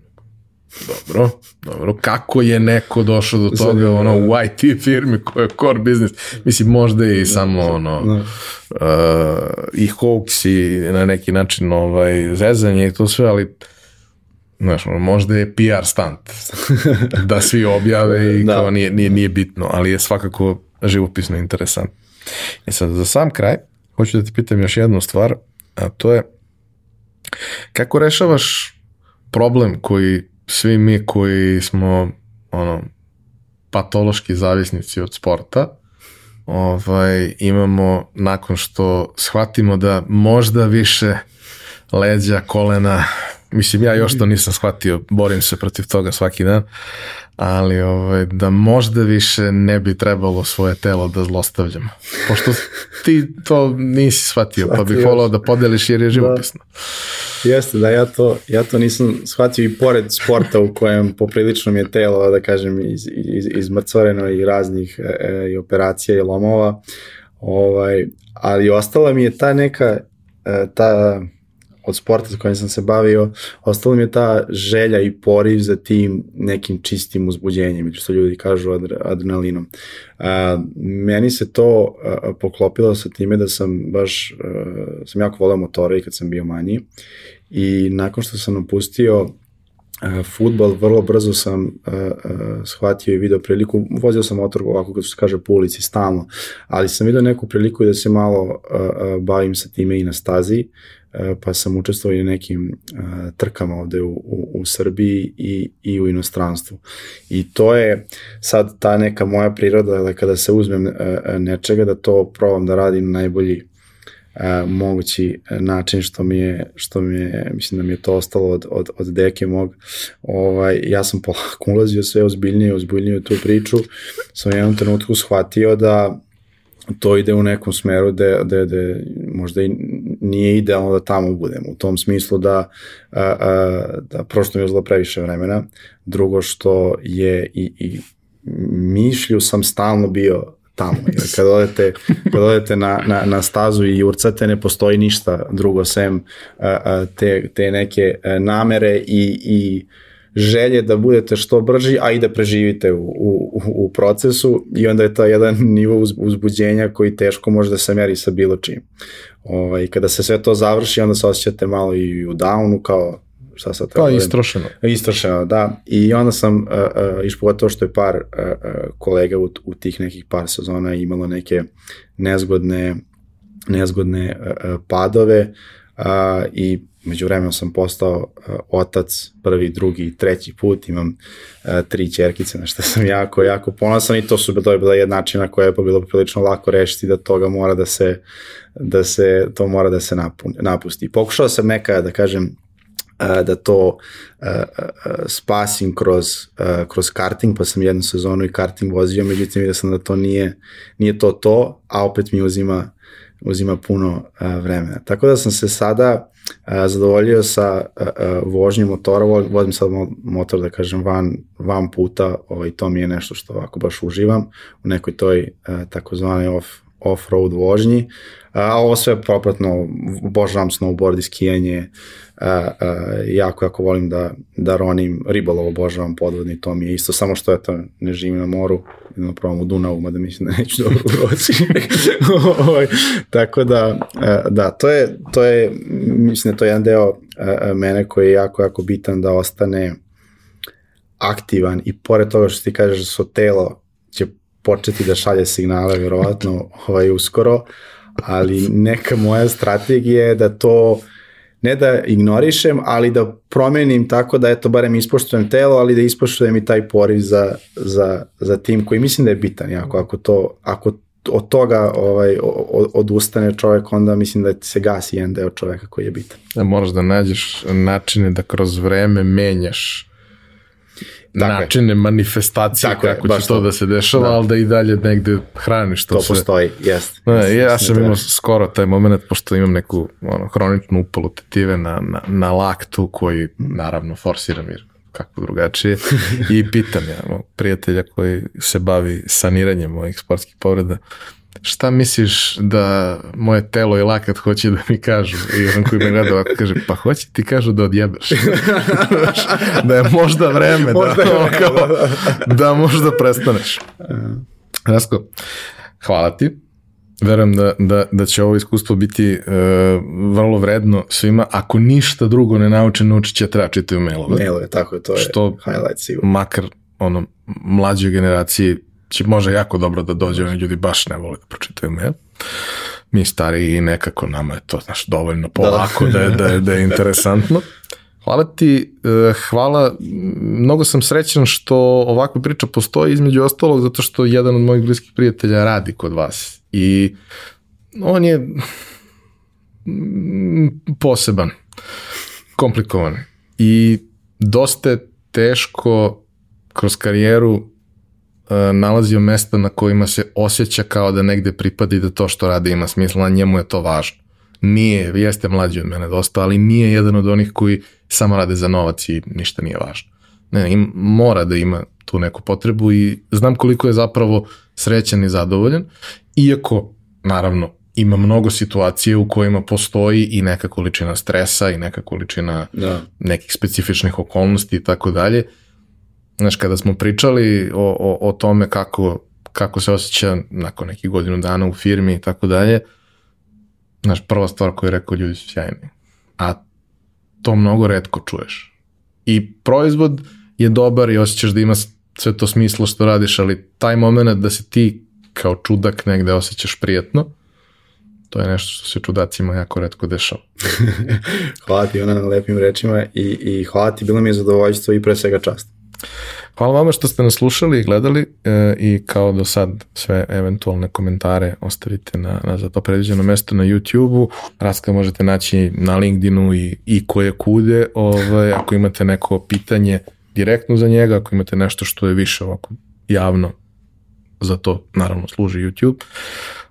Speaker 1: Dobro, dobro. Kako je neko došao do toga ono, u IT firmi koja je core business? Mislim, možda i da, samo ono, da. Uh, i hoax i na neki način ovaj, zezanje i to sve, ali znaš, možda je PR stunt da svi objave i da. kao nije, nije, nije bitno, ali je svakako živopisno interesant. I e sad, za sam kraj, hoću da ti pitam još jednu stvar, a to je kako rešavaš problem koji svi mi koji smo ono patološki zavisnici od sporta ovaj, imamo nakon što shvatimo da možda više leđa, kolena, mislim ja još to nisam shvatio, borim se protiv toga svaki dan, ali ovaj, da možda više ne bi trebalo svoje telo da zlostavljamo. Pošto ti to nisi shvatio, pa bih volao da podeliš jer je da. živopisno.
Speaker 2: Da. Jeste, da ja to, ja to nisam shvatio i pored sporta u kojem poprilično mi je telo, da kažem, iz, iz, izmrcvareno i raznih e, e, i operacija i lomova, ovaj, ali ostala mi je ta neka, e, ta od sporta sa kojim sam se bavio, ostalo mi je ta želja i poriv za tim nekim čistim uzbuđenjem, što ljudi kažu adrenalinom. A, meni se to a, poklopilo sa time da sam baš, a, sam jako voleo motore i kad sam bio manji. I nakon što sam napustio futbol, vrlo brzo sam uh, uh, shvatio i video priliku, vozio sam motor ovako kako se kaže po ulici stalno, ali sam video neku priliku da se malo uh, uh, bavim sa time i na stazi, pa sam učestvovao i na nekim uh, trkama ovde u, u, u Srbiji i, i u inostranstvu. I to je sad ta neka moja priroda, da kada se uzmem uh, nečega, da to probam da radim na najbolji mogući način što mi je, što mi je, mislim da mi je to ostalo od, od, od deke mog. Ovaj, ja sam polako ulazio sve ozbiljnije, ozbiljnije u tu priču. Sam u jednom trenutku shvatio da to ide u nekom smeru da, da, da možda i nije idealno da tamo budem. U tom smislu da, a, a, da prošto mi je uzelo previše vremena. Drugo što je i, i mišlju sam stalno bio tamo. Jer kad odete, kad odete na, na, na stazu i urcate, ne postoji ništa drugo sem a, a, te, te neke namere i, i želje da budete što brži, a i da preživite u, u, u procesu i onda je to jedan nivo uzbuđenja koji teško može da se meri sa bilo čim. Ovaj, kada se sve to završi, onda se osjećate malo i u downu, kao šta sad
Speaker 1: treba... Pa, istrošeno.
Speaker 2: Istrošeno, da. I onda sam, uh, uh, što je par uh, uh, kolega u, u tih nekih par sezona imalo neke nezgodne, nezgodne uh, padove uh, i među vremenom sam postao uh, otac prvi, drugi treći put, imam uh, tri čerkice na što sam jako, jako ponosan i to su to je bila jedna načina koja je bilo prilično lako rešiti da toga mora da se, da se, to mora da se napun, napusti. Pokušao sam neka, da kažem, da to spasim kroz, kroz karting, pa sam jednu sezonu i karting vozio, međutim vidio sam da to nije, nije to to, a opet mi uzima, uzima puno vremena. Tako da sam se sada zadovoljio sa vožnjom motora, vozim sad motor da kažem van, van puta, ovaj, to mi je nešto što ovako baš uživam u nekoj toj takozvanoj off, off-road vožnji, a ovo sve propratno, obožavam snowboard i skijanje, a, a, jako, jako volim da, da ronim, ribolov obožavam podvodni, to mi je isto, samo što eto, ne živim na moru, idem probam u Dunavu, mada mislim da neću dobro proći. Ovaj, tako da, a, da, to je, to je, mislim da to je jedan deo a, mene koji je jako, jako bitan da ostane aktivan i pored toga što ti kažeš da so telo će početi da šalje signale, verovatno, ovaj, uskoro, ali neka moja strategija je da to ne da ignorišem, ali da promenim tako da eto barem ispoštujem telo, ali da ispoštujem i taj poriv za, za, za tim koji mislim da je bitan jako. Ako, to, ako od toga ovaj, odustane čovek, onda mislim da se gasi jedan deo čoveka koji je bitan.
Speaker 1: Da moraš da nađeš načine da kroz vreme menjaš dakle, načine manifestacije dakle, kako će to da se dešava, da. ali da i dalje negde hraniš to,
Speaker 2: to
Speaker 1: sve.
Speaker 2: To postoji, jest.
Speaker 1: Da, ja sam imao skoro taj moment, pošto imam neku ono, hroničnu upalu tetive na, na, na laktu koji naravno forsiram jer kako drugačije i pitam ja prijatelja koji se bavi saniranjem mojih sportskih povreda šta misliš da moje telo i lakat hoće da mi kažu? I on koji me gleda ovako kaže, pa hoće ti kažu da odjebeš. da je možda vreme da možda da, vreme, kao, da, da možda prestaneš. Rasko, hvala ti. Verujem da, da, da će ovo iskustvo biti uh, vrlo vredno svima. Ako ništa drugo ne nauče, naučit će treba čitaju mailove.
Speaker 2: Mailove, tako je, to je
Speaker 1: što
Speaker 2: highlight sigurno.
Speaker 1: Makar ono, mlađoj generaciji će može jako dobro da dođe, oni ljudi baš ne vole da pročitaju mail. Mi stari i nekako nama je to znaš, dovoljno polako da, da, je, da, je, da je interesantno. Hvala ti, e, hvala, mnogo sam srećan što ovakva priča postoji između ostalog zato što jedan od mojih bliskih prijatelja radi kod vas i on je poseban, komplikovan i dosta je teško kroz karijeru nalazio mesta na kojima se osjeća kao da negde pripada i da to što radi ima smisla, njemu je to važno. Nije, jeste mlađi od mene dosta, ali nije jedan od onih koji samo rade za novac i ništa nije važno. Ne, im, mora da ima tu neku potrebu i znam koliko je zapravo srećan i zadovoljan, iako, naravno, ima mnogo situacije u kojima postoji i neka količina stresa i neka količina da. nekih specifičnih okolnosti i tako dalje, Znaš, kada smo pričali o, o, o tome kako, kako se osjeća nakon nekih godinu dana u firmi i tako dalje, znaš, prva stvar koju je rekao ljudi su sjajni. A to mnogo redko čuješ. I proizvod je dobar i osjećaš da ima sve to smislo što radiš, ali taj moment da se ti kao čudak negde osjećaš prijatno, to je nešto što se čudacima jako redko dešava.
Speaker 2: hvala ti ona na lepim rečima i, i hvala ti, bilo mi je zadovoljstvo i pre svega čast.
Speaker 1: Hvala vama što ste nas slušali i gledali e, i kao do sad sve eventualne komentare ostavite na, na za to predviđeno mesto na YouTube-u. Raska možete naći na LinkedInu i, i koje kude. Ovaj, ako imate neko pitanje direktno za njega, ako imate nešto što je više ovako javno, za to naravno služi YouTube.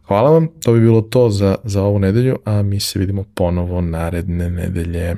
Speaker 1: Hvala vam, to bi bilo to za, za ovu nedelju, a mi se vidimo ponovo naredne nedelje.